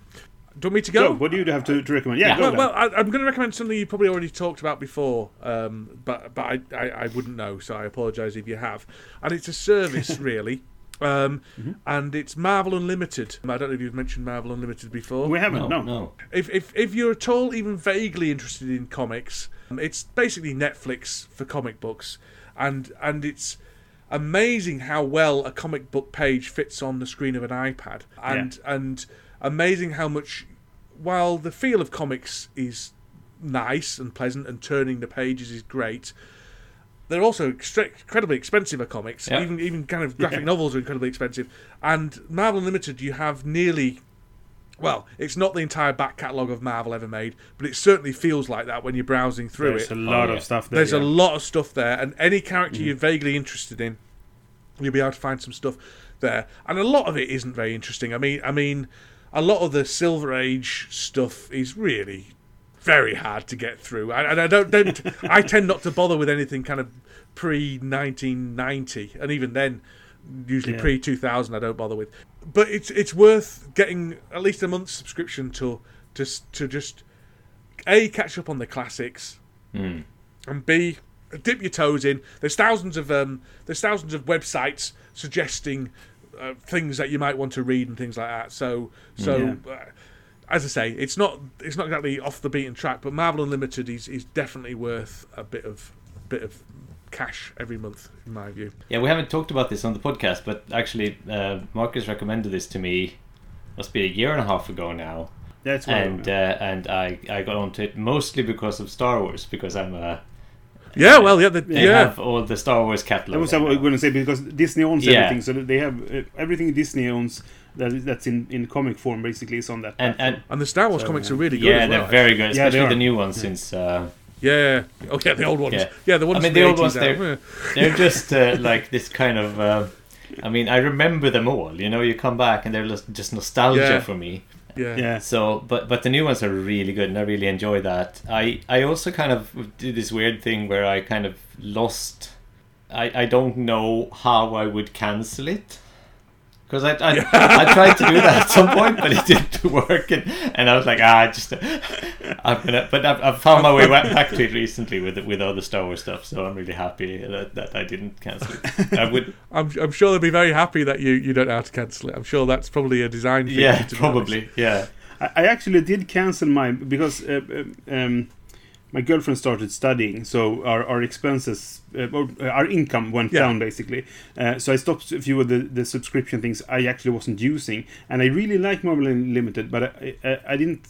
Speaker 3: Do you want me to
Speaker 1: So,
Speaker 3: go?
Speaker 1: what do you have to, to recommend? Yeah,
Speaker 2: Yeah.
Speaker 1: go
Speaker 3: well, well I, I'm going to recommend something you probably already talked about before, um, but but I, I, I wouldn't know, so I apologise if you have. And it's a service, (laughs) really, um,
Speaker 1: Mm-hmm.
Speaker 3: and it's Marvel Unlimited. I don't know if you've mentioned Marvel Unlimited before.
Speaker 1: we haven't.
Speaker 2: No,
Speaker 1: No,
Speaker 2: no.
Speaker 3: if, if if you're at all even vaguely interested in comics, um, it's basically Netflix for comic books, and and it's amazing how well a comic book page fits on the screen of an iPad, and and amazing how much while the feel of comics is nice and pleasant and turning the pages is great. They're also extre- incredibly expensive. Are comics,
Speaker 2: Yeah.
Speaker 3: even even kind of graphic
Speaker 1: Yeah.
Speaker 3: novels are incredibly expensive. And Marvel Unlimited, you have nearly well, it's not the entire back catalogue of Marvel ever made, but it certainly feels like that when you're browsing through
Speaker 1: there's
Speaker 3: it.
Speaker 1: There's a lot
Speaker 2: yeah.
Speaker 1: of stuff there.
Speaker 3: There's a lot of stuff there, and any character
Speaker 1: Mm-hmm.
Speaker 3: you're vaguely interested in, you'll be able to find some stuff there. And a lot of it isn't very interesting. I mean, I mean, a lot of the Silver Age stuff is really very hard to get through, and, and I don't, don't (laughs) I tend not to bother with anything kind of pre 1990, and even then, usually
Speaker 1: Yeah.
Speaker 3: pre 2000, I don't bother with. But it's it's worth getting at least a month's subscription to just to just a catch up on the classics and B dip your toes in. There's thousands of um, there's thousands of websites suggesting uh, things that you might want to read and things like that. So so. Uh, as I say, it's not it's not exactly off the beaten track, but Marvel Unlimited is, is definitely worth a bit of bit of cash every month, in my view.
Speaker 2: Yeah, we haven't talked about this on the podcast, but actually, uh, Marcus recommended this to me. Must be a year and a half ago now,
Speaker 1: That's why.
Speaker 2: and uh, and I I got onto it mostly because of Star Wars because I'm a
Speaker 3: Yeah, well, yeah, the,
Speaker 2: they
Speaker 3: yeah.
Speaker 2: have all the Star Wars catalog.
Speaker 1: that was what I was going to say because Disney owns
Speaker 2: Yeah.
Speaker 1: everything, so they have uh, everything Disney owns that is, that's in, in comic form basically is on that.
Speaker 2: and and
Speaker 3: And the Star Wars
Speaker 1: So,
Speaker 3: comics are really good.
Speaker 2: yeah,
Speaker 3: as well,
Speaker 2: they're very good,
Speaker 1: Yeah,
Speaker 2: especially the new ones since. Uh,
Speaker 3: Yeah. Oh, yeah, the old ones. Yeah,
Speaker 2: Yeah.
Speaker 3: the ones.
Speaker 2: I mean,
Speaker 3: from
Speaker 2: the old ones, they're- they're (laughs) just uh, like this kind of. Uh, I mean, I remember them all. You know, you come back and they're just- just nostalgia
Speaker 3: Yeah.
Speaker 2: for me.
Speaker 3: Yeah.
Speaker 1: yeah,
Speaker 2: So, but but the new ones are really good, and I really enjoy that. I I also kind of did this weird thing where I kind of lost. I I don't know how I would cancel it. Because I, I, I tried to do that at some point, but it didn't (laughs) work, and, and I was like, ah, just I'm gonna. But I've, I've found my way wa- back to it recently with with all the Star Wars stuff, so I'm really happy that, that I didn't cancel it. I would, (laughs)
Speaker 3: I'm, I'm sure they'll be very happy that you, you don't know how to cancel it. I'm sure that's probably a design feature.
Speaker 2: yeah,
Speaker 3: to be honest.
Speaker 2: probably, yeah,
Speaker 1: I, I actually did cancel mine because uh, uh, um, my girlfriend started studying, so our, our expenses, uh, or uh, our income went
Speaker 3: Yeah.
Speaker 1: down basically. Uh, so I stopped a few of the, the subscription things I actually wasn't using, and I really like Marvel Unlimited, but I, I, I didn't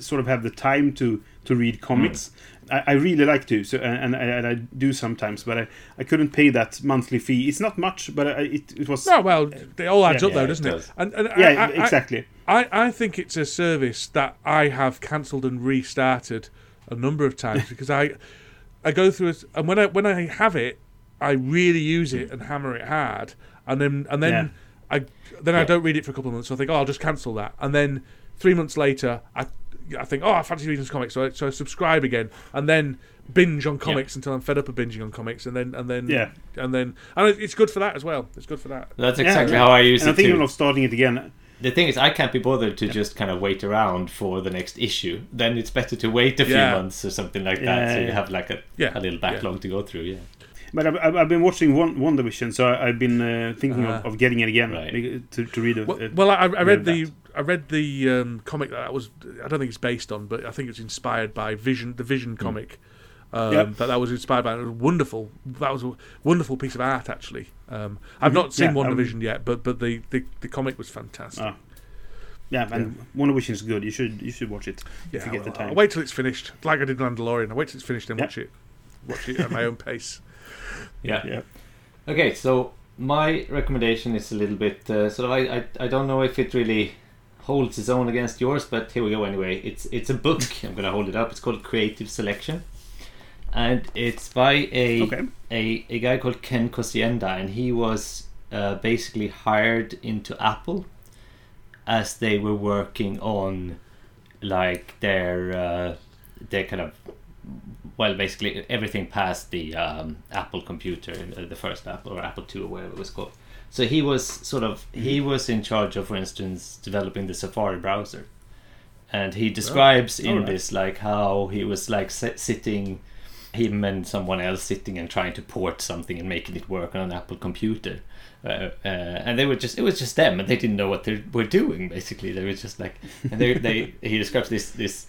Speaker 1: sort of have the time to to read comics. I, I really like to, so and, and, I, and I do sometimes, but I, I couldn't pay that monthly fee. It's not much, but I, it, it was.
Speaker 3: No, well, it all adds
Speaker 1: Yeah.
Speaker 3: up though,
Speaker 2: Yeah, it
Speaker 3: doesn't it?
Speaker 2: does.
Speaker 3: And, and
Speaker 1: yeah,
Speaker 3: I, I,
Speaker 1: exactly.
Speaker 3: I, I think it's a service that I have cancelled and restarted a number of times (laughs) because I I go through it and when I when I have it, I really use it mm. and hammer it hard, and then and then I then I don't read it for a couple of months. So I think, oh, I'll just cancel that, and then three months later, I I think, oh, I fancy reading this comic, so I, so I subscribe again, and then binge on comics until I'm fed up of binging on comics, and then and then
Speaker 1: Yeah.
Speaker 3: and then and it's good for that as well. It's good for that.
Speaker 2: that's exactly
Speaker 1: yeah.
Speaker 2: how I use
Speaker 1: and I'm
Speaker 2: it
Speaker 1: thinking
Speaker 2: too.
Speaker 1: of starting it again.
Speaker 2: The thing is, I can't be bothered to just kind of wait around for the next issue. Then it's better to wait a few
Speaker 3: Yeah.
Speaker 2: months or something like that,
Speaker 1: Yeah,
Speaker 2: so you have like a,
Speaker 3: Yeah,
Speaker 2: a little backlog to go through. Yeah,
Speaker 1: But I've, I've I've been watching One WandaVision, so I, I've been uh, thinking of,
Speaker 3: Ah.
Speaker 1: of getting it again
Speaker 2: Right.
Speaker 1: to, to read it.
Speaker 3: Well,
Speaker 1: uh,
Speaker 3: well I, I read
Speaker 1: of
Speaker 3: the
Speaker 1: that.
Speaker 3: I read the um, comic that was I don't think it's based on, but I think it's inspired by Vision, the Vision comic. Um,
Speaker 1: Yep.
Speaker 3: That that was inspired by. It was wonderful. That was a wonderful piece of art, actually. Um, I've not seen
Speaker 1: Yeah,
Speaker 3: One
Speaker 1: um,
Speaker 3: Division yet, but but the, the, the comic was fantastic.
Speaker 1: Ah, yeah, and WandaVision is good. You should you should watch it
Speaker 3: yeah,
Speaker 1: if you get the time.
Speaker 3: I'll wait till it's finished, like I did Mandalorian. I wait till it's finished and
Speaker 1: Yeah.
Speaker 3: watch it, watch it at my own pace. (laughs)
Speaker 2: yeah.
Speaker 1: Yeah.
Speaker 2: Okay, so my recommendation is a little bit uh, sort of. I, I I don't know if it really holds its own against yours, but here we go anyway. It's it's a book. I'm gonna hold it up. It's called Creative Selection, and it's by a
Speaker 1: Okay.
Speaker 2: a, a guy called Ken Kocienda, and he was uh, basically hired into Apple as they were working on like their uh, their kind of well basically everything past the um, Apple computer, uh, the first Apple or Apple II or whatever it was called. So he was sort of he was in charge of, for instance, developing the Safari browser, and he describes in
Speaker 1: alright.
Speaker 2: this like how he was like sit- sitting him and someone else sitting and trying to port something and making it work on an Apple computer. Uh, uh, and they were just it was just them and they didn't know what they were doing basically. They were just like and they, they (laughs) he describes this this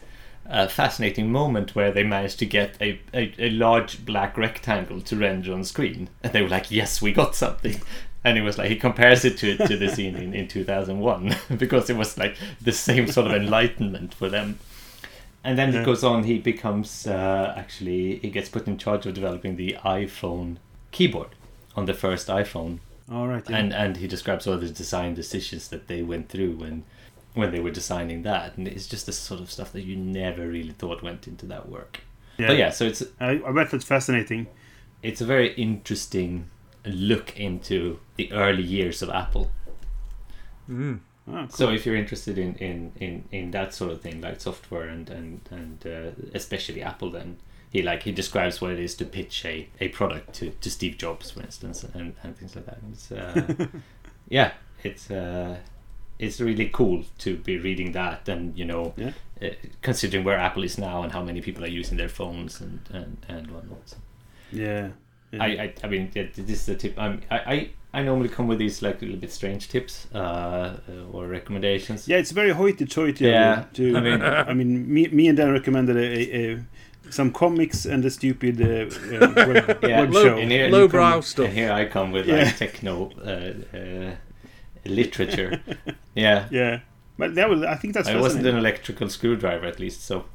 Speaker 2: uh, fascinating moment where they managed to get a, a, a large black rectangle to render on screen and they were like yes we got something. And it was like he compares it to to the scene in, in 2001 (laughs) because it was like the same sort of enlightenment for them and then
Speaker 1: Yeah.
Speaker 2: it goes on he becomes uh, actually he gets put in charge of developing the iphone keyboard on the first iphone
Speaker 1: All right. Yeah.
Speaker 2: and and he describes all the design decisions that they went through when when they were designing that and it's just the sort of stuff that you never really thought went into that work but yeah so it's
Speaker 1: I, I bet that's fascinating.
Speaker 2: it's a very interesting look into the early years of apple
Speaker 3: Mm.
Speaker 1: Oh, cool.
Speaker 2: so if you're interested in in in, in that sort of thing like software and and and uh, especially apple then he like he describes what it is to pitch a, a product to, to Steve Jobs, for instance, and, and things like that. It's, uh, (laughs) yeah, it's uh, it's really cool to be reading that, and you know,
Speaker 1: Yeah.
Speaker 2: uh, considering where Apple is now and how many people are using their phones and and and whatnot. So
Speaker 1: yeah. yeah.
Speaker 2: I, I I mean, this is the tip. I'm, I I I normally come with these like a little bit strange tips uh, uh, or recommendations.
Speaker 1: Yeah, it's very hoity-toity.
Speaker 2: Yeah,
Speaker 1: To,
Speaker 2: I mean-
Speaker 1: I mean, me, me and Dan recommended a, a, a some comics and a stupid uh, uh, web, (laughs)
Speaker 2: Yeah,
Speaker 1: web
Speaker 3: low-
Speaker 1: show.
Speaker 2: And here you
Speaker 3: lowbrow
Speaker 2: come- (laughs)
Speaker 3: stuff.
Speaker 2: And here I come with
Speaker 1: Yeah.
Speaker 2: like techno uh, uh, literature. (laughs) yeah.
Speaker 1: Yeah, but that was I think that's
Speaker 2: I wasn't an electrical screwdriver at least, so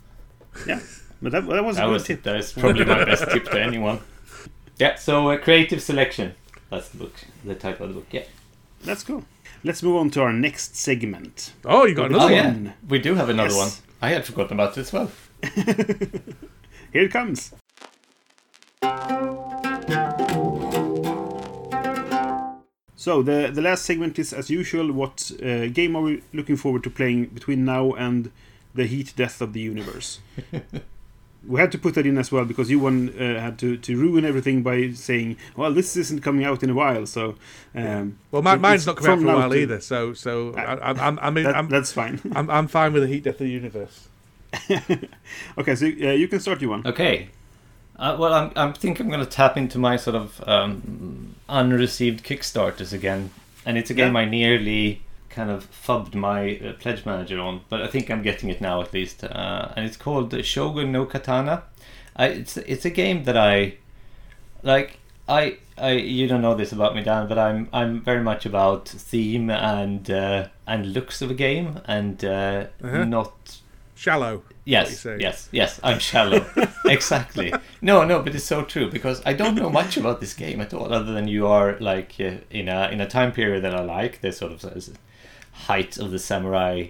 Speaker 1: Yeah, but that, that was a
Speaker 2: that
Speaker 1: good
Speaker 2: was
Speaker 1: tip.
Speaker 2: that is probably my best tip to anyone. Yeah, so uh, creative selection. That's the book, the title of the book. Yeah.
Speaker 1: That's cool. Let's move on to our next segment.
Speaker 3: Oh, you got another
Speaker 2: Oh
Speaker 3: one.
Speaker 2: yeah,
Speaker 1: one.
Speaker 2: we do have another
Speaker 1: Yes.
Speaker 2: one. I had forgotten about this as well. (laughs)
Speaker 1: Here it comes. So the the last segment is as usual. What uh, game are we looking forward to playing between now and the heat death of the universe? (laughs) we had to put that in as well because you one uh, had to, to ruin everything by saying, "Well, this isn't coming out in a while." So, um,
Speaker 3: Well, my, mine's not coming out
Speaker 1: from
Speaker 3: for a while
Speaker 1: to-
Speaker 3: either, so so I, I'm I'm I'm,
Speaker 1: that-
Speaker 3: I'm,
Speaker 1: that's fine. (laughs)
Speaker 3: I'm I'm fine with the heat death of the universe. (laughs)
Speaker 1: okay, so uh, you can start, you one.
Speaker 2: Okay. Uh, well, I'm, I'm think I'm going to tap into my sort of um, unreceived Kickstarters again, and it's a game
Speaker 1: Yeah.
Speaker 2: I nearly kind of fubbed my uh, pledge manager on, but I think I'm getting it now at least. Uh, and it's called Shogun no Katana. I, it's it's a game that I like. I I you don't know this about me, Dan, but I'm I'm very much about theme and uh, and looks of a game, and uh,
Speaker 3: Uh-huh.
Speaker 2: not
Speaker 3: Shallow.
Speaker 2: Yes, yes, yes. I'm shallow. (laughs) exactly. No, no, but it's so true because I don't know much about this game at all, other than you are like uh, in a in a time period that I like. The sort of height of the samurai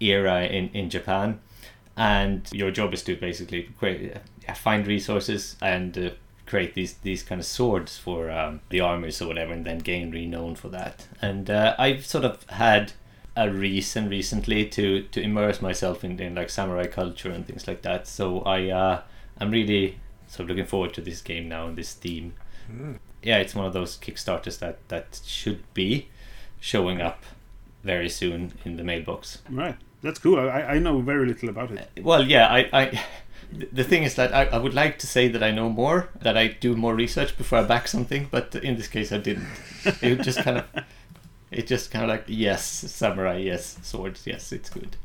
Speaker 2: era in in Japan, and your job is to basically create, uh, find resources and. Uh, create these these kind of swords for um, the armies or whatever and then gain renown for that and uh, I've sort of had a reason recently to to immerse myself in, in like samurai culture and things like that. So I uh, I'm really sort of looking forward to this game now and this theme. Yeah, it's one of those Kickstarters that that should be showing up very soon in the mailbox.
Speaker 1: Right, that's cool. I, I know very little about it.
Speaker 2: Uh, well, yeah, I. I the thing is that I, I would like to say that I know more, that I do more research before I back something, but in this case I didn't. (laughs) It just kind of, it just kind of like yes, samurai, yes, swords, yes, it's good.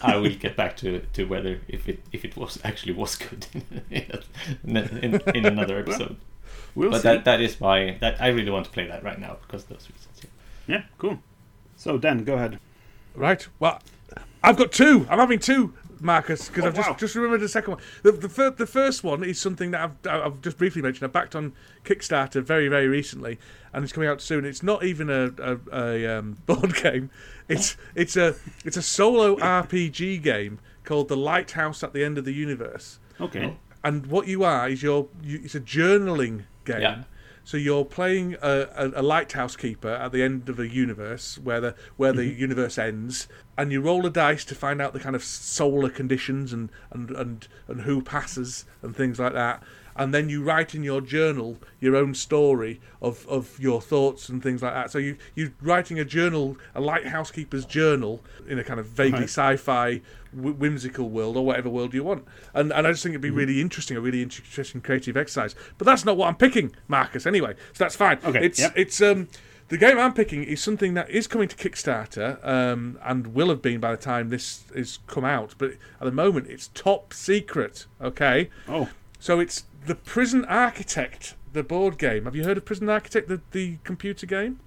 Speaker 2: I will get back to to whether if it if it was actually was good (laughs) in, in, in another episode.
Speaker 1: We'll
Speaker 2: but
Speaker 1: see.
Speaker 2: that that is my that I really want to play that right now because of those reasons. Yeah.
Speaker 1: Yeah, cool. So Dan, go ahead.
Speaker 3: Right. Well, I've got two. I'm having two, Marcus, because
Speaker 1: Oh,
Speaker 3: I've just,
Speaker 1: wow.
Speaker 3: just remembered the second one. The the, fir- the first one is something that I've I've just briefly mentioned. I backed on Kickstarter very very recently, and it's coming out soon. It's not even a a, a um, (laughs) board game. It's it's a it's a solo RPG game called The Lighthouse at the End of the Universe.
Speaker 1: Okay.
Speaker 3: and what you are is you're you, it's a journaling game.
Speaker 2: Yeah.
Speaker 3: So you're playing a, a, a lighthouse keeper at the end of a universe where the where the mm-hmm. universe ends, and you roll a dice to find out the kind of solar conditions and and and, and who passes and things like that. And then you write in your journal your own story of, of your thoughts and things like that. So you you writing a journal, a lighthouse keeper's journal, in a kind of vaguely
Speaker 1: Right.
Speaker 3: sci-fi, w- whimsical world or whatever world you want. And and I just think it'd be really interesting, a really interesting creative exercise. But that's not what I'm picking, Marcus. Anyway, so that's fine.
Speaker 1: Okay,
Speaker 3: It's
Speaker 1: yep.
Speaker 3: it's um the game I'm picking is something that is coming to Kickstarter um, and will have been by the time this is come out. But at the moment, it's top secret. Okay,
Speaker 1: Oh,
Speaker 3: so it's the Prison Architect, the board game. Have you heard of Prison Architect, the, the computer game?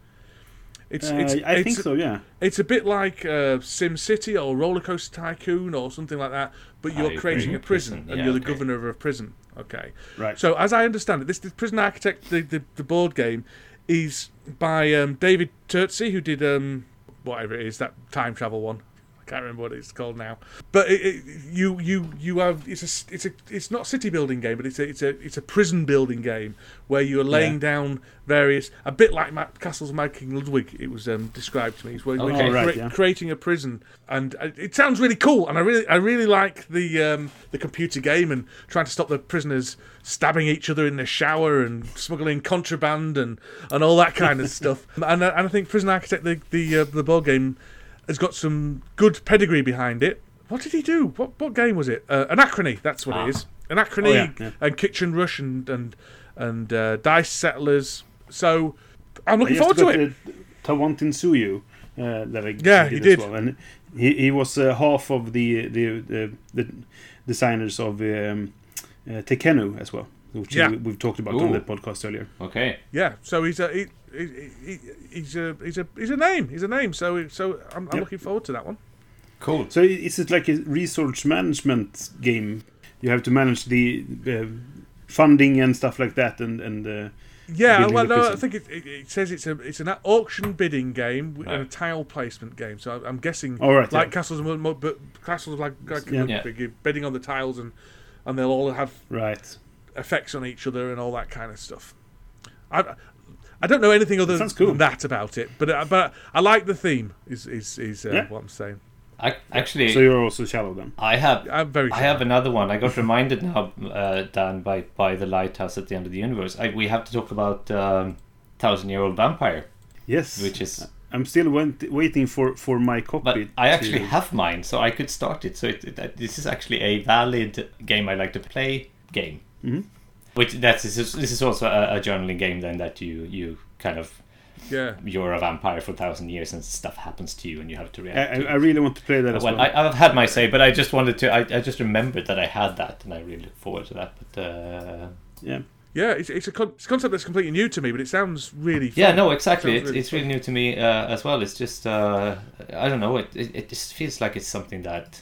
Speaker 3: It's,
Speaker 1: uh,
Speaker 3: it's,
Speaker 1: I
Speaker 3: it's,
Speaker 1: think so. Yeah.
Speaker 3: it's a bit like uh, Sim City or Roller Coaster Tycoon or something like that, but you're
Speaker 2: I
Speaker 3: creating a prison
Speaker 2: Prison,
Speaker 3: and
Speaker 2: yeah,
Speaker 3: you're the
Speaker 2: okay.
Speaker 3: governor of a prison. Okay.
Speaker 1: Right.
Speaker 3: So as I understand it, this, this Prison Architect, the, the, the board game, is by um, David Turczi, who did um, whatever it is that time travel one. Can't remember what it's called now. But it, it, you you you have it's a it's a it's not a city building game, but it's a it's a it's a prison building game where you are laying
Speaker 1: Yeah.
Speaker 3: down various a bit like Matt Castle's Mad King Ludwig. It was um, described to me. It's where,
Speaker 2: Okay.
Speaker 3: you're
Speaker 1: Right,
Speaker 3: crea-
Speaker 1: yeah.
Speaker 3: creating a prison, and uh, it sounds really cool. And I really I really like the um, the computer game and trying to stop the prisoners stabbing each other in the shower and smuggling contraband and, and all that kind of (laughs) stuff. And, I- and I think Prison Architect the the uh, the board game has got some good pedigree behind it. What did he do? What what game was it? Uh, Anachrony. That's what
Speaker 2: Ah.
Speaker 3: it is. Anachrony
Speaker 1: Oh, yeah, yeah.
Speaker 3: and Kitchen Rush and and and uh, Dice Settlers. So I'm looking forward
Speaker 1: just
Speaker 3: to
Speaker 1: got
Speaker 3: it.
Speaker 1: the Tawantinsuyu uh, that I
Speaker 3: Yeah, he did.
Speaker 1: as well, and he he was uh, half of the the the, the designers of um, uh, Tekenu as well, which
Speaker 3: Yeah.
Speaker 1: we, we've talked about
Speaker 2: Ooh.
Speaker 1: on the podcast earlier.
Speaker 2: Okay.
Speaker 3: Yeah, so he's a he, he, he, he's a he's a he's a name. He's a name. So so I'm, I'm
Speaker 1: Yep.
Speaker 3: looking forward to that one.
Speaker 2: Cool.
Speaker 1: So is it like a resource management game? You have to manage the uh, funding and stuff like that, and and uh,
Speaker 3: Yeah, well, no, I think it, it, it says it's a it's an auction bidding game with- and a tile placement game. So I- I'm guessing,
Speaker 1: All right,
Speaker 3: like
Speaker 1: yeah.
Speaker 3: castles and Mo- Mo- but castles like, like
Speaker 1: Yeah.
Speaker 2: Yeah.
Speaker 3: bidding on the tiles and and they'll all have
Speaker 1: right.
Speaker 3: effects on each other and all that kind of stuff. I I don't know anything other
Speaker 1: Sounds cool.
Speaker 3: than that about it, but uh, but I like the theme. Is is is uh,
Speaker 1: Yeah.
Speaker 3: what I'm saying.
Speaker 2: I, actually,
Speaker 1: So you're also shallow then.
Speaker 2: I have
Speaker 3: I'm very.
Speaker 2: I have another one. I got (laughs) reminded now, uh, Dan, by by the lighthouse at the end of the universe. I, we have to talk about um, Thousand Year Old Vampire,
Speaker 1: Yes,
Speaker 2: which is.
Speaker 1: I'm still went, waiting for for my copy.
Speaker 2: But I actually
Speaker 1: to-
Speaker 2: have mine, so I could start it. So it, it, this is actually a valid game I like to play game.
Speaker 1: Mhm.
Speaker 2: Which that's this is, this is also a, a journaling game then that you you kind of
Speaker 3: yeah.
Speaker 2: you're a vampire for a thousand years and stuff happens to you and you have to react.
Speaker 1: I
Speaker 2: to
Speaker 1: I
Speaker 2: it.
Speaker 1: really want to play that as
Speaker 2: well,
Speaker 1: well.
Speaker 2: I, I've had my say, but I just wanted to. I, I just remembered that I had that, and I really look forward to that. But uh,
Speaker 1: yeah,
Speaker 3: Yeah, it's, it's a con- it's a concept that's completely new to me, but it sounds really fun.
Speaker 2: yeah, no, exactly.
Speaker 3: Sounds
Speaker 2: It's,
Speaker 3: really
Speaker 2: it's really new to me uh, as well. It's just uh, I don't know. It, it it just feels like it's something that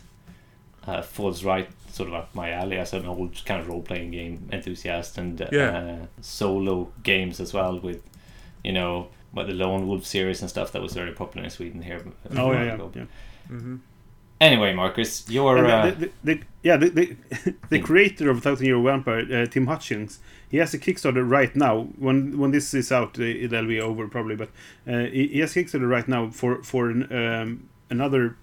Speaker 2: uh, falls right sort of up my alley as an old kind of role playing game enthusiast and uh, solo games as well with you know what the Lone Wolf series and stuff that was very popular in Sweden here. a
Speaker 1: oh
Speaker 2: while
Speaker 1: yeah, yeah,
Speaker 2: ago.
Speaker 1: yeah.
Speaker 3: hmm
Speaker 2: Anyway, Marcus, you're
Speaker 1: And
Speaker 2: uh,
Speaker 1: the, the, the, yeah, the, the, (laughs) the creator of Thousand Year Old Vampire, uh, Tim Hutchings, he has a Kickstarter right now. When when this is out, uh, it'll be over probably. But uh, he, he has Kickstarter right now for for an, um, another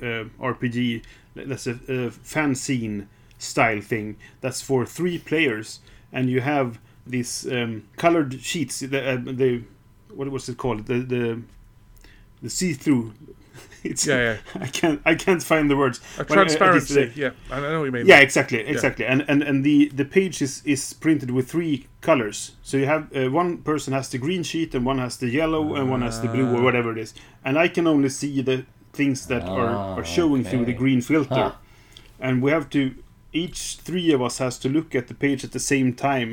Speaker 1: uh, RPG that's a, a fanzine style thing. That's for three players, and you have these um, colored sheets. The, uh, the what was it called? The the the see through. (laughs) It's
Speaker 3: Yeah, yeah. (laughs)
Speaker 1: I can't I can't find the words.
Speaker 3: A
Speaker 1: But, uh, uh,
Speaker 3: yeah, I know what you mean.
Speaker 1: yeah, exactly, exactly. And and and the the page is is printed with three colors. So you have uh, one person has the green sheet, and one has the yellow, and one has the blue, or whatever it is. And I can only see the things that are
Speaker 2: Ah,
Speaker 1: are showing through the green filter.
Speaker 2: Huh.
Speaker 1: And we have to each three of us has to look at the page at the same time,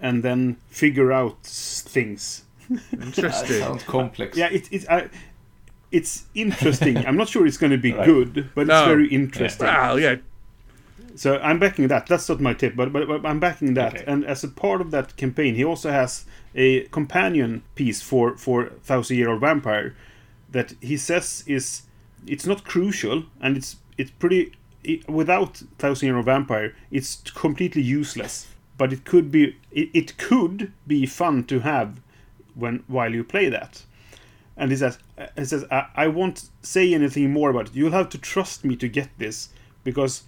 Speaker 1: and then figure out s- things.
Speaker 2: that
Speaker 3: Interesting.
Speaker 2: sounds complex.
Speaker 1: Yeah, it, it, I, it's interesting. I'm not sure it's going to be (laughs)
Speaker 2: Right.
Speaker 1: good, but
Speaker 3: No.
Speaker 1: it's very interesting.
Speaker 3: Well, yeah,
Speaker 1: So I'm backing that. That's not my tip, but, but, but I'm backing that.
Speaker 2: Okay.
Speaker 1: And as a part of that campaign, he also has a companion piece for for Thousand Year Old Vampire that he says is it's not crucial and it's it's pretty i without Thousand Year Vampire it's completely useless. But it could be it, it could be fun to have when while you play that. And he says, he says, I, I won't say anything more about it. You'll have to trust me to get this because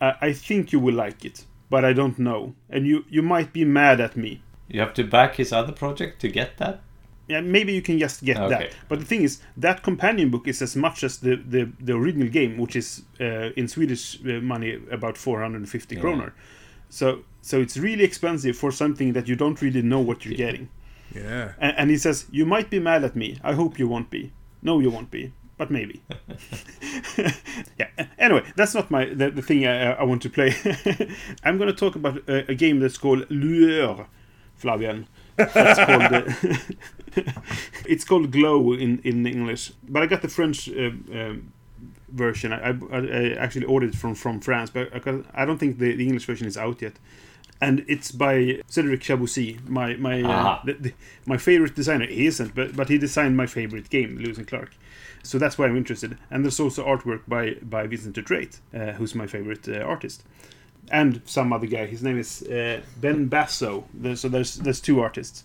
Speaker 1: uh, I think you will like it, but I don't know. And you, you might be mad at me.
Speaker 2: You have to back his other project to get that.
Speaker 1: Yeah, maybe you can just get
Speaker 2: Okay.
Speaker 1: that. But the thing is, that companion book is as much as the, the, the original game, which is uh, in Swedish uh, money about 450
Speaker 2: Yeah.
Speaker 1: kroner. So so it's really expensive for something that you don't really know what you're
Speaker 2: Yeah.
Speaker 1: getting.
Speaker 3: yeah.
Speaker 1: And, and he says, You might be mad at me. I hope you won't be. No, you won't be. But maybe. (laughs) (laughs) yeah. Anyway, that's not my the, the thing I, I want to play. (laughs) I'm going to talk about a, a game that's called Lueur, Flavian. That's called. Uh, (laughs) it's called Glow in, in English, but I got the French uh, um, version. I, I, I actually ordered it from from France, but I, got- I don't think the, the English version is out yet. And it's by Cedric Chaboussit, my my uh, the, the, my favorite designer. He isn't, but but he designed my favorite game, Lewis and Clark. So that's why I'm interested. And there's also artwork by by Vincent Dutrait, uh, who's my favorite uh, artist, and some other guy. His name is uh, Ben Basso. There- So there's there's two artists,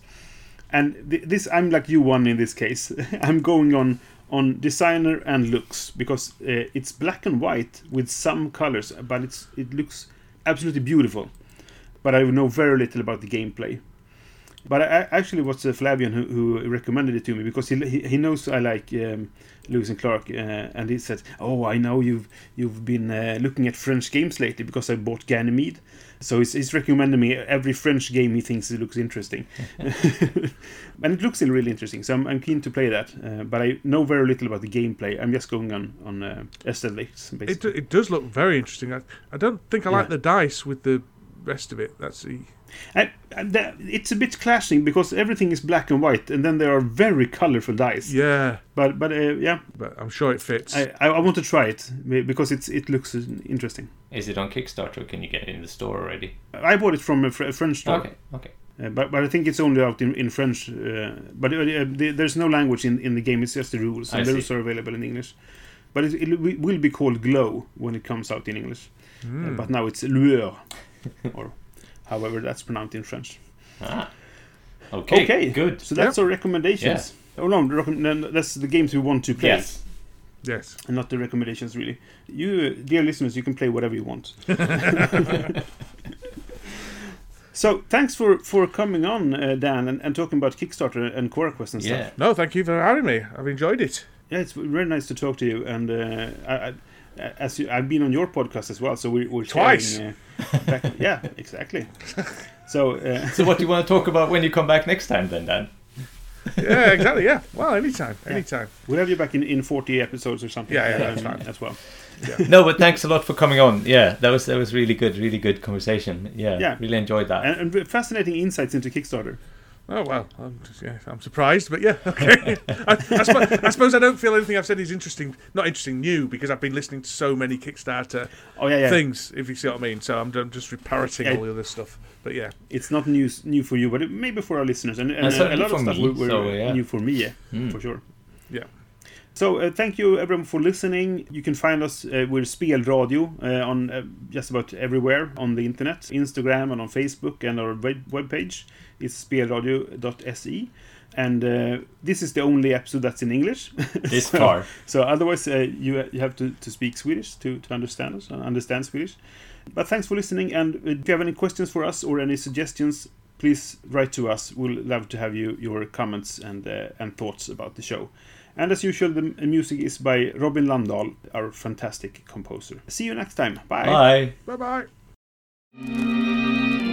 Speaker 1: and th- this I'm like you one in this case. (laughs) I'm going on on designer and looks because uh, it's black and white with some colors, but it's it looks absolutely beautiful. But I know very little about the gameplay. But I, I actually was uh, Flavian who, who recommended it to me because he, he, he knows I like um, Lewis and Clark, uh, and he said, "Oh, I know you've you've been uh, looking at French games lately because I bought Ganymede." So he's, he's recommending me every French game he thinks it looks interesting, (laughs) (laughs) and it looks really interesting. So I'm, I'm keen to play that, uh, but I know very little about the gameplay. I'm just going on on uh, aesthetics
Speaker 3: It,
Speaker 1: basically.
Speaker 3: it does look very interesting. I, I don't think I like
Speaker 1: Yeah.
Speaker 3: the dice with the rest of it. That's the
Speaker 1: I, I, that, it's a bit clashing because everything is black and white, and then there are very colorful dice.
Speaker 3: yeah.
Speaker 1: But but uh, yeah,
Speaker 3: But I'm sure it fits.
Speaker 1: I, I I want to try it because it's it looks uh, interesting.
Speaker 2: Is it on Kickstarter or can you get it in the store already?
Speaker 1: I bought it from a, fr- a French store,
Speaker 2: Okay, okay.
Speaker 1: uh, but but I think it's only out in in French. Uh, but uh, the, there's no language in, in the game; it's just the rules,
Speaker 2: I
Speaker 1: and the
Speaker 2: see.
Speaker 1: rules are available in English. But it, it will be called Glow when it comes out in English. Uh, but now it's Lueur, (laughs) or however that's pronounced in French.
Speaker 2: Ah. Okay,
Speaker 1: Okay,
Speaker 2: good.
Speaker 1: So that's our recommendations. Oh no, the recom- that's the games we want to play.
Speaker 2: Yes.
Speaker 3: yes.
Speaker 1: and not the recommendations really. You, dear listeners, you can play whatever you want. (laughs) (laughs) so thanks for for coming on, uh, Dan, and, and talking about Kickstarter and Cora Quest and
Speaker 2: Yeah.
Speaker 1: stuff.
Speaker 3: No, thank you for having me. I've enjoyed it.
Speaker 1: Yeah, it's very nice to talk to you. And uh, I, I, as you, I've been on your podcast as well, so we, we're
Speaker 3: Twice.
Speaker 1: sharing, uh, back, yeah, exactly. So. Uh,
Speaker 2: So what do you want to talk about when you come back next time then, Dan?
Speaker 3: Yeah, exactly. Yeah. Well, anytime. Anytime.
Speaker 1: We'll have you back in, in 40 episodes or something.
Speaker 3: Yeah, yeah, that's
Speaker 1: um,
Speaker 3: fine.
Speaker 1: As well.
Speaker 2: No, but thanks a lot for coming on. Yeah, that was that was really good, really good conversation. Yeah,
Speaker 1: Yeah.
Speaker 2: really enjoyed that.
Speaker 1: And, and fascinating insights into Kickstarter.
Speaker 3: Oh well, I'm just, yeah, I'm surprised, but yeah, okay. (laughs) I, I, suppose, I suppose I don't feel anything I've said is interesting, not interesting, new, because I've been listening to so many Kickstarter
Speaker 1: Oh, yeah, yeah.
Speaker 3: things, if you see what I mean. So I'm, I'm just parroting
Speaker 1: Yeah.
Speaker 3: all the other stuff. But yeah,
Speaker 1: it's not new new for you, but it, maybe for our listeners, and, and,
Speaker 2: And
Speaker 1: uh, a lot of stuff
Speaker 2: me,
Speaker 1: were, were
Speaker 2: so, yeah.
Speaker 1: new for me, yeah,
Speaker 2: Mm.
Speaker 1: for sure.
Speaker 3: yeah.
Speaker 1: So uh, thank you everyone for listening. You can find us uh, with Spelradio uh, on uh, just about everywhere on the internet, Instagram and on Facebook, and our web webpage is spelradio.se. And uh, this is the only episode that's in English. (laughs)
Speaker 2: This
Speaker 1: So-
Speaker 2: far.
Speaker 1: So otherwise, uh, you you have to, to speak Swedish to, to understand us and understand Swedish. But thanks for listening. And if you have any questions for us or any suggestions, please write to us. We'll love to have you your comments and uh, and thoughts about the show. And as usual, the music is by Robin Landahl, our fantastic composer. See you next time. Bye.
Speaker 2: Bye.
Speaker 3: Bye bye.